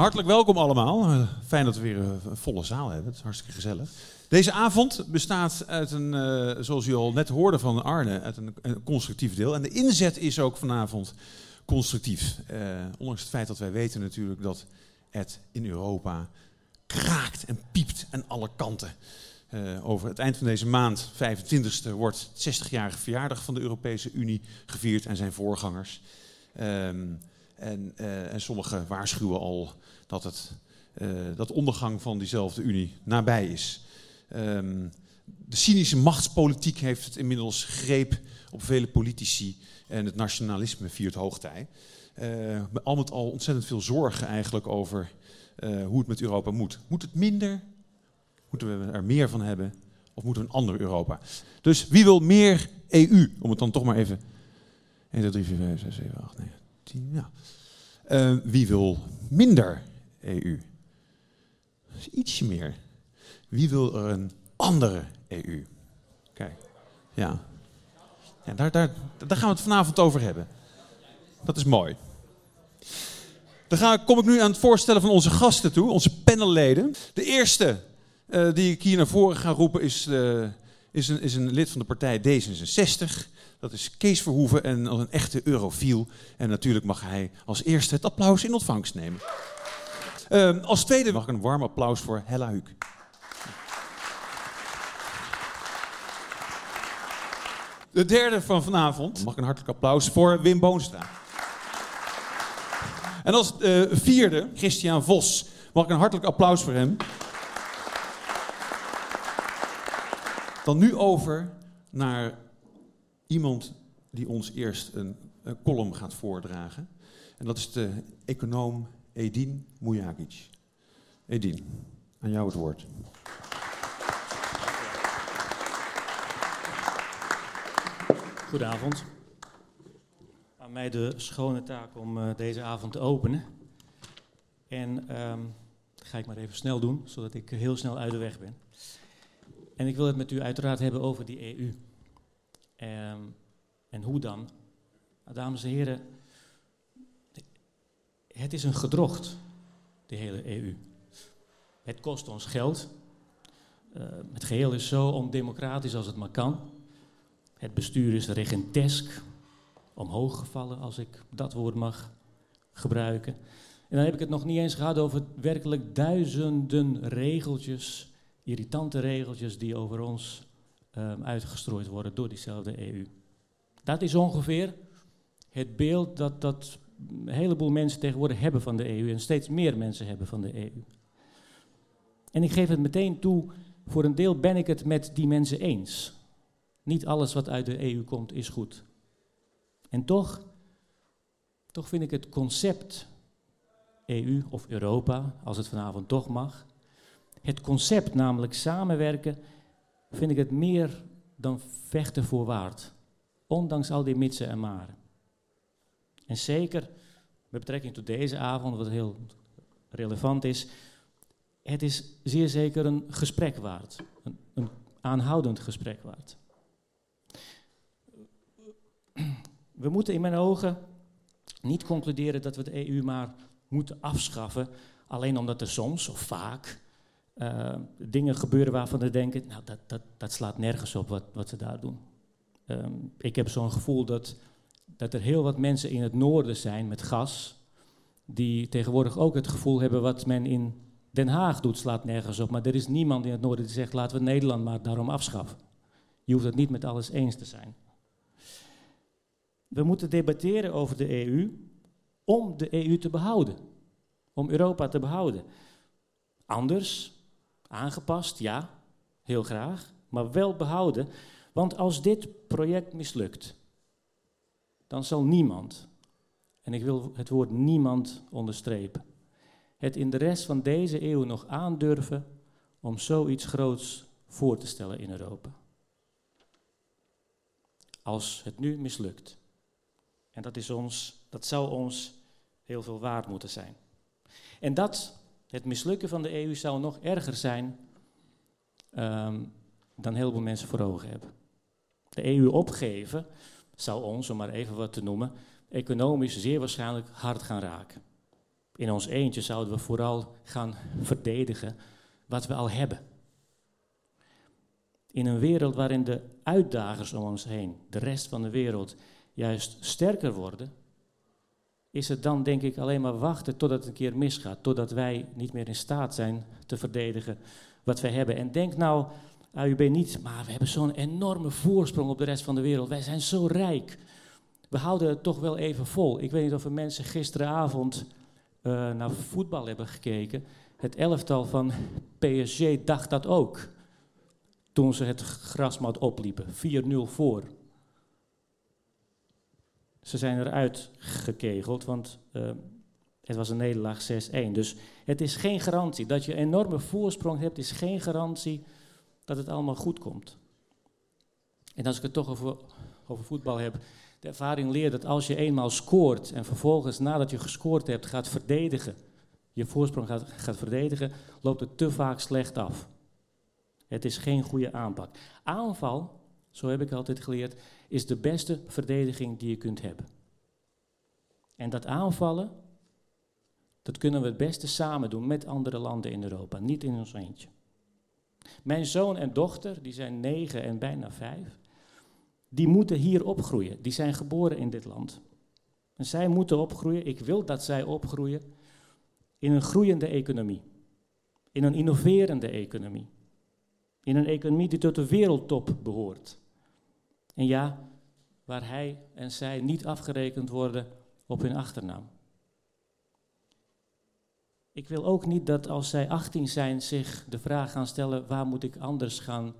hartelijk welkom allemaal. Eh, fijn dat we weer een volle zaal hebben. Het is hartstikke gezellig. Deze avond bestaat uit een, eh, zoals u al net hoorde van Arne, uit een, constructief deel. En de inzet is ook vanavond constructief. Ondanks het feit dat wij weten natuurlijk dat het in Europa kraakt en piept aan alle kanten. over het eind van deze maand, 25e, wordt het 60-jarige verjaardag van de Europese Unie gevierd en zijn voorgangers. Ehm, en, uh, en sommigen waarschuwen al dat, het, uh, dat ondergang van diezelfde Unie nabij is. Um, de cynische machtspolitiek heeft het inmiddels greep op vele politici en het nationalisme viert hoogtij. Uh, al met al ontzettend veel zorgen eigenlijk over hoe het met Europa moet. Moet het minder? Moeten we er meer van hebben? Of moeten we een ander Europa? Dus wie wil meer EU? Om het dan toch maar even 1, 2, 3, 4, 5, 6, 7, 8, 9, 10. Ja. Uh, wie wil minder EU? Ietsje meer. Wie wil er een andere EU? Kijk, ja. ja daar, daar, daar gaan we het vanavond over hebben. Dat is mooi. Dan ga, kom ik nu aan het voorstellen van onze gasten toe, onze panelleden. De eerste uh, die ik hier naar voren ga roepen is, uh, is, een, is een lid van de partij D66. Dat is Kees Verhoeven en als een echte eurofiel. En natuurlijk mag hij als eerste het applaus in ontvangst nemen. Uh, als tweede mag ik een warm applaus voor Hella Huuk. De derde van vanavond mag ik een hartelijk applaus voor Wim Boonstra. En als uh, vierde, Christian Vos. Mag ik een hartelijk applaus voor hem. Dan nu over naar iemand die ons eerst een, een column gaat voordragen. En dat is de econoom Edin Mujagic. Edin, aan jou het woord. Goedenavond. Aan mij de schone taak om uh, deze avond te openen. En um, ga ik maar even snel doen, zodat ik heel snel uit de weg ben. En ik wil het met u uiteraard hebben over die EU. Um, en hoe dan? Nou, dames en heren, het is een gedrocht, de hele EU. Het kost ons geld. Uh, het geheel is zo ondemocratisch als het maar kan. Het bestuur is regentesk, omhoog gevallen, als ik dat woord mag gebruiken. En dan heb ik het nog niet eens gehad over werkelijk duizenden regeltjes, irritante regeltjes die over ons um, uitgestrooid worden door diezelfde EU. Dat is ongeveer het beeld dat, dat een heleboel mensen tegenwoordig hebben van de EU en steeds meer mensen hebben van de EU. En ik geef het meteen toe, voor een deel ben ik het met die mensen eens. Niet alles wat uit de EU komt is goed. En toch, toch vind ik het concept EU of Europa, als het vanavond toch mag, het concept namelijk samenwerken vind ik het meer dan vechten voor waard. Ondanks al die mitsen en maren. En zeker met betrekking tot deze avond, wat heel relevant is, het is zeer zeker een gesprek waard. Een, een aanhoudend gesprek waard. We moeten in mijn ogen niet concluderen dat we de EU maar moeten afschaffen, alleen omdat er soms of vaak uh, dingen gebeuren waarvan we denken, nou dat, dat, dat slaat nergens op wat, wat ze daar doen. Um, ik heb zo'n gevoel dat, dat er heel wat mensen in het noorden zijn met gas, die tegenwoordig ook het gevoel hebben wat men in Den Haag doet, slaat nergens op. Maar er is niemand in het noorden die zegt, laten we Nederland maar daarom afschaffen. Je hoeft het niet met alles eens te zijn. We moeten debatteren over de EU om de EU te behouden. Om Europa te behouden. Anders Aangepast, ja, heel graag, maar wel behouden. Want als dit project mislukt, dan zal niemand, en ik wil het woord niemand onderstrepen, het in de rest van deze eeuw nog aandurven om zoiets groots voor te stellen in Europa. Als het nu mislukt. En dat, is ons, dat zou ons heel veel waard moeten zijn. En dat het mislukken van de EU zou nog erger zijn um, dan heel veel mensen voor ogen hebben. De EU opgeven zou ons, om maar even wat te noemen, economisch zeer waarschijnlijk hard gaan raken. In ons eentje zouden we vooral gaan verdedigen wat we al hebben. In een wereld waarin de uitdagers om ons heen, de rest van de wereld, juist sterker worden, is het dan denk ik alleen maar wachten totdat het een keer misgaat, totdat wij niet meer in staat zijn te verdedigen wat wij hebben. En denk nou, AUB niet, maar we hebben zo'n enorme voorsprong op de rest van de wereld. Wij zijn zo rijk. We houden het toch wel even vol. Ik weet niet of er mensen gisteravond uh, naar voetbal hebben gekeken. Het elftal van PSG dacht dat ook. Toen ze het grasmat opliepen. 4-0 voor. Ze zijn eruit gekegeld, want uh, het was een nederlaag 6-1. Dus het is geen garantie. Dat je enorme voorsprong hebt, is geen garantie dat het allemaal goed komt. En als ik het toch over, over voetbal heb, de ervaring leert dat als je eenmaal scoort en vervolgens nadat je gescoord hebt gaat verdedigen, je voorsprong gaat, gaat verdedigen, loopt het te vaak slecht af. Het is geen goede aanpak. Aanval, zo heb ik altijd geleerd, is de beste verdediging die je kunt hebben. En dat aanvallen, dat kunnen we het beste samen doen met andere landen in Europa, niet in ons eentje. Mijn zoon en dochter, die zijn negen en bijna vijf, die moeten hier opgroeien. Die zijn geboren in dit land. En zij moeten opgroeien, ik wil dat zij opgroeien, in een groeiende economie. In een innoverende economie. In een economie die tot de wereldtop behoort. En ja, waar hij en zij niet afgerekend worden op hun achternaam. Ik wil ook niet dat als zij 18 zijn zich de vraag gaan stellen: waar moet ik anders gaan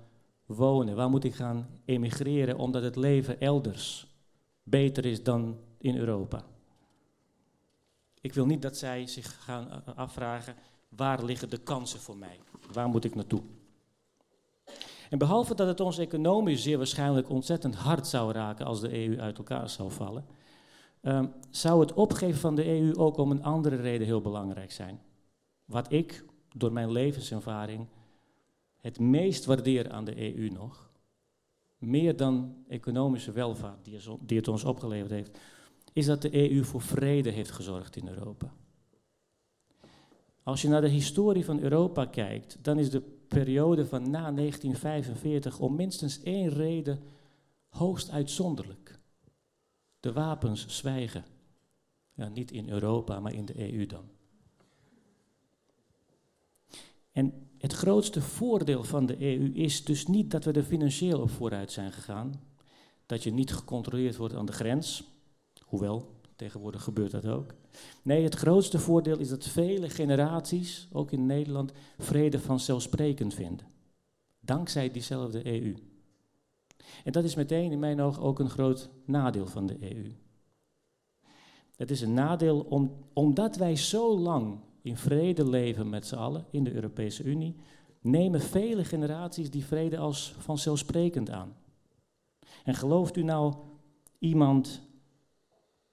wonen? Waar moet ik gaan emigreren omdat het leven elders beter is dan in Europa? Ik wil niet dat zij zich gaan afvragen: waar liggen de kansen voor mij? Waar moet ik naartoe? En behalve dat het ons economisch zeer waarschijnlijk ontzettend hard zou raken als de EU uit elkaar zou vallen, um, zou het opgeven van de EU ook om een andere reden heel belangrijk zijn. Wat ik door mijn levenservaring het meest waardeer aan de EU nog, meer dan economische welvaart die het ons opgeleverd heeft, is dat de EU voor vrede heeft gezorgd in Europa. Als je naar de historie van Europa kijkt, dan is de periode van na 1945 om minstens één reden hoogst uitzonderlijk. De wapens zwijgen. Ja, niet in Europa, maar in de EU dan. En het grootste voordeel van de EU is dus niet dat we er financieel op vooruit zijn gegaan. Dat je niet gecontroleerd wordt aan de grens. Hoewel, tegenwoordig gebeurt dat ook. Nee, het grootste voordeel is dat vele generaties, ook in Nederland, vrede vanzelfsprekend vinden. Dankzij diezelfde EU. En dat is meteen in mijn ogen ook een groot nadeel van de EU. Het is een nadeel om, omdat wij zo lang in vrede leven met z'n allen in de Europese Unie, nemen vele generaties die vrede als vanzelfsprekend aan. En gelooft u nou iemand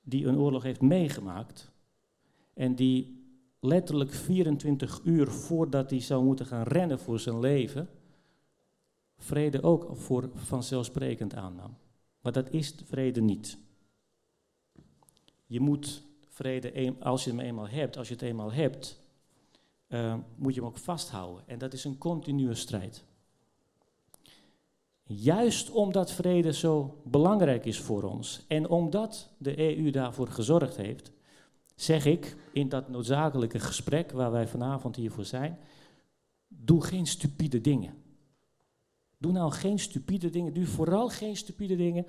die een oorlog heeft meegemaakt en die letterlijk 24 uur voordat hij zou moeten gaan rennen voor zijn leven, vrede ook voor vanzelfsprekend aannam. Maar dat is vrede niet. Je moet vrede, als je hem eenmaal hebt, als je het eenmaal hebt, uh, moet je hem ook vasthouden. En dat is een continue strijd. Juist omdat vrede zo belangrijk is voor ons en omdat de EU daarvoor gezorgd heeft, zeg ik in dat noodzakelijke gesprek waar wij vanavond hiervoor zijn, doe geen stupide dingen. Doe nou geen stupide dingen, doe vooral geen stupide dingen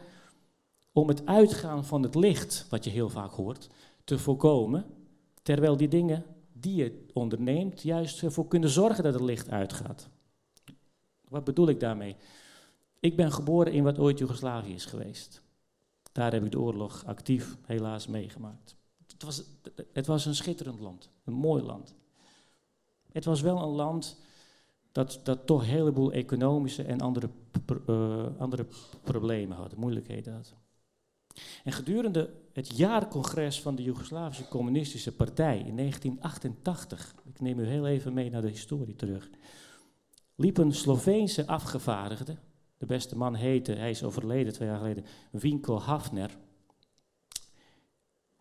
om het uitgaan van het licht, wat je heel vaak hoort, te voorkomen, terwijl die dingen die je onderneemt juist ervoor kunnen zorgen dat het licht uitgaat. Wat bedoel ik daarmee? Ik ben geboren in wat ooit Joegoslavië is geweest. Daar heb ik de oorlog actief helaas meegemaakt. Het was, het was een schitterend land, een mooi land. Het was wel een land dat, dat toch een heleboel economische en andere, uh, andere problemen had, moeilijkheden had. En gedurende het jaarcongres van de Joegoslavische Communistische Partij in 1988, ik neem u heel even mee naar de historie terug, liep een Sloveense afgevaardigde, de beste man heette, hij is overleden twee jaar geleden, Winko Hafner.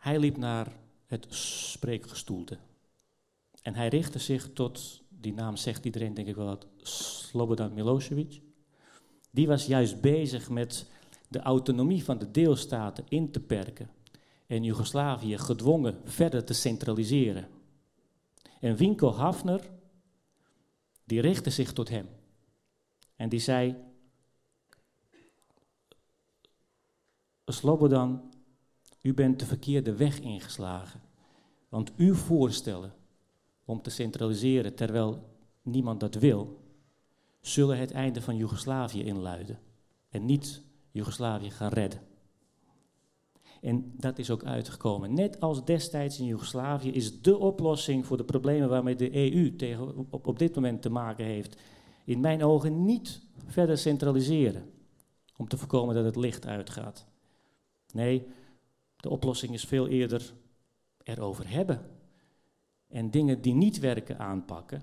Hij liep naar het spreekgestoelte En hij richtte zich tot, die naam zegt iedereen denk ik wel, Slobodan Milosevic. Die was juist bezig met de autonomie van de deelstaten in te perken en Joegoslavië gedwongen verder te centraliseren. En Winko Hafner, die richtte zich tot hem. En die zei, Slobodan, u bent de verkeerde weg ingeslagen. Want uw voorstellen om te centraliseren terwijl niemand dat wil, zullen het einde van Joegoslavië inluiden. En niet Joegoslavië gaan redden. En dat is ook uitgekomen. Net als destijds in Joegoslavië is de oplossing voor de problemen waarmee de EU tegen, op, op dit moment te maken heeft, in mijn ogen niet verder centraliseren. Om te voorkomen dat het licht uitgaat. Nee, de oplossing is veel eerder erover hebben. En dingen die niet werken aanpakken.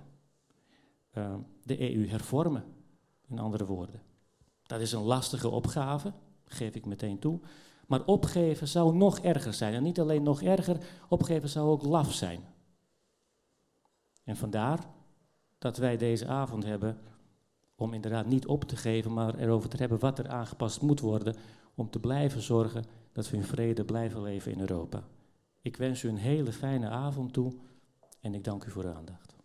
Uh, de EU hervormen, in andere woorden. Dat is een lastige opgave, geef ik meteen toe. Maar opgeven zou nog erger zijn. En niet alleen nog erger, opgeven zou ook laf zijn. En vandaar dat wij deze avond hebben om inderdaad niet op te geven, maar erover te hebben wat er aangepast moet worden om te blijven zorgen dat we in vrede blijven leven in Europa. Ik wens u een hele fijne avond toe en ik dank u voor uw aandacht.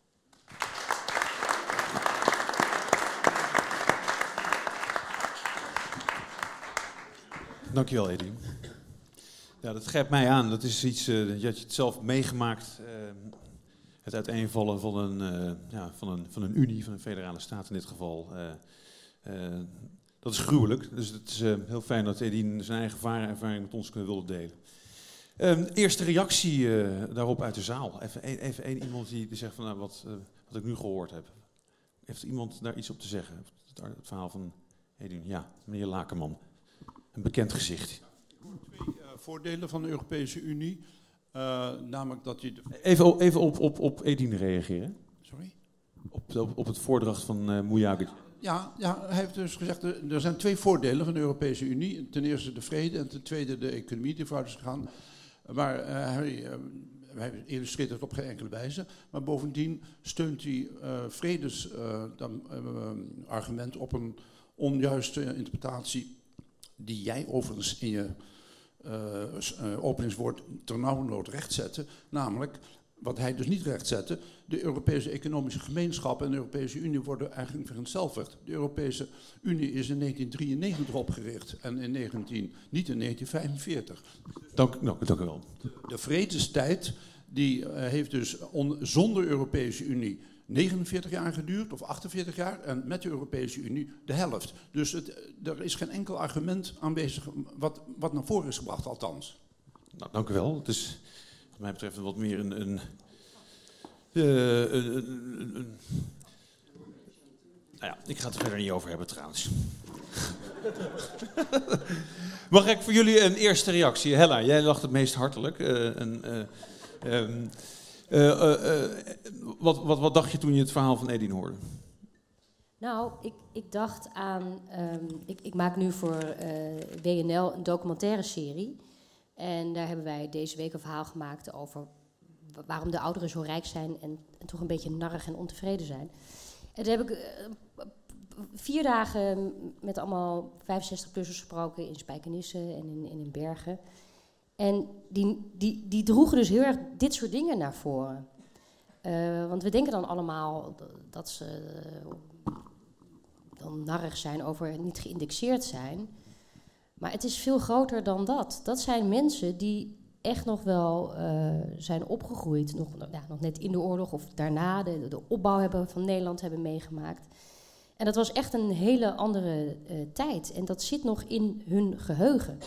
Dankjewel, Edien. Ja, dat grijpt mij aan. Dat is iets, uh, je had het zelf meegemaakt. Uh, het uiteenvallen van een, uh, ja, van, een, van een unie, van een federale staat in dit geval. Dat is gruwelijk. Dus het is heel fijn dat Edien zijn eigen ervaring met ons wilde delen. Ehm, eerste reactie daarop uit de zaal. Even, even één iemand die, die zegt van nou, wat, wat ik nu gehoord heb. Heeft iemand daar iets op te zeggen? Het, het verhaal van Edien. Ja, meneer Lakenman een bekend gezicht. Twee voordelen van de Europese Unie. Namelijk dat je. Even, even op, op, op Edine reageren. Sorry? Op, op, op het voordracht van uh, Ja, ja, hij heeft dus gezegd, er, zijn twee voordelen van de Europese Unie. Ten eerste de vrede en ten tweede de economie die vooruit is gegaan. Maar uh, hij, illustreert het op geen enkele wijze. Maar bovendien steunt hij uh, vredesargument op een onjuiste interpretatie die jij overigens in je openingswoord ternauwernood rechtzetten, namelijk wat hij dus niet rechtzette, de Europese Economische Gemeenschap en de Europese Unie worden eigenlijk vereenzelvigd. De Europese Unie is in 1993 opgericht en in 19, niet in 1945. Dank, dank, dank u wel. De vredestijd die, uh, heeft dus on, zonder Europese Unie 49 jaar geduurd, of 48 jaar, en met de Europese Unie de helft. Dus het, er is geen enkel argument aanwezig wat, wat naar voren is gebracht, althans. Nou, dank u wel. Het is mij betreft wat meer een... een, een, een, nou ja, ik ga het er verder niet over hebben trouwens. Mag ik voor jullie een eerste reactie? Hella, jij lacht het meest hartelijk. Uh, wat, wat, wat dacht je toen je het verhaal van Edin hoorde? Nou, ik, ik dacht aan. Um, ik, ik, maak nu voor WNL een documentaire serie. En daar hebben wij deze week een verhaal gemaakt over waarom de ouderen zo rijk zijn en, toch een beetje narrig en ontevreden zijn. En daar heb ik vier dagen met allemaal 65-plussers gesproken in Spijkenisse en in, in, in Bergen. En die, die, die droegen dus heel erg dit soort dingen naar voren. Uh, want we denken dan allemaal dat ze dan narrig zijn over niet geïndexeerd zijn. Maar het is veel groter dan dat. Dat zijn mensen die echt nog wel uh, zijn opgegroeid, nog, ja, nog net in de oorlog of daarna de, de, opbouw hebben van Nederland hebben meegemaakt. En dat was echt een hele andere tijd. En dat zit nog in hun geheugen.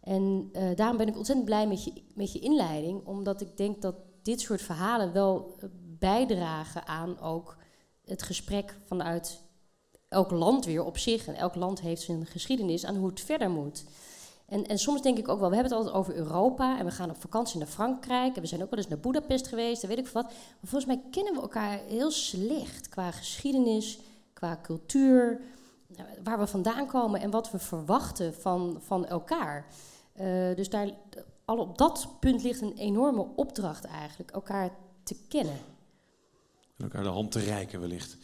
En uh, daarom ben ik ontzettend blij met je, met je inleiding, omdat ik denk dat dit soort verhalen wel eh, bijdragen aan ook het gesprek vanuit elk land weer op zich. En elk land heeft zijn geschiedenis aan hoe het verder moet. En, en soms denk ik ook wel, we hebben het altijd over Europa en we gaan op vakantie naar Frankrijk en we zijn ook wel eens naar Budapest geweest en weet ik wat. Maar volgens mij kennen we elkaar heel slecht qua geschiedenis, qua cultuur, waar we vandaan komen en wat we verwachten van, van elkaar. Uh, dus daar, al op dat punt ligt een enorme opdracht eigenlijk, elkaar te kennen. En elkaar de hand te reiken wellicht.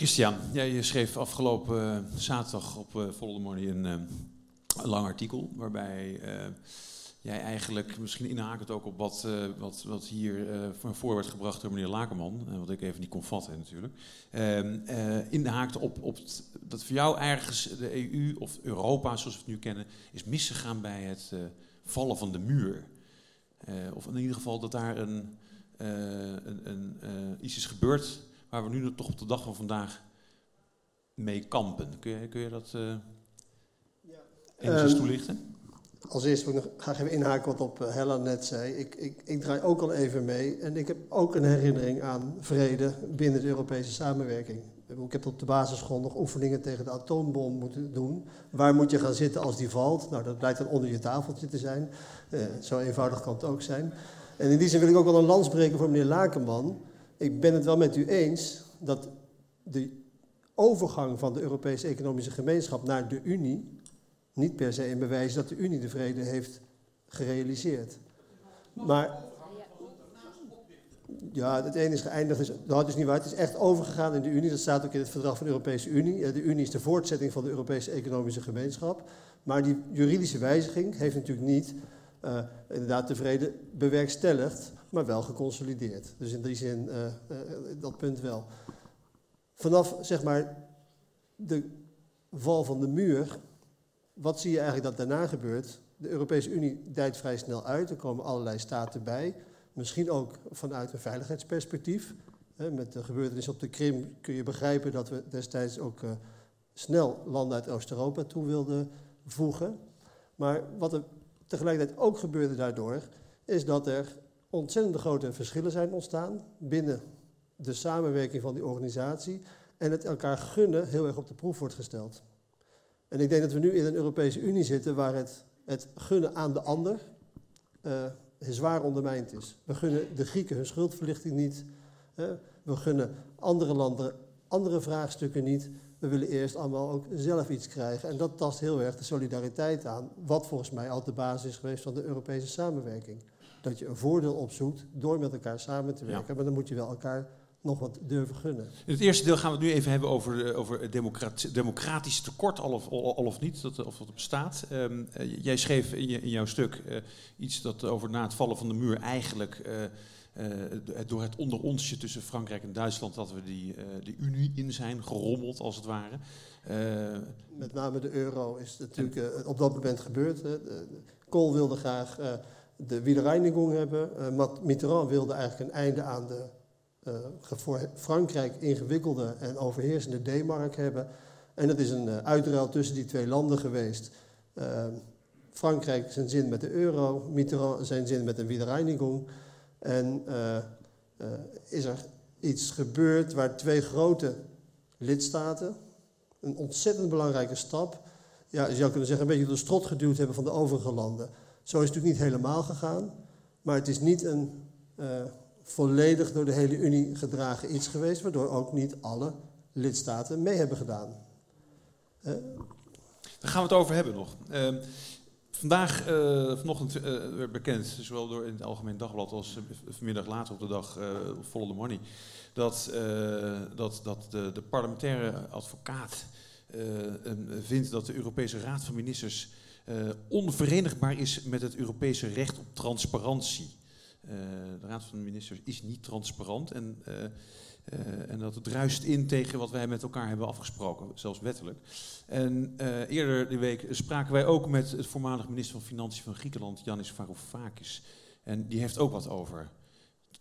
Christian, jij schreef afgelopen eh, zaterdag op uh, the Money een, een lang artikel waarbij jij eigenlijk, misschien inhakend ook op wat, uh, wat, wat hier voor werd gebracht door meneer Lakerman, wat ik even niet kon vatten natuurlijk, ehm, inhaakt op, op dat voor jou ergens de EU of Europa, zoals we het nu kennen, is misgegaan bij het vallen van de muur. of in ieder geval dat daar een, een, een iets is gebeurd waar we nu toch op de dag van vandaag mee kampen. Kun je, kun je dat ja. enigszins toelichten? als eerste wil ik nog graag even inhaken wat op eh, Hella net zei. Ik, ik, ik draai ook al even mee en ik heb ook een herinnering aan vrede binnen de Europese samenwerking. Ik heb op de basisschool nog oefeningen tegen de atoombom moeten doen. Waar moet je gaan zitten als die valt? Nou, dat blijkt dan onder je tafeltje te zijn. Eh, zo eenvoudig kan het ook zijn. En in die zin wil ik ook wel een lans breken voor meneer Lakenman. Ik ben het wel met u eens dat de overgang van de Europese Economische Gemeenschap naar de Unie niet per se een bewijs dat de Unie de vrede heeft gerealiseerd. Maar ja, het ene is geëindigd, dat is niet waar. Het is echt overgegaan in de Unie. Dat staat ook in het verdrag van de Europese Unie. De Unie is de voortzetting van de Europese Economische Gemeenschap. Maar die juridische wijziging heeft natuurlijk niet uh, inderdaad de vrede bewerkstelligd, maar wel geconsolideerd. Dus in die zin, uh, uh, dat punt wel. Vanaf zeg maar de val van de muur wat zie je eigenlijk dat daarna gebeurt? De Europese Unie dijt vrij snel uit, er komen allerlei staten bij. Misschien ook vanuit een veiligheidsperspectief. Met de gebeurtenissen op de Krim kun je begrijpen dat we destijds ook uh, snel landen uit Oost-Europa toe wilden voegen. Maar wat er tegelijkertijd ook gebeurde daardoor, is dat er ontzettend grote verschillen zijn ontstaan binnen de samenwerking van die organisatie en het elkaar gunnen heel erg op de proef wordt gesteld. En ik denk dat we nu in een Europese Unie zitten waar het, het gunnen aan de ander uh, zwaar ondermijnd is. We gunnen de Grieken hun schuldverlichting niet. we gunnen andere landen andere vraagstukken niet. We willen eerst allemaal ook zelf iets krijgen. En dat tast heel erg de solidariteit aan, wat volgens mij altijd de basis is geweest van de Europese samenwerking. Dat je een voordeel opzoekt door met elkaar samen te werken, maar dan moet je wel elkaar nog wat durven gunnen. In het eerste deel gaan we het nu even hebben over, eh, over democratisch tekort, al of, al of niet, dat, of dat bestaat. Um, uh, jij schreef in, je, in jouw stuk uh, iets dat over na het vallen van de muur eigenlijk door het onder onsje tussen Frankrijk en Duitsland dat we die, die unie in zijn gerommeld als het ware. Met name de euro is natuurlijk op dat moment gebeurd. Kool wilde graag de Wiedereinigung hebben. Mitterrand wilde eigenlijk een einde aan de uh, voor Frankrijk ingewikkelde en overheersende D-mark hebben. En dat is een uh, uitruil tussen die twee landen geweest. Uh, Frankrijk zijn zin met de euro, Mitterrand zijn zin met een Wiedereinigung. En is er iets gebeurd waar twee grote lidstaten, een ontzettend belangrijke stap, ja, je zou kunnen zeggen, een beetje de strot geduwd hebben van de overige landen. Zo is het natuurlijk niet helemaal gegaan, maar het is niet een volledig door de hele Unie gedragen iets geweest, waardoor ook niet alle lidstaten mee hebben gedaan. Uh, Daar gaan we het over hebben nog. Uh, vandaag, uh, vanochtend werd bekend, zowel door in het Algemeen Dagblad als vanmiddag later op de dag Follow the Money, dat, dat, dat de, de parlementaire advocaat vindt dat de Europese Raad van Ministers onverenigbaar is met het Europese recht op transparantie. Eh, de Raad van de Ministers is niet transparant en, eh, eh, en dat druist in tegen wat wij met elkaar hebben afgesproken, zelfs wettelijk. En eerder die week spraken wij ook met het voormalig minister van Financiën van Griekenland, Yanis Varoufakis. En die heeft ook wat over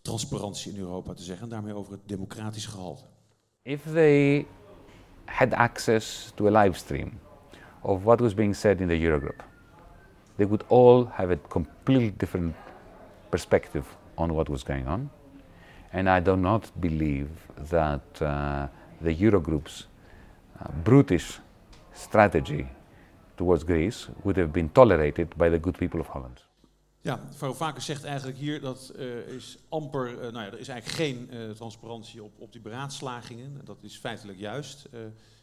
transparantie in Europa te zeggen en daarmee over het democratisch gehalte. If they had access to a live stream of what was being said in the Eurogroup, they would all have a completely different perspective on what was going on. And I do not believe that uh, the Eurogroup's uh, brutish strategy towards Greece would have been tolerated by the good people of Holland. Ja, Varoufakis zegt eigenlijk hier dat uh, is amper, uh, nou ja, er is eigenlijk geen uh, transparantie op, op die beraadslagingen. Dat is feitelijk juist. Uh,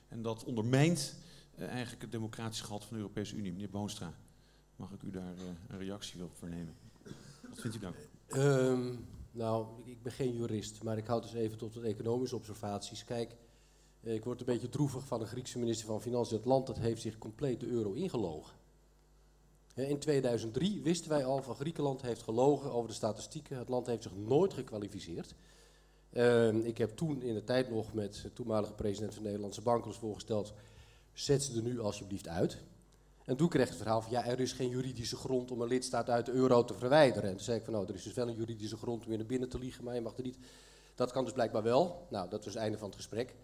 en dat ondermijnt eigenlijk het democratische gehalte van de Europese Unie. Meneer Boonstra, mag ik u daar een reactie op vernemen? Wat vindt u dan? Um, Nou, ik- ben geen jurist, maar ik houd dus even tot de economische observaties. Kijk, eh, ik word een beetje droevig van de Griekse minister van Financiën. Het land dat heeft zich compleet de euro ingelogen. In 2003 wisten wij al van Griekenland heeft gelogen over de statistieken. Het land heeft zich nooit gekwalificeerd. Ehm, ik heb toen in de tijd nog met de toenmalige president van de Nederlandse Bank ons voorgesteld... zet ze er nu alsjeblieft uit. En toen kreeg ik het verhaal van ja, er is geen juridische grond om een lidstaat uit de euro te verwijderen. En toen zei ik van nou, er is dus wel een juridische grond om je naar binnen te liegen, maar je mag er niet. Dat kan dus blijkbaar wel. Nou, dat was het einde van het gesprek.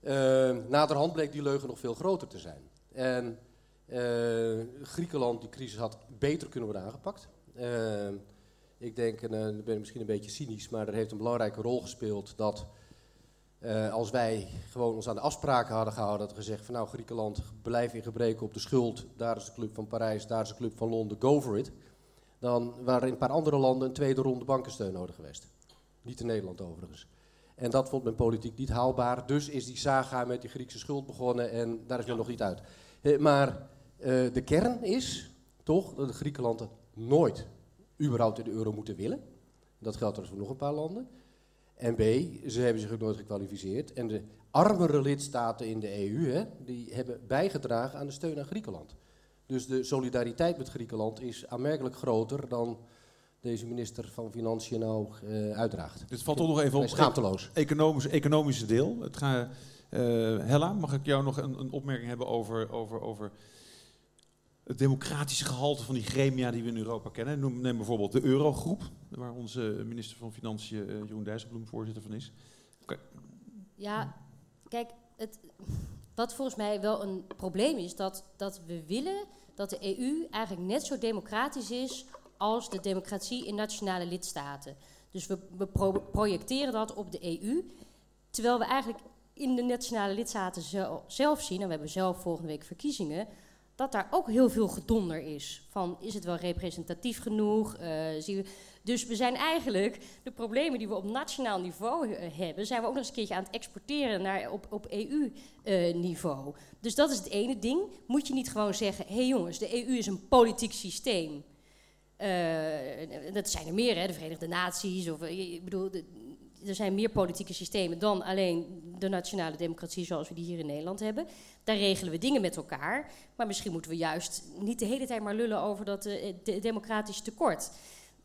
Uh, naderhand bleek die leugen nog veel groter te zijn. En eh, Griekenland, die crisis had beter kunnen worden aangepakt. Eh, ik denk, en eh, dan ben ik misschien een beetje cynisch, maar er heeft een belangrijke rol gespeeld dat eh, als wij gewoon ons aan de afspraken hadden gehouden, hadden gezegd van nou Griekenland, blijf in gebreken op de schuld, daar is de club van Parijs, daar is de club van Londen, go for it. Dan waren in een paar andere landen een tweede ronde bankensteun nodig geweest. Niet in Nederland overigens. En dat vond men politiek niet haalbaar, dus is die saga met die Griekse schuld begonnen en daar is men nog niet uit. Eh, maar eh, de kern is toch dat Griekenland het nooit überhaupt in de euro moeten willen. Dat geldt trouwens voor nog een paar landen. En B, ze hebben zich ook nooit gekwalificeerd. En de armere lidstaten in de EU, hè, die hebben bijgedragen aan de steun aan Griekenland. Dus de solidariteit met Griekenland is aanmerkelijk groter dan deze minister van Financiën nou eh, uitdraagt. Dit valt toch nog even op schaamteloos. economisch, economische deel. Het ga, eh, Hella, mag ik jou nog een, een opmerking hebben over, over, over het democratische gehalte van die gremia die we in Europa kennen? Noem, neem bijvoorbeeld de Eurogroep, waar onze minister van Financiën eh, Jeroen Dijsselbloem voorzitter van is. Ja, kijk, het, wat volgens mij wel een probleem is, dat, dat we willen dat de EU eigenlijk net zo democratisch is als de democratie in nationale lidstaten. Dus we, we pro- projecteren dat op de EU, terwijl we eigenlijk in de nationale lidstaten zel- zelf zien, en we hebben zelf volgende week verkiezingen, dat daar ook heel veel gedonder is. Van is het wel representatief genoeg? Eh, zien we, dus we zijn eigenlijk de problemen die we op nationaal niveau eh, hebben, zijn we ook nog eens een keertje aan het exporteren naar op, op EU-niveau. dus dat is het ene ding. Moet je niet gewoon zeggen: hé hey jongens, de EU is een politiek systeem. Eh, dat zijn er meer, hè, de Verenigde Naties. Of, eh, ik bedoel, er zijn meer politieke systemen dan alleen de nationale democratie zoals we die hier in Nederland hebben. Daar regelen we dingen met elkaar. Maar misschien moeten we juist niet de hele tijd maar lullen over dat eh, de- tekort.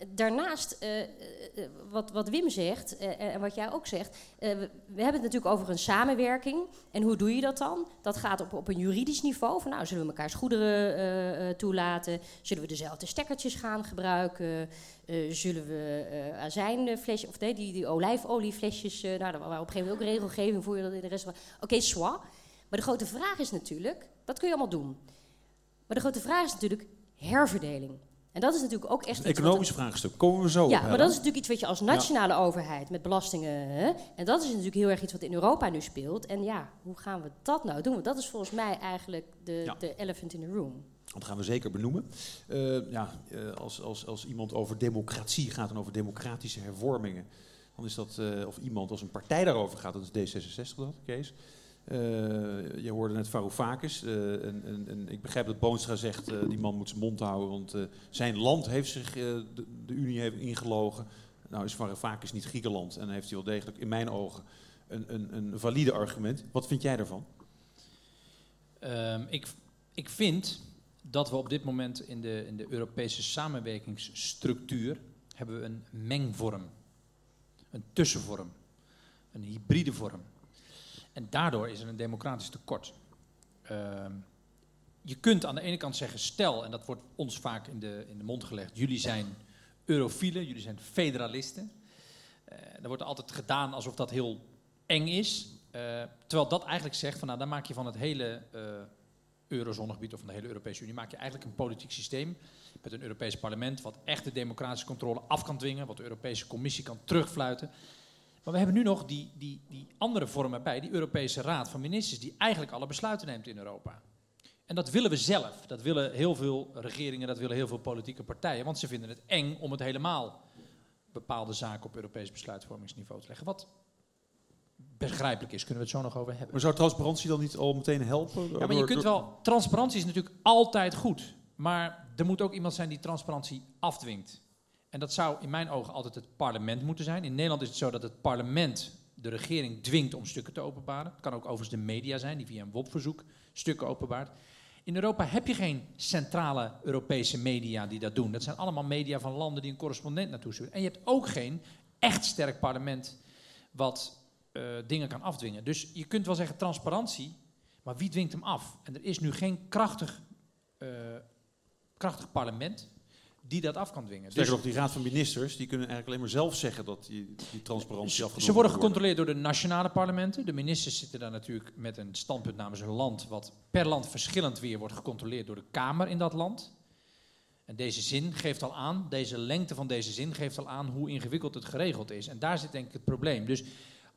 Daarnaast, eh, eh, eh, wat, wat Wim zegt en wat jij ook zegt, we, we hebben het natuurlijk over een samenwerking. En hoe doe je dat dan? Dat gaat op, op een juridisch niveau. Van nou, zullen we elkaars goederen toelaten? Zullen we dezelfde stekkertjes gaan gebruiken? Zullen we azijnflesjes, of nee, die, die olijfolieflesjes, nou, daar waren op een gegeven moment ook regelgeving voor je dat in de rest. Oké, soit. Maar de grote vraag is natuurlijk, dat kun je allemaal doen. Maar de grote vraag is natuurlijk herverdeling. En dat is natuurlijk ook echt Een iets wat- economisch vraagstuk. Komen we zo op, ja, maar dat is natuurlijk iets wat je als nationale overheid met belastingen. Hè? En dat is natuurlijk heel erg iets wat in Europa nu speelt. En ja, hoe gaan we dat nou doen? Want dat is volgens mij eigenlijk de, Ja. de elephant in the room. Dat gaan we zeker benoemen. Eh, ja, eh, als, als, als iemand over democratie gaat en over democratische hervormingen, dan is dat, eh, of iemand als een partij daarover gaat, dat is D66 dat, Kees. Eh, je hoorde net Varoufakis. eh en, ik begrijp dat Boonstra zegt, eh, die man moet zijn mond houden, want zijn land heeft zich, de, de Unie heeft ingelogen. Nou is Varoufakis niet Griekenland en heeft hij wel degelijk in mijn ogen een, een, een valide argument. Wat vind jij daarvan? Ehm, ik, ik vind dat we op dit moment in de, in de Europese samenwerkingsstructuur hebben we een mengvorm, een tussenvorm, een hybride vorm. En daardoor is er een democratisch tekort. Ehm, je kunt aan de ene kant zeggen, stel, en dat wordt ons vaak in de, in de mond gelegd, jullie zijn eurofielen, jullie zijn federalisten. Eh er wordt altijd gedaan alsof dat heel eng is. Eh, terwijl dat eigenlijk zegt, van, nou, dan maak je van het hele eh eurozonegebied of van de hele Europese Unie, maak je eigenlijk een politiek systeem met een Europees parlement wat echt de democratische controle af kan dwingen, wat de Europese Commissie kan terugfluiten. Maar we hebben nu nog die, die, die andere vorm erbij, die Europese Raad van Ministers, die eigenlijk alle besluiten neemt in Europa. En dat willen we zelf. Dat willen heel veel regeringen, dat willen heel veel politieke partijen. Want ze vinden het eng om het helemaal bepaalde zaken op Europees besluitvormingsniveau te leggen. Wat begrijpelijk is, kunnen we het zo nog over hebben. Maar zou transparantie dan niet al meteen helpen? Ja, maar je kunt wel. Transparantie is natuurlijk altijd goed. Maar er moet ook iemand zijn die transparantie afdwingt. En dat zou in mijn ogen altijd het parlement moeten zijn. In Nederland is het zo dat het parlement de regering dwingt om stukken te openbaren. Het kan ook overigens de media zijn, die via een WOP-verzoek stukken openbaart. In Europa heb je geen centrale Europese media die dat doen. Dat zijn allemaal media van landen die een correspondent naartoe sturen. En je hebt ook geen echt sterk parlement wat uh, dingen kan afdwingen. Dus je kunt wel zeggen transparantie, maar wie dwingt hem af? En er is nu geen krachtig, uh, krachtig parlement die dat af kan dwingen. Sterker dus, nog, die raad van ministers die kunnen eigenlijk alleen maar zelf zeggen dat die, die transparantie afgenomen Ze worden gecontroleerd door de nationale parlementen. De ministers zitten daar natuurlijk met een standpunt namens hun land, wat per land verschillend weer wordt gecontroleerd door de Kamer in dat land. En deze zin geeft al aan, deze lengte van deze zin geeft al aan hoe ingewikkeld het geregeld is. En daar zit denk ik het probleem. Dus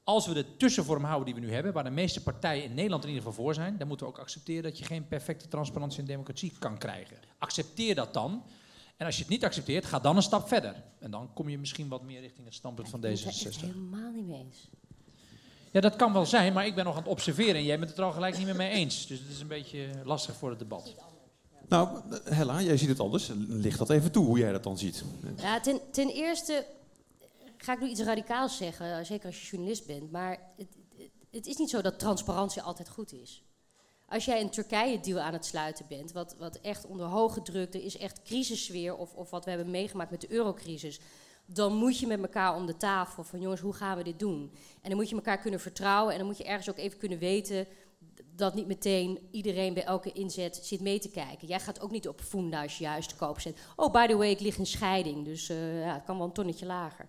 als we de tussenvorm houden die we nu hebben, waar de meeste partijen in Nederland in ieder geval voor zijn, dan moeten we ook accepteren dat je geen perfecte transparantie en democratie kan krijgen. Accepteer dat dan. En als je het niet accepteert, ga dan een stap verder. En dan kom je misschien wat meer richting het standpunt van D66. Ik ben het helemaal niet mee eens. Ja, dat kan wel zijn, maar ik ben nog aan het observeren en jij bent het er al gelijk niet meer mee eens. Dus het is een beetje lastig voor het debat. Nou, Hella, jij ziet het anders. Licht dat even toe, hoe jij dat dan ziet. Ja, ten, ten eerste ga ik nu iets radicaals zeggen, zeker als je journalist bent. Maar het, het is niet zo dat transparantie altijd goed is. Als jij een Turkije-deal aan het sluiten bent, wat, wat echt onder hoge druk, er is echt crisissfeer, of, of wat we hebben meegemaakt met de eurocrisis, dan moet je met elkaar om de tafel van jongens, hoe gaan we dit doen? En dan moet je elkaar kunnen vertrouwen en dan moet je ergens ook even kunnen weten dat niet meteen iedereen bij elke inzet zit mee te kijken. Jij gaat ook niet op Funda als je juist koop zet. Oh, by the way, ik lig in scheiding, dus uh, ja, het kan wel een tonnetje lager.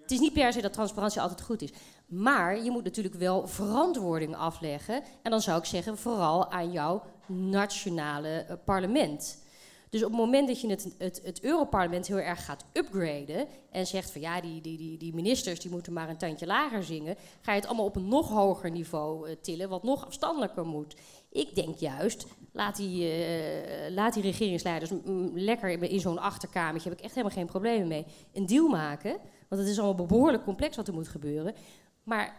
Het is niet per se dat transparantie altijd goed is. Maar je moet natuurlijk wel verantwoording afleggen. En dan zou ik zeggen, vooral aan jouw nationale eh, parlement. Dus op het moment dat je het, het, het Europarlement heel erg gaat upgraden en zegt van ja, die, die, die, ministers die moeten maar een tandje lager zingen, ga je het allemaal op een nog hoger niveau uh, tillen, wat nog afstandelijker moet. Ik denk juist, laat die, uh, laat die regeringsleiders lekker in zo'n achterkamertje, heb ik echt helemaal geen problemen mee, een deal maken. Want het is allemaal behoorlijk complex wat er moet gebeuren. Maar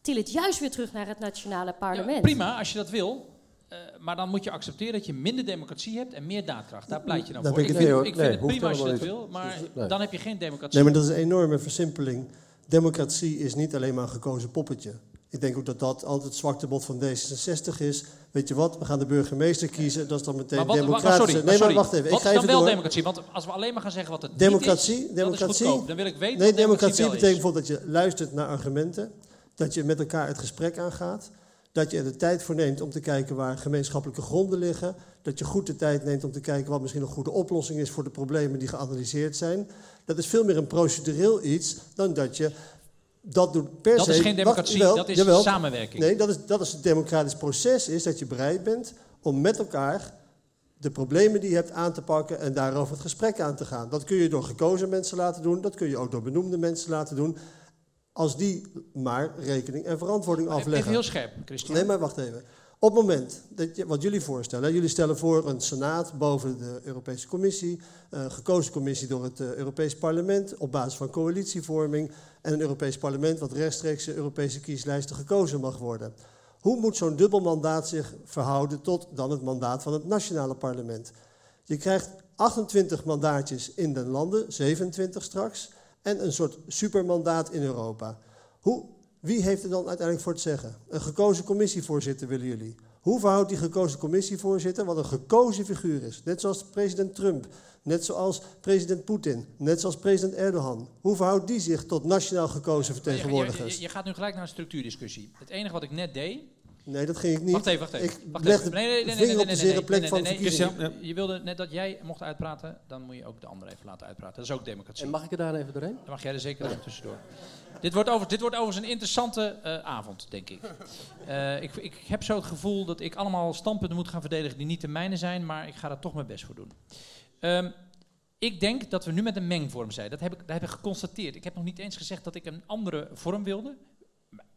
til het juist weer terug naar het nationale parlement. Ja, prima, als je dat wil. Uh, maar dan moet je accepteren dat je minder democratie hebt en meer daadkracht. Daar pleit je dan voor. Ik, ik, vind, ik vind het prima als je dat wil, maar dan heb je geen democratie. Nee, maar dat is een enorme versimpeling. Democratie is niet alleen maar een gekozen poppetje. Ik denk ook dat dat altijd het zwaktebod van D66 is. Weet je wat, we gaan de burgemeester kiezen, dat is dan meteen wat, democratie. Sorry, nee, maar wacht even. Wat ik ga is dan wel democratie? Want als we alleen maar gaan zeggen wat het democratie, niet is, democratie, is Dan wil ik weten nee, democratie, betekent bijvoorbeeld dat je luistert naar argumenten. Dat je met elkaar het gesprek aangaat. Dat je er de tijd voor neemt om te kijken waar gemeenschappelijke gronden liggen. Dat je goed de tijd neemt om te kijken wat misschien een goede oplossing is voor de problemen die geanalyseerd zijn. Dat is veel meer een procedureel iets dan dat je dat doet per dat se... is geen democratie, dat is jawel, samenwerking. Nee, dat is, dat is het democratisch proces, is dat je bereid bent om met elkaar de problemen die je hebt aan te pakken en daarover het gesprek aan te gaan. Dat kun je door gekozen mensen laten doen, dat kun je ook door benoemde mensen laten doen. Als die maar rekening en verantwoording afleggen. Even heel scherp, Christian. Nee, maar wacht even. Op het moment dat je, wat jullie voorstellen, jullie stellen voor een senaat boven de Europese Commissie, een gekozen commissie door het uh, Europees Parlement op basis van coalitievorming en een Europees Parlement wat rechtstreeks de Europese kieslijsten gekozen mag worden. Hoe moet zo'n dubbel mandaat zich verhouden tot dan het mandaat van het nationale parlement? Je krijgt 28 mandaatjes in de landen, 27 straks, en een soort supermandaat in Europa. Hoe wie heeft er dan uiteindelijk voor te zeggen? Een gekozen commissievoorzitter willen jullie. Hoe verhoudt die gekozen commissievoorzitter, wat een gekozen figuur is, net zoals president Trump, net zoals president Poetin, net zoals president Erdogan, hoe verhoudt die zich tot nationaal gekozen vertegenwoordigers? Je, je, je gaat nu gelijk naar een structuurdiscussie. Het enige wat ik net deed, Nee, dat ging ik niet. Wacht even, wacht even. Ik wacht even. Nee, nee, nee, nee, nee, nee, nee, plek van je wilde net dat jij mocht uitpraten, dan moet je ook de ander even laten uitpraten. Dat is ook democratie. En mag ik er daar even doorheen? Dan mag jij er zeker even tussendoor. Dit wordt, over, dit wordt overigens een interessante uh, avond, denk ik. Uh, ik. Ik heb zo het gevoel dat ik allemaal standpunten moet gaan verdedigen die niet de mijne zijn, maar ik ga er toch mijn best voor doen. Um, ik denk dat we nu met een mengvorm zijn. Dat heb ik, dat heb ik geconstateerd. Ik heb nog niet eens gezegd dat ik een andere vorm wilde.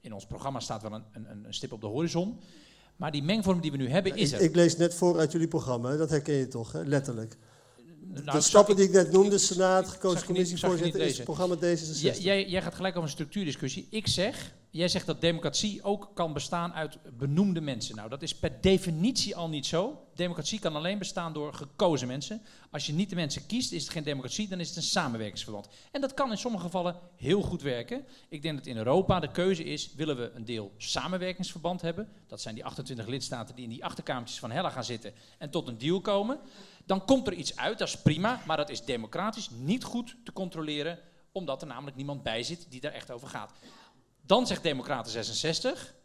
In ons programma staat wel een, een, een stip op de horizon. Maar die mengvorm die we nu hebben is ik, er. Ik lees net voor uit jullie programma, dat herken je toch, hè? letterlijk. Nou, de stappen die ik net noemde, Senaat, gekozen commissievoorzitter, is het programma D66. Jij, jij, gaat gelijk over een structuurdiscussie. Ik zeg, jij zegt dat democratie ook kan bestaan uit benoemde mensen. Nou, dat is per definitie al niet zo. Democratie kan alleen bestaan door gekozen mensen. Als je niet de mensen kiest, is het geen democratie, dan is het een samenwerkingsverband. En dat kan in sommige gevallen heel goed werken. Ik denk dat in Europa de keuze is, willen we een deel samenwerkingsverband hebben? Dat zijn die 28 lidstaten die in die achterkamertjes van Hella gaan zitten en tot een deal komen. Dan komt er iets uit, dat is prima, maar dat is democratisch niet goed te controleren, omdat er namelijk niemand bij zit die daar echt over gaat. Dan zegt Democraten 66,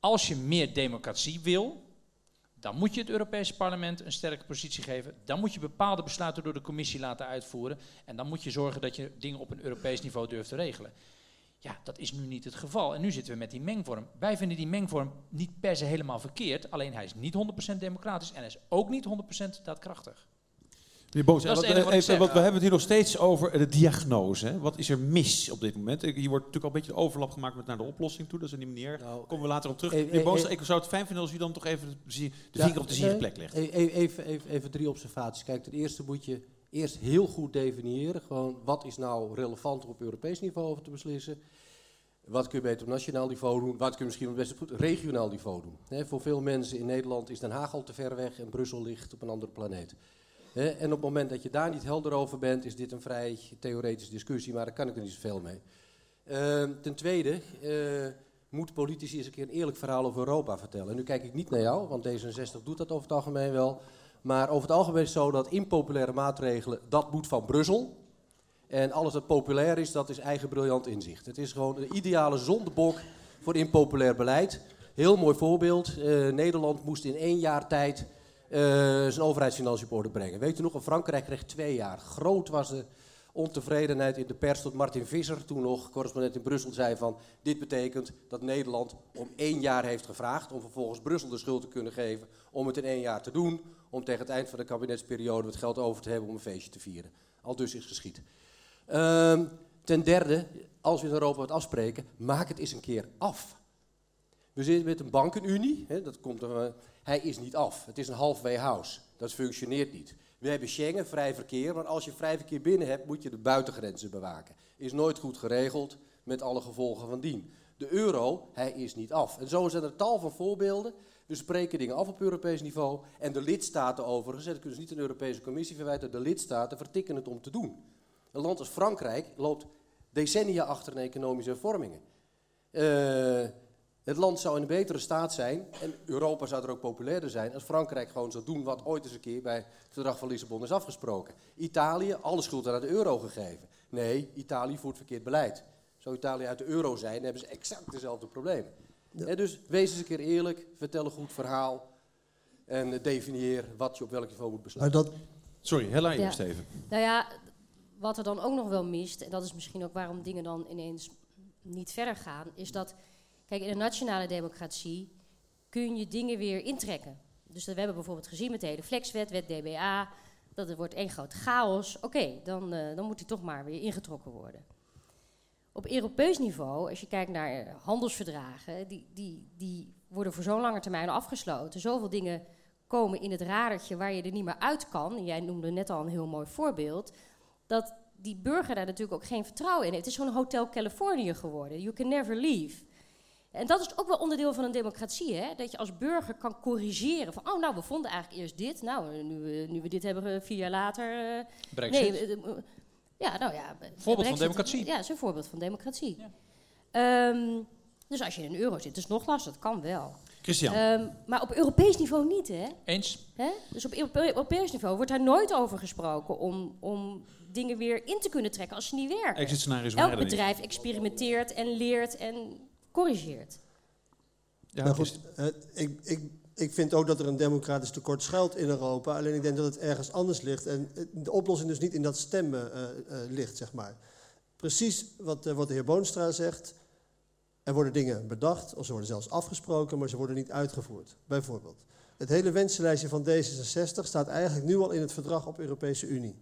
als je meer democratie wil, dan moet je het Europese parlement een sterke positie geven. Dan moet je bepaalde besluiten door de commissie laten uitvoeren. En dan moet je zorgen dat je dingen op een Europees niveau durft te regelen. Ja, dat is nu niet het geval. En nu zitten we met die mengvorm. Wij vinden die mengvorm niet per se helemaal verkeerd. Alleen hij is niet 100% democratisch en hij is ook niet 100% daadkrachtig. Meneer Boos, Dat wat, het wat even, want we hebben het hier nog steeds over de diagnose. Hè? Wat is er mis op dit moment? Hier wordt natuurlijk al een beetje de overlap gemaakt met naar de oplossing toe. Dat is een manier. Daar Nou, komen we later op terug. eh, Meneer eh, Boos, eh, ik zou het fijn vinden als u dan toch even de, de Ja, vinger op de zere plek legt. e- e- Even, even, even drie observaties. Kijk, ten eerste moet je eerst heel goed definiëren. Gewoon, wat is nou relevant om op Europees niveau over te beslissen? Wat kun je beter op nationaal niveau doen? Wat kun je misschien op best op regionaal niveau doen? Hè, voor veel mensen in Nederland is Den Haag al te ver weg en Brussel ligt op een andere planeet. En op het moment dat je daar niet helder over bent, is dit een vrij theoretische discussie, maar daar kan ik er niet zoveel mee. Ehm, ten tweede, eh moeten politici eens een keer een eerlijk verhaal over Europa vertellen. En nu kijk ik niet naar jou, want D66 doet dat over het algemeen wel. Maar over het algemeen is het zo dat impopulaire maatregelen, dat moet van Brussel. En alles wat populair is, dat is eigen briljant inzicht. Het is gewoon een ideale zondebok voor impopulair beleid. Heel mooi voorbeeld. Eh, Nederland moest in één jaar tijd zijn overheidsfinanciën op orde brengen. Weet u nog, Frankrijk kreeg twee jaar. Groot was de ontevredenheid in de pers tot Martin Visser, toen nog correspondent in Brussel, zei van... dit betekent dat Nederland om één jaar heeft gevraagd... om vervolgens Brussel de schuld te kunnen geven om het in één jaar te doen... om tegen het eind van de kabinetsperiode het geld over te hebben om een feestje te vieren. Al dus is geschied. Ehm, ten derde, als we in Europa wat afspreken, maak het eens een keer af. We zitten met een bankenunie, hè, dat komt er, eh, hij is niet af. Het is een halfway house, dat functioneert niet. We hebben Schengen, vrij verkeer, maar als je vrij verkeer binnen hebt, moet je de buitengrenzen bewaken. Is nooit goed geregeld, met alle gevolgen van dien. De euro, hij is niet af. En zo zijn er tal van voorbeelden. We spreken dingen af op Europees niveau. En de lidstaten overigens, en dat kunnen ze niet aan de Europese Commissie verwijten, de lidstaten vertikken het om te doen. Een land als Frankrijk loopt decennia achter in economische hervormingen. Eh, het land zou in een betere staat zijn, en Europa zou er ook populairder zijn, als Frankrijk gewoon zou doen wat ooit eens een keer bij het verdrag van Lissabon is afgesproken. Italië, alle schuld aan de euro gegeven. Nee, Italië voert verkeerd beleid. Zou Italië uit de euro zijn, dan hebben ze exact dezelfde problemen. Hè, dus wees eens een keer eerlijk, vertel een goed verhaal en eh, definieer wat je op welk niveau moet besluiten. Dat, Sorry, Hella Ja. eerst even. Nou ja, wat er dan ook nog wel mist, en dat is misschien ook waarom dingen dan ineens niet verder gaan, is dat, kijk, in een nationale democratie kun je dingen weer intrekken. Dus we hebben bijvoorbeeld gezien met de hele flexwet, wet DBA, dat er wordt één groot chaos. Oké, dan, eh, dan moet die toch maar weer ingetrokken worden. Op Europees niveau, als je kijkt naar handelsverdragen, die, die, die worden voor zo'n lange termijn afgesloten. Zoveel dingen komen in het radertje waar je er niet meer uit kan. Jij noemde net al een heel mooi voorbeeld. Dat die burger daar natuurlijk ook geen vertrouwen in heeft. Het is zo'n Hotel Californië geworden. You can never leave. En dat is ook wel onderdeel van een democratie, hè? dat je als burger kan corrigeren. Van, oh, nou, we vonden eigenlijk eerst dit. Nou, nu, we- nu we dit hebben, eh, vier jaar later. eh, Brexit. Nee, eh, eh, ja, nou ja. eh, van democratie. Ja, het is een voorbeeld van democratie. Ehm, dus als je in een euro zit, is het nog lastig. Dat kan wel. Christian. Ehm, maar op Europees niveau niet, hè? Eens? Hè? Dus op Europe- Europees niveau wordt daar nooit over gesproken om, om dingen weer in te kunnen trekken als ze niet werken. Exit scenario's Elk bedrijf experimenteert en leert en corrigeert. Ja, nou goed, eh, ik, ik, ik vind ook dat er een democratisch tekort schuilt in Europa. Alleen ik denk dat het ergens anders ligt. En eh, de oplossing dus niet in dat stemmen eh, eh, ligt, zeg maar. Precies wat, wat de heer Boonstra zegt. Er worden dingen bedacht, of ze worden zelfs afgesproken, maar ze worden niet uitgevoerd. Bijvoorbeeld. Het hele wensenlijstje van D66 staat eigenlijk nu al in het verdrag op Europese Unie.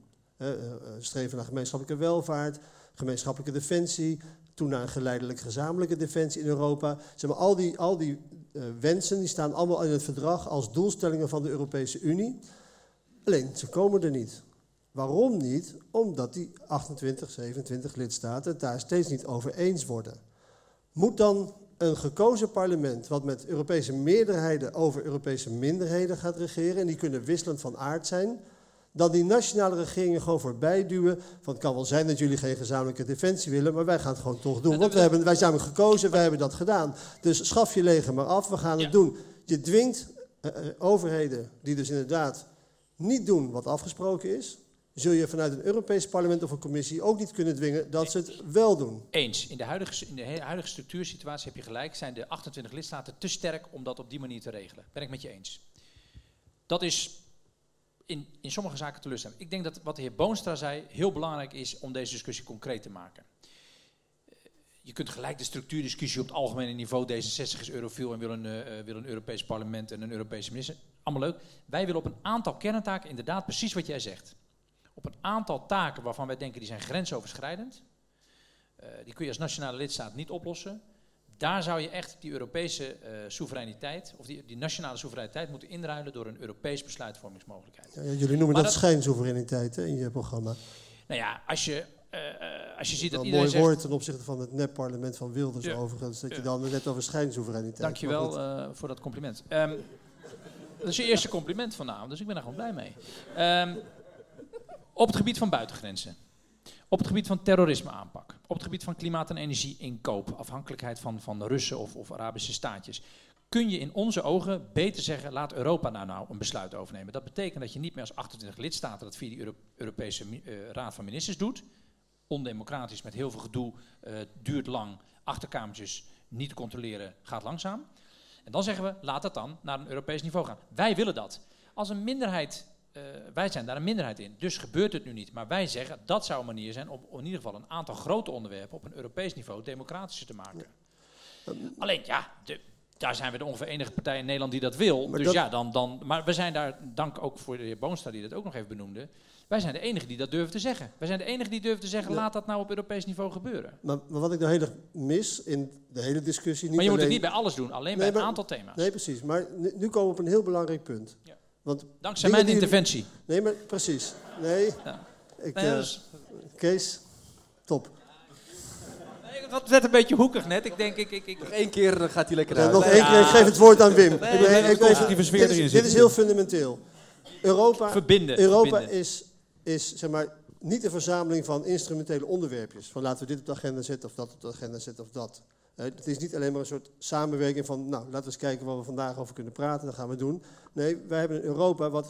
Streven naar gemeenschappelijke welvaart, gemeenschappelijke defensie, toen naar een geleidelijk gezamenlijke defensie in Europa. Zeg maar, al die, al die eh, wensen die staan allemaal in het verdrag als doelstellingen van de Europese Unie. Alleen, ze komen er niet. Waarom niet? Omdat die 28, 27 lidstaten het daar steeds niet over eens worden. Moet dan een gekozen parlement, wat met Europese meerderheden over Europese minderheden gaat regeren, en die kunnen wisselend van aard zijn, dan die nationale regeringen gewoon voorbij duwen. Van het kan wel zijn dat jullie geen gezamenlijke defensie willen, maar wij gaan het gewoon toch doen. Want we hebben, wij zijn gekozen, wij hebben dat gedaan. Dus schaf je leger maar af, we gaan het doen. Je dwingt uh, overheden die dus inderdaad niet doen wat afgesproken is, zul je vanuit een Europees parlement of een commissie ook niet kunnen dwingen dat ze het wel doen. Eens. In de huidige, in de huidige structuursituatie heb je gelijk, zijn de 28 lidstaten te sterk om dat op die manier te regelen. Ben ik met je eens. Dat is in, in sommige zaken teleurstellend. Ik denk dat wat de heer Boonstra zei heel belangrijk is om deze discussie concreet te maken. Eh, je kunt gelijk de structuurdiscussie op het algemene niveau. D66 is eurofiel en wil een, uh, wil een Europees parlement en een Europese minister. Allemaal leuk. Wij willen op een aantal kerntaken inderdaad precies wat jij zegt. Op een aantal taken waarvan wij denken die zijn grensoverschrijdend. Uh, die kun je als nationale lidstaat niet oplossen. Daar zou je echt die Europese uh, soevereiniteit, of die, die, nationale soevereiniteit, moeten inruilen door een Europees besluitvormingsmogelijkheid. Ja, jullie noemen dat, dat schijnsoevereiniteit hè, in je programma. Nou ja, als je, uh, als je ziet dat een iedereen mooi zegt... woord ten opzichte van het nepparlement van Wilders Ja. overigens, dat je Ja. dan net over schijnsoevereiniteit. Dankjewel eh voor dat compliment. Ehm, dat is je eerste compliment vanavond, dus ik ben daar gewoon blij mee. Ehm, op het gebied van buitengrenzen. Op het gebied van terrorisme aanpak. Op het gebied van klimaat- en energie-inkoop. Afhankelijkheid van, van de Russen of, of Arabische staatjes. Kun je in onze ogen beter zeggen, laat Europa nou nou een besluit overnemen. Dat betekent dat je niet meer als 28 lidstaten dat via Euro- Europese eh, Raad van Ministers doet. Ondemocratisch, met heel veel gedoe, eh, duurt lang, achterkamertjes, niet controleren, gaat langzaam. En dan zeggen we, laat het dan naar een Europees niveau gaan. Wij willen dat. Als een minderheid, wij zijn daar een minderheid in, dus gebeurt het nu niet. Maar wij zeggen, dat zou een manier zijn om in ieder geval een aantal grote onderwerpen op een Europees niveau democratischer te maken. Alleen, ja, de, daar zijn we de ongeveer enige partij in Nederland die dat wil. Maar dus dat- ja, dan, dan, maar we zijn daar, dank ook voor de heer Boonstra die dat ook nog even benoemde, wij zijn de enigen die dat durven te zeggen. Wij zijn de enigen die durven te zeggen, Ja. laat dat nou op Europees niveau gebeuren. Maar, maar wat ik nou heel erg mis in de hele discussie... Niet maar je moet het niet bij alles doen, alleen Nee, bij een aantal thema's. Nee, precies. Maar nu, nu komen we op een heel belangrijk punt. Ja. Want Dankzij mijn die- interventie. Nee, maar precies. Nee, Ja. ik, Nee, eh, Kees, top. Nee, dat werd een beetje hoekig net. Ik denk, ik, ik, ik, Nog één keer dan gaat hij lekker uit. nog één keer, ik geef het woord aan Wim. Nee, Ik- nee, ik- ik- constructieve sfeer dit is- Dit is heel fundamenteel. Europa, verbinden. Europa verbinden. is, is zeg maar, niet een verzameling van instrumentele onderwerpjes. Van laten we dit op de agenda zetten of dat op de agenda zetten of dat. Eh, Het is niet alleen maar een soort samenwerking van, nou, laten we eens kijken waar we vandaag over kunnen praten, dat gaan we doen. Nee, wij hebben een Europa wat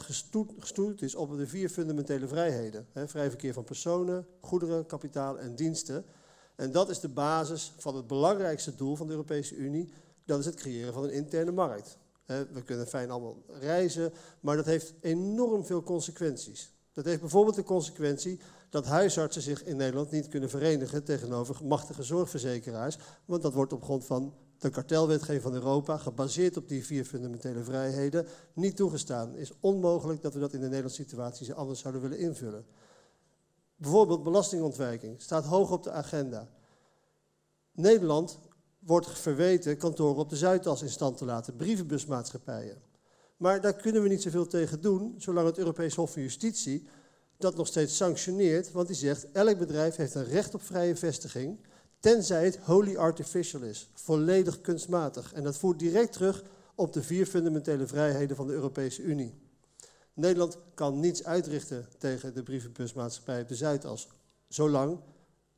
gestoeld is op de vier fundamentele vrijheden. Hè, vrij verkeer van personen, goederen, kapitaal en diensten. En dat is de basis van het belangrijkste doel van de Europese Unie. Dat is het creëren van een interne markt. Hè, we kunnen fijn allemaal reizen, maar dat heeft enorm veel consequenties. Dat heeft bijvoorbeeld de consequentie dat huisartsen zich in Nederland niet kunnen verenigen tegenover machtige zorgverzekeraars. Want dat wordt op grond van de kartelwetgeving van Europa, gebaseerd op die vier fundamentele vrijheden, niet toegestaan. Het is onmogelijk dat we dat in de Nederlandse situatie anders zouden willen invullen. Bijvoorbeeld belastingontwijking staat hoog op de agenda. Nederland wordt verweten kantoren op de Zuidas in stand te laten, brievenbusmaatschappijen. Maar daar kunnen we niet zoveel tegen doen, zolang het Europees Hof van Justitie dat nog steeds sanctioneert, want die zegt elk bedrijf heeft een recht op vrije vestiging, tenzij het wholly artificial is, volledig kunstmatig. En dat voert direct terug op de vier fundamentele vrijheden van de Europese Unie. Nederland kan niets uitrichten tegen de brievenbusmaatschappij op de Zuidas, zolang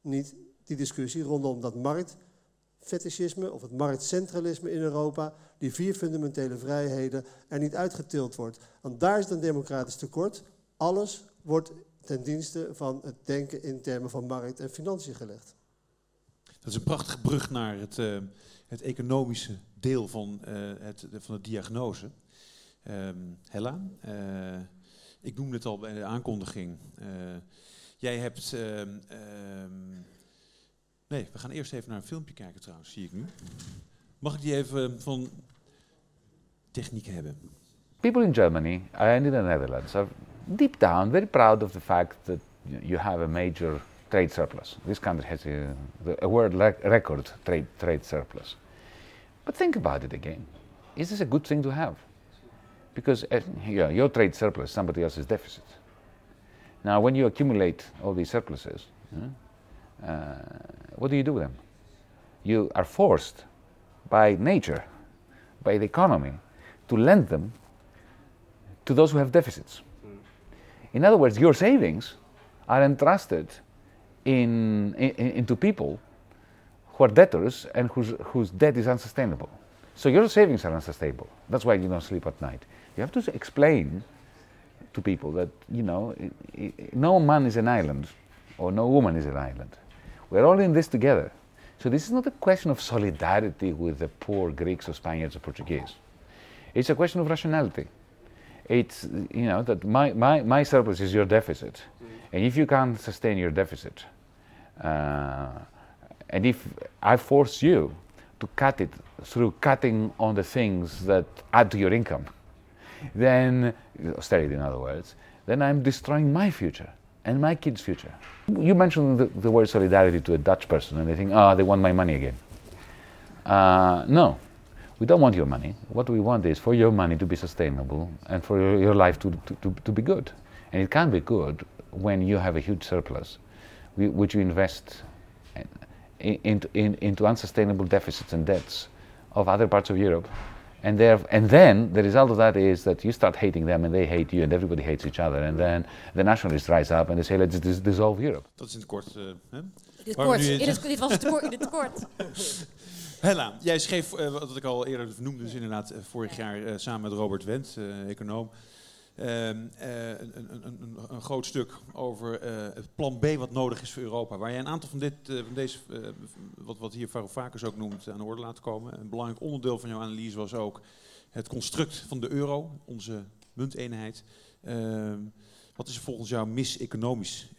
niet die discussie rondom dat marktfetischisme of het marktcentralisme in Europa, die vier fundamentele vrijheden, er niet uitgetild wordt. Want daar is het een democratisch tekort. Alles wordt ten dienste van het denken in termen van markt en financiën gelegd. Dat is een prachtige brug naar het, eh, het economische deel van, eh, het, de, van de diagnose. Ehm, Hella, eh, ik noemde het al bij de aankondiging. Eh, jij hebt. ehm, ehm, nee, we gaan eerst even naar een filmpje kijken trouwens, zie ik nu. Mag ik die even van techniek hebben? People in Germany and in the Netherlands are deep down very proud of the fact that you have a major trade surplus. This country has a, a world rec- record trade, trade surplus. But think about it again. Is this a good thing to have? Because uh, yeah, your trade surplus, is somebody else's deficit. Now, when you accumulate all these surpluses, uh, what do you do with them? you are forced by nature, by the economy, to lend them to those who have deficits. In other words, your savings are entrusted in, in, into people who are debtors and whose, whose debt is unsustainable. So your savings are unsustainable. That's why you don't sleep at night. You have to explain to people that, you know, no man is an island or no woman is an island. We're all in this together. So this is not a question of solidarity with the poor Greeks or Spaniards or Portuguese. It's a question of rationality. It's, you know, that my, my, my surplus is your deficit. And if you can't sustain your deficit, uh, and if I force you to cut it through cutting on the things that add to your income, then, austerity in other words, then I'm destroying my future and my kids' future. You mentioned the, the word solidarity to a Dutch person, and they think, oh, they want my money again. Uh, no, we don't want your money. What we want is for your money to be sustainable and for your, your life to, to, to, to be good. And it can be good when you have a huge surplus, whi- which you invest in, in, in, into unsustainable deficits and debts of other parts of Europe. And, there, and then the result of that is that you start hating them and they hate you and everybody hates each other. And then the nationalists rise up and they say, let's dis- dissolve Europe. Dat is in het kort. eh, hè? Dit, kort, in het, dit was het tekort, in het tekort. Hella, jij schreef, eh, wat ik al eerder vernoemde, dus inderdaad eh, vorig jaar eh, samen met Robert Wendt, econoom, ehm, eh, een, een, een, een, groot stuk over het plan B wat nodig is voor Europa. Waar jij een aantal van, dit, van deze, wat, wat hier Varoufakis ook noemt, aan de orde laat komen. Een belangrijk onderdeel van jouw analyse was ook het construct van de euro, onze munteenheid. Ehm, wat is er volgens jou mis economisch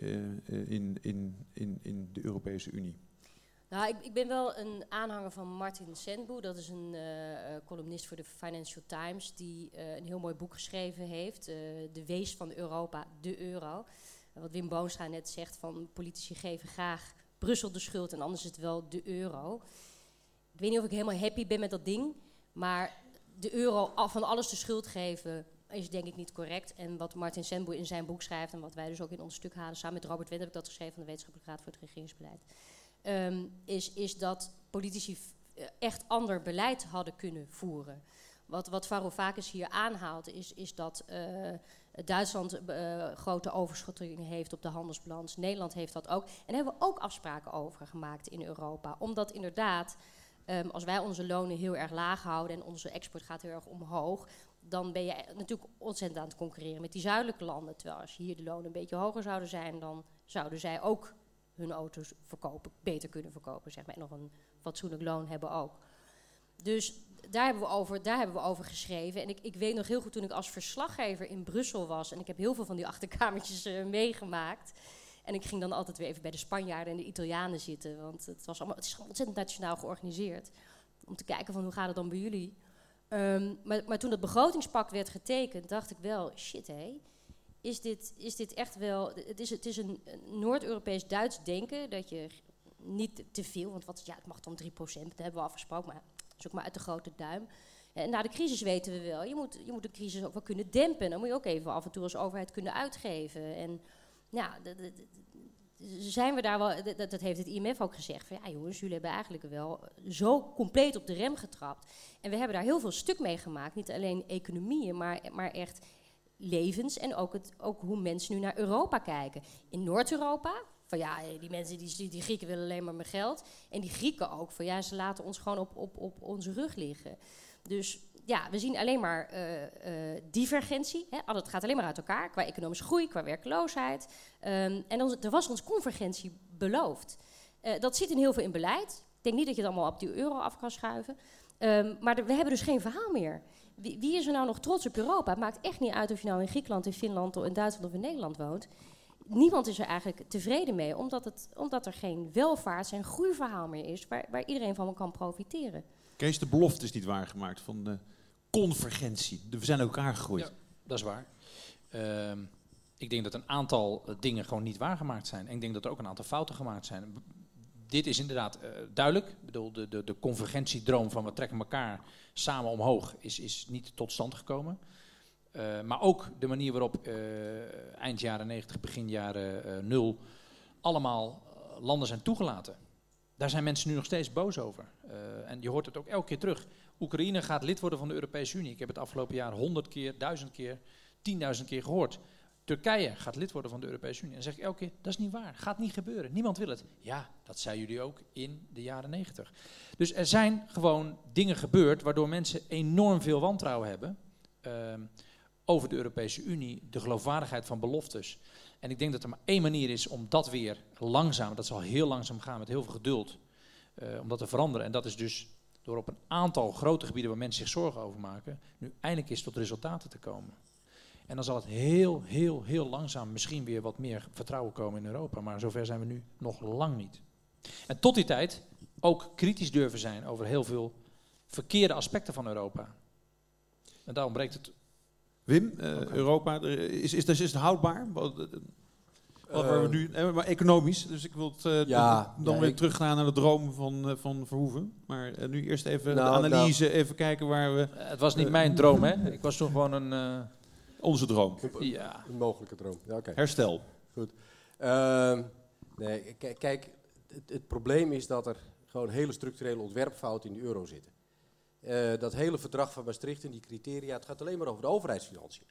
in, in, in, in de Europese Unie? Nou, ik, ik ben wel een aanhanger van Martin Sandbu. Dat is een eh, eh, columnist voor de Financial Times. Die eh, een heel mooi boek geschreven heeft. de wees van Europa, de euro. wat Wim Boonstra net zegt, van politici geven graag Brussel de schuld. En anders is het wel de euro. Ik weet niet of ik helemaal happy ben met dat ding. Maar de euro van alles de schuld geven is denk ik niet correct. En wat Martin Sandbu in zijn boek schrijft... en wat wij dus ook in ons stuk halen... samen met Robert Wendt heb ik dat geschreven... van de Wetenschappelijke Raad voor het Regeringsbeleid ehm, is, is dat politici eh, echt ander beleid hadden kunnen voeren. Wat, wat Varoufakis hier aanhaalt, is, is dat eh, Duitsland eh, grote overschottingen heeft op de handelsbalans. Nederland heeft dat ook. En daar hebben we ook afspraken over gemaakt in Europa. Omdat inderdaad, ehm, als wij onze lonen heel erg laag houden en onze export gaat heel erg omhoog, dan ben je natuurlijk ontzettend aan het concurreren met die zuidelijke landen. Terwijl als hier de lonen een beetje hoger zouden zijn, dan zouden zij ook hun auto's verkopen, beter kunnen verkopen, zeg maar. En nog een fatsoenlijk loon hebben ook. Dus daar hebben we over, daar hebben we over geschreven. En ik, ik weet nog heel goed toen ik als verslaggever in Brussel was. En ik heb heel veel van die achterkamertjes eh, meegemaakt. En ik ging dan altijd weer even bij de Spanjaarden en de Italianen zitten. Want het, was allemaal, het is ontzettend nationaal georganiseerd. Om te kijken van hoe gaat het dan bij jullie. Ehm, maar, maar toen dat begrotingspact werd getekend, dacht ik wel, shit hé. Is dit, is dit echt wel. Het is, het is een, een Noord-Europees Duits denken dat je niet te veel, want wat, ja, het mag dan 3%, dat hebben we afgesproken, maar zoek maar uit de grote duim. En na de crisis weten we wel, je moet, je moet de crisis ook wel kunnen dempen. Dan moet je ook even af en toe als overheid kunnen uitgeven. En ja, zijn we daar wel, dat heeft het IMF ook gezegd. Van, ja jongens, jullie hebben eigenlijk wel zo compleet op de rem getrapt. En we hebben daar heel veel stuk mee gemaakt. Niet alleen economieën, maar, maar echt levens en ook, het, ook hoe mensen nu naar Europa kijken. In Noord-Europa, van ja, die mensen, die, die Grieken willen alleen maar mijn geld. En die Grieken ook, van ja, ze laten ons gewoon op, op, op onze rug liggen. Dus ja, we zien alleen maar eh, eh, divergentie. Hè? Het gaat alleen maar uit elkaar, qua economische groei, qua werkloosheid. Ehm, en dan, er was ons convergentie beloofd. Eh, dat zit in heel veel in beleid. Ik denk niet dat je het allemaal op die euro af kan schuiven. Ehm, maar we hebben dus geen verhaal meer. Wie, wie is er nou nog trots op Europa? Het maakt echt niet uit of je nou in Griekenland, in Finland, in Duitsland of in Nederland woont. Niemand is er eigenlijk tevreden mee, omdat, het, omdat er geen welvaarts- en groeiverhaal meer is waar, waar iedereen van kan profiteren. Kees, de belofte is niet waargemaakt van de convergentie. We zijn elkaar gegroeid. Ja. Dat is waar. Ehm, ik denk dat een aantal eh, dingen gewoon niet waargemaakt zijn. En ik denk dat er ook een aantal fouten gemaakt zijn. Dit is inderdaad eh, duidelijk. Ik bedoel, de, de, de convergentiedroom van we trekken elkaar samen omhoog is, is niet tot stand gekomen. Eh, maar ook de manier waarop eh, eind jaren 90, begin jaren eh, 0 allemaal landen zijn toegelaten. Daar zijn mensen nu nog steeds boos over. En je hoort het ook elke keer terug. Oekraïne gaat lid worden van de Europese Unie. Ik heb het afgelopen jaar honderd keer, duizend keer, tienduizend keer gehoord. Turkije gaat lid worden van de Europese Unie. En dan zeg ik elke keer, dat is niet waar. Gaat niet gebeuren. Niemand wil het. Ja, dat zeiden jullie ook in de jaren negentig. Dus er zijn gewoon dingen gebeurd waardoor mensen enorm veel wantrouwen hebben uh, over de Europese Unie, de geloofwaardigheid van beloftes. En ik denk dat er maar één manier is om dat weer langzaam, dat zal heel langzaam gaan met heel veel geduld, uh, om dat te veranderen. En dat is dus door op een aantal grote gebieden waar mensen zich zorgen over maken, nu eindelijk eens tot resultaten te komen. En dan zal het heel, heel, heel langzaam misschien weer wat meer vertrouwen komen in Europa. Maar zover zijn we nu nog lang niet. En tot die tijd ook kritisch durven zijn over heel veel verkeerde aspecten van Europa. En daarom breekt het. Wim, uh, okay. Europa, is, is, is, het houdbaar? Wat, wat uh, we nu, eh, maar economisch, dus ik wil het uh, ja, dan ja, weer ik, teruggaan naar de droom van, uh, van Verhoeven. Maar nu eerst even Nou, de analyse, even kijken waar we... het was niet mijn droom, hè? Ik was toch gewoon een. Onze droom. Ja. Een mogelijke droom. Ja, oké. Herstel. Goed. Ehm, nee, kijk, het, het probleem is dat er gewoon hele structurele ontwerpfouten in de euro zitten. Eh, dat hele verdrag van Maastricht en die criteria, het gaat alleen maar over de overheidsfinanciën.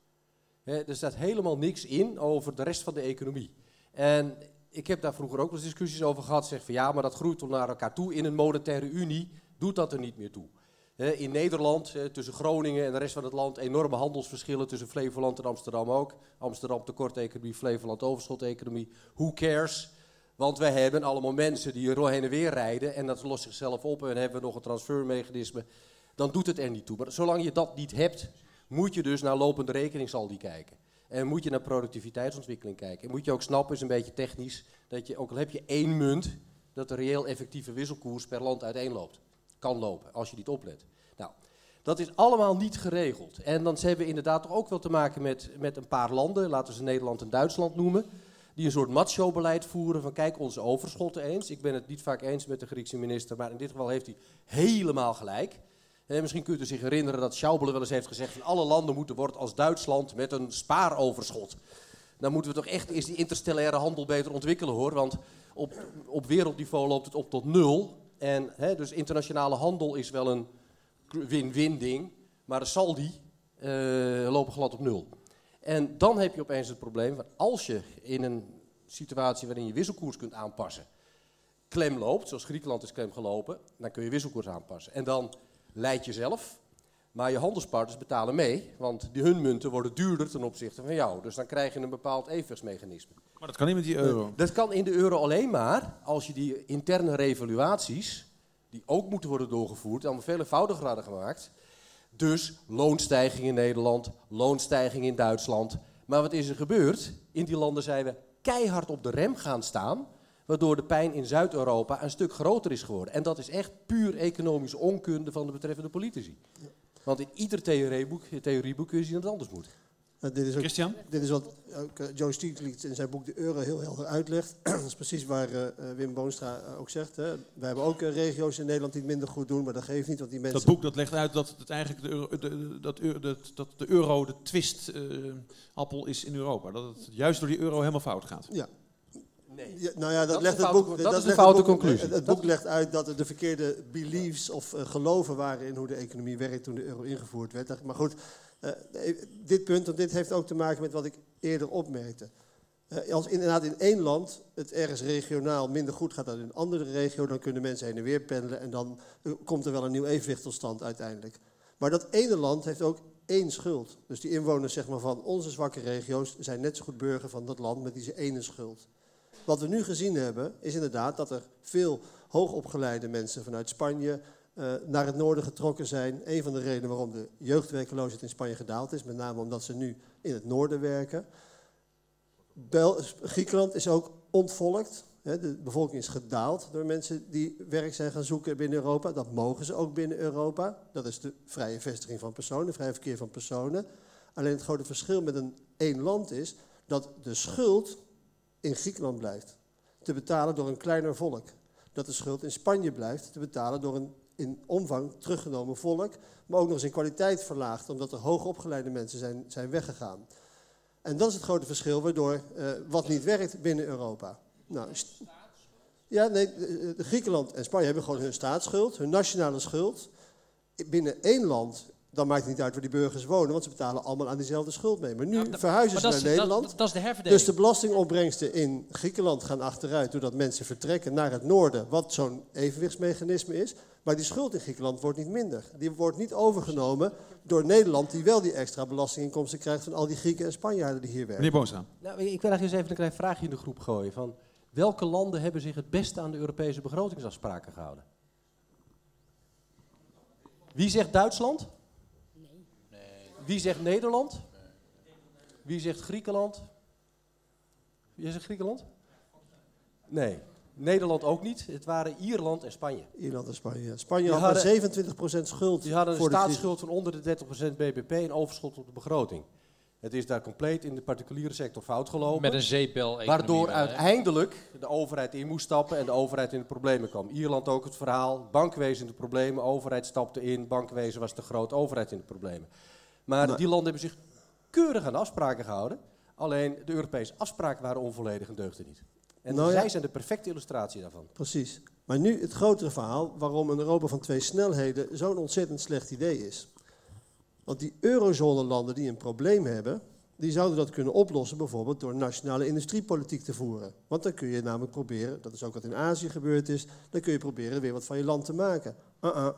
Hè, er staat helemaal niks in over de rest van de economie. En ik heb daar vroeger ook wel eens discussies over gehad. Zeg van ja, maar dat groeit toch naar elkaar toe. In een monetaire unie doet dat er niet meer toe. In Nederland, tussen Groningen en de rest van het land, enorme handelsverschillen tussen Flevoland en Amsterdam ook. Amsterdam tekort-economie, Flevoland overschot-economie. Who cares? Want wij hebben allemaal mensen die heen en weer rijden en dat lost zichzelf op en hebben we nog een transfermechanisme. Dan doet het er niet toe. Maar zolang je dat niet hebt, moet je dus naar lopende rekeningssaldi kijken. En moet je naar productiviteitsontwikkeling kijken. En moet je ook snappen, is een beetje technisch, dat je, ook al heb je één munt, dat de reëel effectieve wisselkoers per land uiteenloopt. Kan lopen, als je niet oplet. Nou, dat is allemaal niet geregeld. En dan hebben we inderdaad toch ook wel te maken met, met een paar landen, laten we ze Nederland en Duitsland noemen, die een soort macho-beleid voeren van kijk, onze overschotten eens. Ik ben het niet vaak eens met de Griekse minister, maar in dit geval heeft hij helemaal gelijk. Eh, misschien kunt u zich herinneren dat Schauble wel eens heeft gezegd van alle landen moeten worden als Duitsland met een spaaroverschot. Dan moeten we toch echt eerst die interstellaire handel beter ontwikkelen hoor, want op, op wereldniveau loopt het op tot nul. En hè, dus internationale handel is wel een win-win ding, maar de saldi uh, lopen glad op nul. En dan heb je opeens het probleem van als je in een situatie waarin je wisselkoers kunt aanpassen, klem loopt, zoals Griekenland is klem gelopen, dan kun je wisselkoers aanpassen. En dan leid je zelf, maar je handelspartners betalen mee, want hun munten worden duurder ten opzichte van jou. Dus dan krijg je een bepaald evenwichtsmechanisme. Maar dat kan niet met die euro. Dat kan in de euro alleen maar als je die interne revaluaties, die ook moeten worden doorgevoerd, allemaal veel eenvoudiger hadden gemaakt. Dus loonstijging in Nederland, loonstijging in Duitsland. Maar wat is er gebeurd? In die landen zijn we keihard op de rem gaan staan, waardoor de pijn in Zuid-Europa een stuk groter is geworden. En dat is echt puur economische onkunde van de betreffende politici. Want in ieder theorieboek, theorieboek kun je zien dat het anders moet. Nou, dit is ook, Christian? Dit is wat ook, uh, Joe Stiglitz in zijn boek De Euro heel helder uitlegt. dat is precies waar uh, Wim Boonstra ook zegt. Hè. We hebben ook regio's in Nederland die het minder goed doen, maar dat geeft niet, want die mensen... Dat boek dat legt uit dat het eigenlijk de euro, de, dat, dat, dat de euro de twistappel is in Europa. Dat het juist door die euro helemaal fout gaat. Ja. Nee. Ja, nou ja, dat, Dat legt is het een boek. foute- dat is een legt foute het boek- conclusie. Het, boek legt uit dat er de verkeerde beliefs of uh, geloven waren in hoe de economie werkt toen de euro ingevoerd werd. Maar goed, uh, dit punt, want dit heeft ook te maken met wat ik eerder opmerkte. Uh, als inderdaad in één land het ergens regionaal minder goed gaat dan in een andere regio, dan kunnen mensen heen en weer pendelen en dan komt er wel een nieuw evenwicht tot stand uiteindelijk. Maar dat ene land heeft ook één schuld. Dus die inwoners zeg maar, van onze zwakke regio's zijn net zo goed burger van dat land met die ene schuld. Wat we nu gezien hebben, is inderdaad dat er veel hoogopgeleide mensen vanuit Spanje uh, naar het noorden getrokken zijn. Een van de redenen waarom de jeugdwerkeloosheid in Spanje gedaald is, met name omdat ze nu in het noorden werken. Griekenland is ook ontvolkt. De bevolking is gedaald door mensen die werk zijn gaan zoeken binnen Europa. Dat mogen ze ook binnen Europa. Dat is de vrije vestiging van personen, vrije verkeer van personen. Alleen het grote verschil met een één land is dat de schuld in Griekenland blijft. Te betalen door een kleiner volk. Dat de schuld in Spanje blijft te betalen door een in omvang teruggenomen volk. Maar ook nog eens in kwaliteit verlaagd, omdat er hoogopgeleide mensen zijn, zijn weggegaan. En dat is het grote verschil waardoor uh, wat niet werkt binnen Europa. Nou, Ja, nee, Griekenland en Spanje hebben gewoon hun staatsschuld, hun nationale schuld. Binnen één land, dan maakt het niet uit waar die burgers wonen, want ze betalen allemaal aan diezelfde schuld mee. Maar nu Ja, verhuizen maar ze naar is- Nederland. Dat, dat is de herverdeling. Dus de belastingopbrengsten in Griekenland gaan achteruit doordat mensen vertrekken naar het noorden, wat zo'n evenwichtsmechanisme is. Maar die schuld in Griekenland wordt niet minder. Die wordt niet overgenomen door Nederland, die wel die extra belastinginkomsten krijgt van al die Grieken en Spanjaarden die hier werken. Meneer Boonstra. Nou, ik wil eigenlijk eens even een klein vraagje in de groep gooien. Van welke landen hebben zich het beste aan de Europese begrotingsafspraken gehouden? Wie zegt Duitsland? Wie zegt Nederland? Wie zegt Griekenland? Wie zegt Griekenland? Nee. Nederland ook niet. Het waren Ierland en Spanje. Ierland en Spanje. ja. Spanje Die had hadden- 27% schuld Die hadden een staatsschuld van onder de 30% BBP en overschot op de begroting. Het is daar compleet in de particuliere sector fout gelopen. Met een zeepbel Waardoor uiteindelijk de overheid in moest stappen en de overheid in de problemen kwam. Ierland ook het verhaal, bankwezen in de problemen, overheid stapte in, bankwezen was te groot, overheid in de problemen. Maar Maar- die landen hebben zich keurig aan de afspraken gehouden. Alleen de Europese afspraken waren onvolledig en deugden niet. En Nou ja. zij zijn de perfecte illustratie daarvan. Precies. Maar nu het grotere verhaal waarom een Europa van twee snelheden zo'n ontzettend slecht idee is. Want die eurozone-landen die een probleem hebben, die zouden dat kunnen oplossen bijvoorbeeld door nationale industriepolitiek te voeren. Want dan kun je namelijk proberen, dat is ook wat in Azië gebeurd is, dan kun je proberen weer wat van je land te maken. Uh-uh.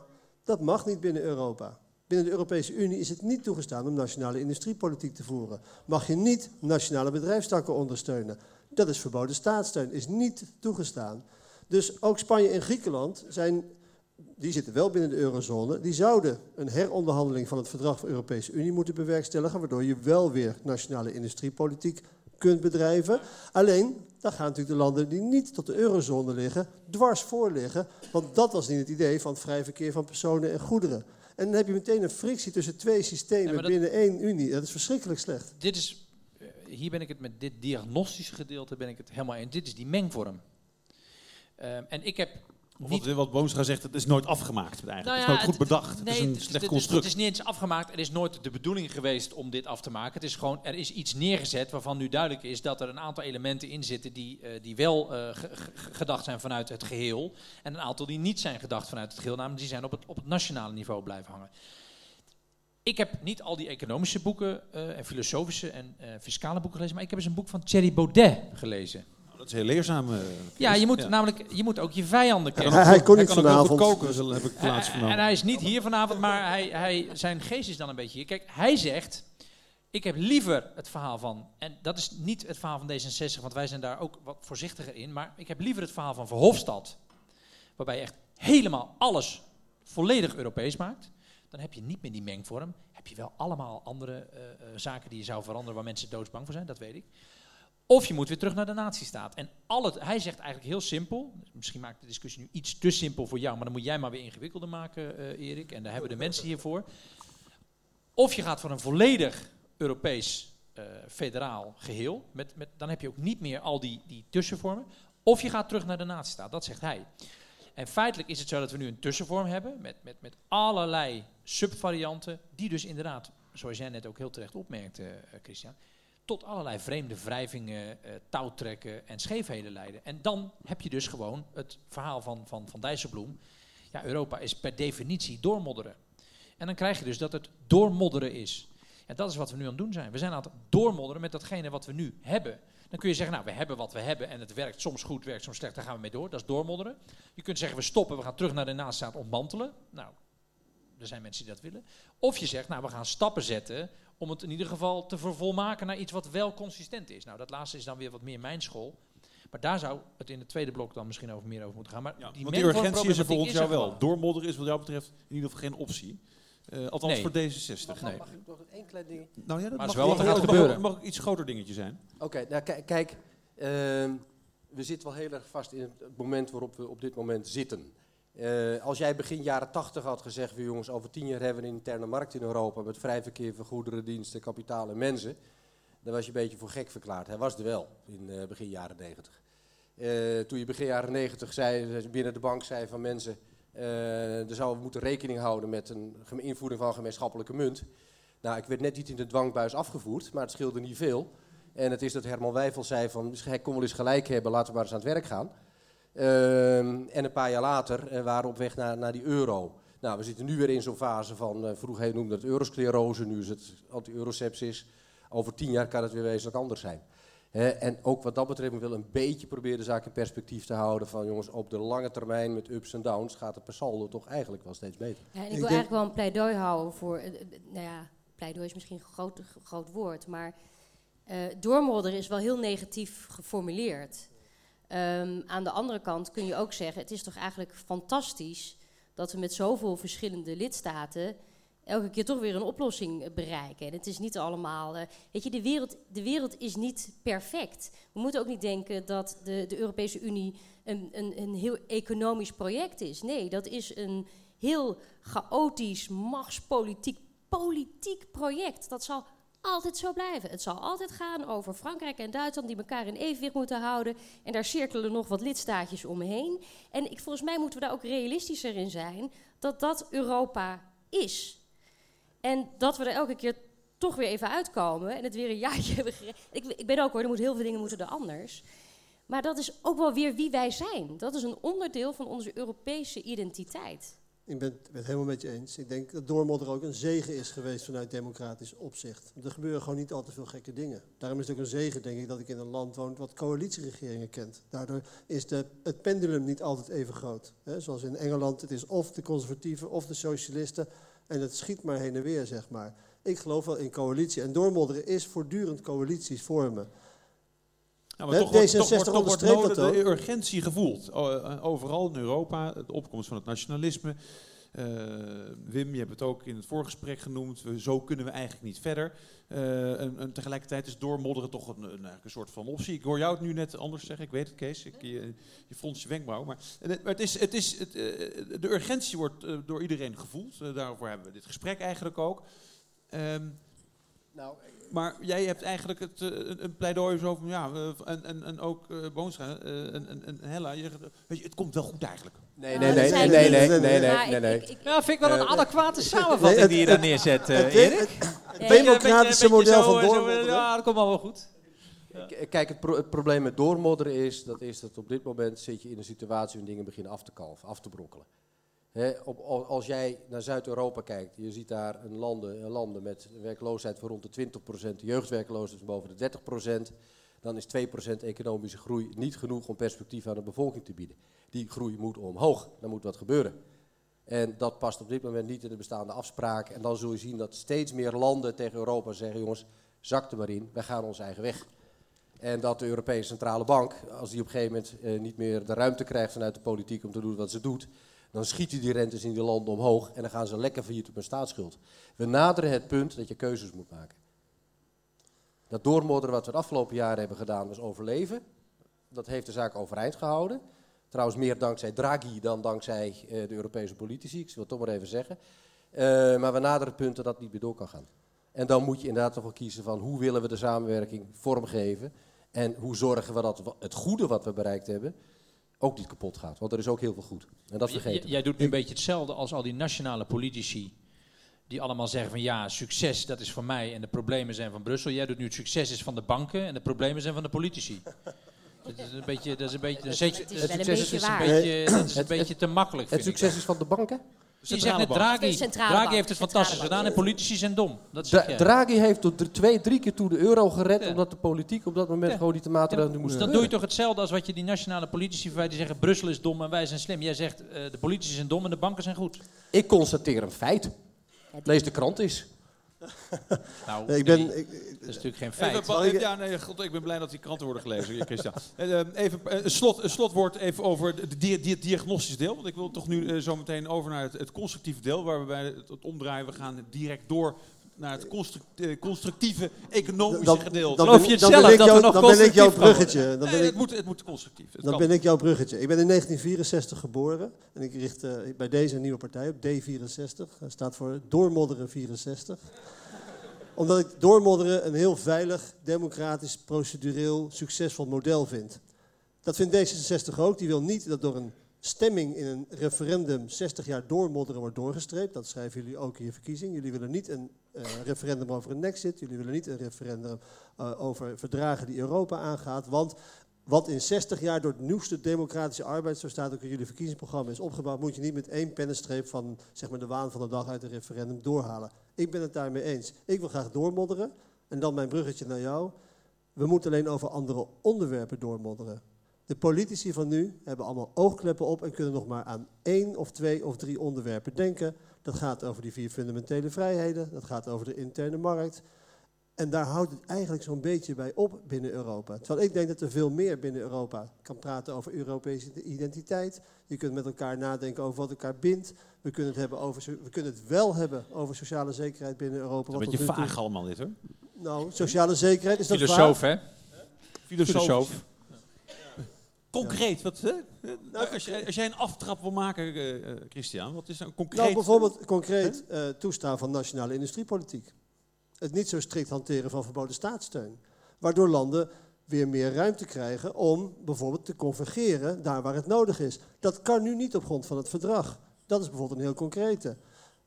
Dat mag niet binnen Europa. Binnen de Europese Unie is het niet toegestaan om nationale industriepolitiek te voeren. Mag je niet nationale bedrijfstakken ondersteunen. Dat is verboden staatssteun, is niet toegestaan. Dus ook Spanje en Griekenland zijn, die zitten wel binnen de eurozone, die zouden een heronderhandeling van het verdrag van de Europese Unie moeten bewerkstelligen, waardoor je wel weer nationale industriepolitiek kunt bedrijven. Alleen, dan gaan natuurlijk de landen die niet tot de eurozone liggen, dwars voor liggen, want dat was niet het idee van het vrij verkeer van personen en goederen. En dan heb je meteen een frictie tussen twee systemen dat- binnen één Unie. Dat is verschrikkelijk slecht. Dit is, hier ben ik het met dit diagnostische gedeelte ben ik het helemaal eens. Dit is die mengvorm. Ehm, en ik heb Of niet wat, wat zegt, het is nooit afgemaakt eigenlijk. Nou het is nooit goed bedacht. het is een slecht het- het- construct. Het is niet eens afgemaakt. Er is nooit de bedoeling geweest om dit af te maken. Het is gewoon, er is iets neergezet waarvan nu duidelijk is dat er een aantal elementen in zitten die, eh, die wel eh, ge- ge- gedacht zijn vanuit het geheel. En een aantal die niet zijn gedacht vanuit het geheel. Namelijk die zijn op het, op het nationale niveau blijven hangen. Ik heb niet al die economische boeken eh, en filosofische en eh, fiscale boeken gelezen. Maar ik heb eens een boek van Thierry Baudet gelezen. Nou, dat is heel leerzaam. eh, Ja, je moet Ja. namelijk je moet ook je vijanden kennen. ook Hij kon niet kan ook vanavond. koken, dat heb ik plaats En- genomen. En hij is niet hier vanavond, maar hij, hij, zijn geest is dan een beetje hier. Kijk, hij zegt, ik heb liever het verhaal van, en dat is niet het verhaal van D66, want wij zijn daar ook wat voorzichtiger in, maar ik heb liever het verhaal van Verhofstadt, waarbij je echt helemaal alles volledig Europees maakt. Dan heb je niet meer die mengvorm, heb je wel allemaal andere eh, eh, zaken die je zou veranderen waar mensen doodsbang voor zijn, dat weet ik. Of je moet weer terug naar de natiestaat. En al het, hij zegt eigenlijk heel simpel. Misschien maakt de discussie nu iets te simpel voor jou, maar dan moet jij maar weer ingewikkelder maken, eh, Erik. En daar hebben de mensen hiervoor. Of je gaat voor een volledig Europees federaal geheel. Met, met, dan heb je ook niet meer al die, die tussenvormen. Of je gaat terug naar de natiestaat. Dat zegt hij. En feitelijk is het zo dat we nu een tussenvorm hebben. Met, met, met allerlei subvarianten. Die dus inderdaad, zoals jij net ook heel terecht opmerkte, eh, Christian tot allerlei vreemde wrijvingen, eh, touwtrekken en scheefheden leiden. En dan heb je dus gewoon het verhaal van, van, van Dijsselbloem. Ja, Europa is per definitie doormodderen. En dan krijg je dus dat het doormodderen is. En dat is wat we nu aan het doen zijn. We zijn aan het doormodderen met datgene wat we nu hebben. Dan kun je zeggen, nou, we hebben wat we hebben en het werkt soms goed, werkt soms slecht, daar gaan we mee door. Dat is doormodderen. Je kunt zeggen, we stoppen, we gaan terug naar de naastaat ontmantelen. Nou, er zijn mensen die dat willen. Of je zegt, nou, we gaan stappen zetten om het in ieder geval te vervolmaken naar iets wat wel consistent is. Nou, dat laatste is dan weer wat meer mijn school. Maar daar zou het in het tweede blok dan misschien over meer over moeten gaan. Maar Ja, die want die mengvormproblematiek urgentie is er volgens is jou wel. Doormodderen is wat jou betreft in ieder geval geen optie. Eh, althans Nee. voor D66. Nee. Mag ik nog één klein ding? Nou ja, dat Maar mag is wel wat er mag- gaat mag- gebeuren. mag ook iets groter dingetje zijn. Oké, nou ki- kijk, ehm, we zitten wel heel erg vast in het moment waarop we op dit moment zitten. Eh, als jij begin jaren tachtig had gezegd, "Weer jongens, over tien jaar hebben we een interne markt in Europa met vrij verkeer van goederen, diensten, kapitaal en mensen, dan was je een beetje voor gek verklaard. Hij was er wel in eh, begin jaren negentig. Eh, toen je begin jaren negentig zei, binnen de bank zei van mensen, er zouden we moeten rekening houden met een invoering van een gemeenschappelijke munt. Nou, ik werd net niet in de dwangbuis afgevoerd, maar het scheelde niet veel. En het is dat Herman Wijfel zei van, hij kon wel eens gelijk hebben, laten we maar eens aan het werk gaan. Ehm, en een paar jaar later eh, waren we op weg naar, naar die euro. Nou, we zitten nu weer in zo'n fase van, eh vroeger noemde het eurosclerose, nu is het anti-eurosepsis. Over tien jaar kan het weer wezenlijk anders zijn. Hè, en ook wat dat betreft, we willen een beetje proberen de zaak in perspectief te houden. Van jongens, op de lange termijn met ups en downs gaat het per saldo toch eigenlijk wel steeds beter. Ja, en ik Ik wil denk- eigenlijk wel een pleidooi houden voor, eh, nou ja, pleidooi is misschien een groot, groot woord, maar eh doormodderen is wel heel negatief geformuleerd. Ehm, aan de andere kant kun je ook zeggen, het is toch eigenlijk fantastisch dat we met zoveel verschillende lidstaten elke keer toch weer een oplossing eh, bereiken. En het is niet allemaal, eh, weet je, de wereld, de wereld is niet perfect. We moeten ook niet denken dat de, de Europese Unie een, een, een heel economisch project is. Nee, dat is een heel chaotisch, machtspolitiek, politiek project. Dat zal altijd zo blijven. Het zal altijd gaan over Frankrijk en Duitsland die elkaar in evenwicht moeten houden. En daar cirkelen nog wat lidstaatjes omheen. En ik, volgens mij moeten we daar ook realistischer in zijn dat dat Europa is. En dat we er elke keer toch weer even uitkomen en het weer een jaartje hebben gered. Ik, ik ben ook hoor, er moeten heel veel dingen moeten er anders. Maar dat is ook wel weer wie wij zijn. Dat is een onderdeel van onze Europese identiteit. Ik ben het helemaal met je eens. Ik denk dat doormodder ook een zegen is geweest vanuit democratisch opzicht. Er gebeuren gewoon niet al te veel gekke dingen. Daarom is het ook een zegen, denk ik, dat ik in een land woon wat coalitieregeringen kent. Daardoor is de, het pendulum niet altijd even groot. Zoals in Engeland, het is of de conservatieven of de socialisten. En het schiet maar heen en weer, zeg maar. Ik geloof wel in coalitie. En doormodderen is voortdurend coalities vormen. Ja, Hè, maar toch wordt, toch D66 wordt, toch wordt onderstreept nodig dat de urgentie gevoeld. Eh, Overal in Europa, de opkomst van het nationalisme. Eh, Wim, je hebt het ook in het voorgesprek genoemd. We- zo kunnen we eigenlijk niet verder. Eh, en, en tegelijkertijd is doormodderen toch een, een, een soort van optie. Ik hoor jou het nu net anders zeggen. Ik weet het, Kees. Ik, je, je fronst je wenkbrauw. Maar, het, maar het is, het is, het, de urgentie wordt door iedereen gevoeld. Daarvoor hebben we dit gesprek eigenlijk ook. Ehm, Nou, maar jij hebt eigenlijk het, eh, een, pleidooi zo van, ja, eh, en, en, en ook uh, Boonstra en, en, en Hella, je weet je, het komt wel goed eigenlijk. nee, nee, dat nee, nee, nee, nee, nee, nee, Ja, vind ik wel een adequate samenvatting het- die je daar neerzet, eh, het- Erik. het- democratische model van doormodderen. Ja, dat komt wel wel goed. Kijk, het, pro- het probleem met doormodderen is dat, is dat op dit moment zit je in een situatie waarin dingen beginnen af te kalven, af te brokkelen. Op, al- als jij naar Zuid-Europa kijkt, je ziet daar landen, landen met een werkloosheid van rond de 20%, de jeugdwerkloosheid van boven de 30%, dan is 2% economische groei niet genoeg om perspectief aan de bevolking te bieden. Die groei moet omhoog, er moet wat gebeuren. En dat past op dit moment niet in de bestaande afspraken. En dan zul je zien dat steeds meer landen tegen Europa zeggen, jongens, zak er maar in, wij gaan ons eigen weg. En dat de Europese Centrale Bank, als die op een gegeven moment eh, niet meer de ruimte krijgt vanuit de politiek om te doen wat ze doet, dan schieten die rentes in die landen omhoog en dan gaan ze lekker failliet op hun staatsschuld. We naderen het punt dat je keuzes moet maken. Dat doormodderen wat we de afgelopen jaren hebben gedaan was overleven. Dat heeft de zaak overeind gehouden. Trouwens meer dankzij Draghi dan dankzij eh, de Europese politici, ik wil het toch maar even zeggen. Eh, maar we naderen het punt dat dat niet meer door kan gaan. En dan moet je inderdaad toch wel kiezen van hoe willen we de samenwerking vormgeven. En hoe zorgen we dat het goede wat we bereikt hebben ook niet kapot gaat. Want er is ook heel veel goed. En dat j- we. Jij doet nu een beetje hetzelfde als al die nationale politici. Die allemaal zeggen van ja, succes dat is van mij en de problemen zijn van Brussel. Jij doet nu het succes is van de banken en de problemen zijn van de politici. Dat is een beetje, dat is een beetje, dan zet je, Het is een is- beetje dat is een beetje, dat is een Het- beetje te makkelijk. Het vind ik. succes is van de banken. Je zegt net. Draghi. Draghi heeft het fantastisch gedaan en politici zijn dom. Dat Dra- zeg jij. Draghi heeft tot twee, drie keer toe de euro gered, Ja. omdat de politiek op dat moment Ja. gewoon niet de maatregelen moest Dus dan doe je toch hetzelfde als wat je die nationale politici verwijt. Die zeggen Brussel is dom en wij zijn slim. Jij zegt eh, de politici zijn dom en de banken zijn goed. Ik constateer een feit. Lees de krant eens. Nou, ik ben, nee, ik, dat is natuurlijk geen Even, feit. pa- ja, nee, God, ik ben blij dat die kranten worden gelezen, hier, Christian. Eh, eh, even eh, een, slot, een slotwoord even over het di di diagnostische deel. Want ik wil toch nu zo meteen over naar het, het constructieve deel, waar we bij het, het omdraaien. We gaan direct door naar het construct- eh, constructieve economische dan, gedeelte. dan, Geloof ben, je het dan zelf ben ik, dat we jou, nog dan ben ik jouw bruggetje. Dan Nee, ben het, ik, moet, het moet constructief. Het dan kan. ben ik jouw bruggetje. Ik ben in 1964 geboren en ik richt eh, bij deze een nieuwe partij op, D64. Dat staat voor Doormodderen 64. Omdat ik doormodderen een heel veilig, democratisch, procedureel, succesvol model vind. Dat vindt D66 ook. Die wil niet dat door een stemming in een referendum 60 jaar doormodderen wordt doorgestreept. Dat schrijven jullie ook in je verkiezing. Jullie willen niet een eh, referendum over een exit. Jullie willen niet een referendum eh, over verdragen die Europa aangaat. Want wat in 60 jaar door het nieuwste democratische arbeid, zo staat ook in jullie verkiezingsprogramma, is opgebouwd, moet je niet met één pennenstreep van zeg maar, de waan van de dag uit een referendum doorhalen. Ik ben het daarmee eens. Ik wil graag doormodderen. En dan mijn bruggetje naar jou. We moeten alleen over andere onderwerpen doormodderen. De politici van nu hebben allemaal oogkleppen op en kunnen nog maar aan één of twee of drie onderwerpen denken. Dat gaat over die vier fundamentele vrijheden, dat gaat over de interne markt. En daar houdt het eigenlijk zo'n beetje bij op binnen Europa. Terwijl ik denk dat er veel meer binnen Europa kan praten over Europese identiteit. Je kunt met elkaar nadenken over wat elkaar bindt. We kunnen het, hebben over, we kunnen het wel hebben over sociale zekerheid binnen Europa. Een beetje vaag allemaal dit hoor. Nou, sociale zekerheid is dat Filosoof, vaag? hè? Filosoof. Concreet, wat, hè? Nou, als, jij, als jij een aftrap wil maken, uh, Christian, wat is nou concreet? Nou, bijvoorbeeld concreet uh, toestaan van nationale industriepolitiek. Het niet zo strikt hanteren van verboden staatssteun. Waardoor landen weer meer ruimte krijgen om bijvoorbeeld te convergeren daar waar het nodig is. Dat kan nu niet op grond van het verdrag. Dat is bijvoorbeeld een heel concrete.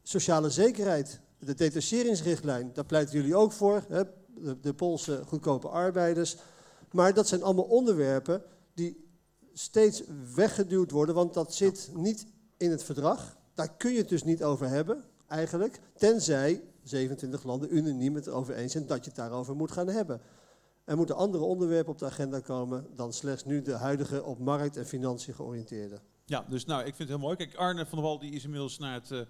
Sociale zekerheid, de detacheringsrichtlijn, daar pleiten jullie ook voor. Hè? De, de Poolse goedkope arbeiders. Maar dat zijn allemaal onderwerpen die steeds weggeduwd worden, want dat zit niet in het verdrag. Daar kun je het dus niet over hebben, eigenlijk. Tenzij 27 landen unaniem het erover eens zijn dat je het daarover moet gaan hebben. Er moeten andere onderwerpen op de agenda komen dan slechts nu de huidige op markt en financiën georiënteerde. Ja, dus nou, ik vind het heel mooi. Kijk, Arne van der Wal die is inmiddels naar het uh,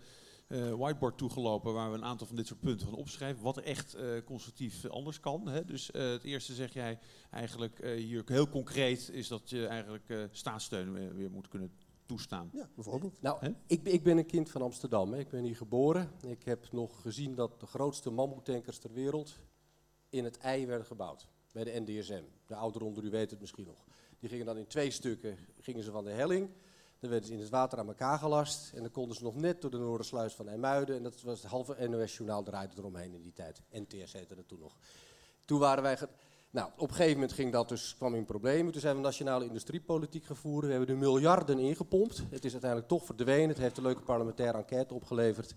uh, whiteboard toegelopen waar we een aantal van dit soort punten van opschrijven. Wat er echt uh, constructief anders kan. Hè? Dus het eerste zeg jij eigenlijk hier heel concreet is dat je eigenlijk staatssteun weer, weer moet kunnen toestaan. Ja, bijvoorbeeld. Nou, ik, ik, ben een kind van Amsterdam. Hè. Ik ben hier geboren. Ik heb nog gezien dat de grootste mammoetankers ter wereld in het ei werden gebouwd. Bij de NDSM. De ouderen onder u weten het misschien nog. Die gingen dan in twee stukken gingen ze van de helling. Dan werden ze in het water aan elkaar gelast. En dan konden ze nog net door de Noordersluis van IJmuiden. En dat was het halve NOS-journaal draaide eromheen in die tijd. NTS heette dat toen nog. Toen waren wij... Nou, op een gegeven moment ging dat dus, kwam in problemen. Toen zijn we nationale industriepolitiek gevoerd. We hebben er miljarden ingepompt. Het is uiteindelijk toch verdwenen. Het heeft een leuke parlementaire enquête opgeleverd.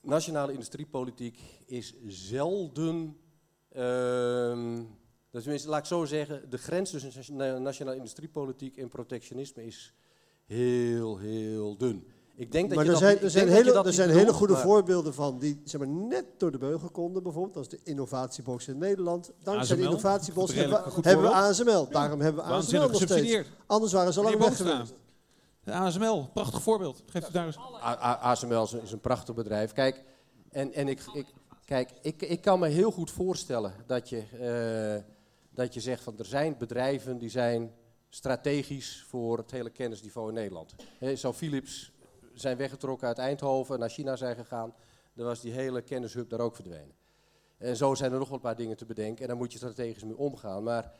Nationale industriepolitiek is zelden... Uh, dus tenminste, laat ik zo zeggen, de grens tussen nationale industriepolitiek en protectionisme is heel, heel dun. Ik denk dat maar je er dat, zijn, er zijn, hele, dat er zijn bedoelt, hele goede maar- voorbeelden van die zeg maar, net door de beugel konden. Bijvoorbeeld, dat is de innovatiebox in Nederland. Dankzij de innovatiebox hebben, hebben we. ASML. Daarom hebben we ASML Waanzinnig nog steeds. gesubsidieerd. Anders waren ze al lang weg geweest. De ASML, prachtig voorbeeld. Geef u daar eens. ASML is een, is een prachtig bedrijf. Kijk, en, en ik, ik, kijk ik, ik kan me heel goed voorstellen dat je, eh, dat je zegt van er zijn bedrijven die zijn strategisch voor het hele kennisniveau in Nederland. He, zo Philips zijn weggetrokken uit Eindhoven en naar China zijn gegaan. Dan was die hele kennishub daar ook verdwenen. En zo zijn er nog wel een paar dingen te bedenken en daar moet je strategisch mee omgaan. Maar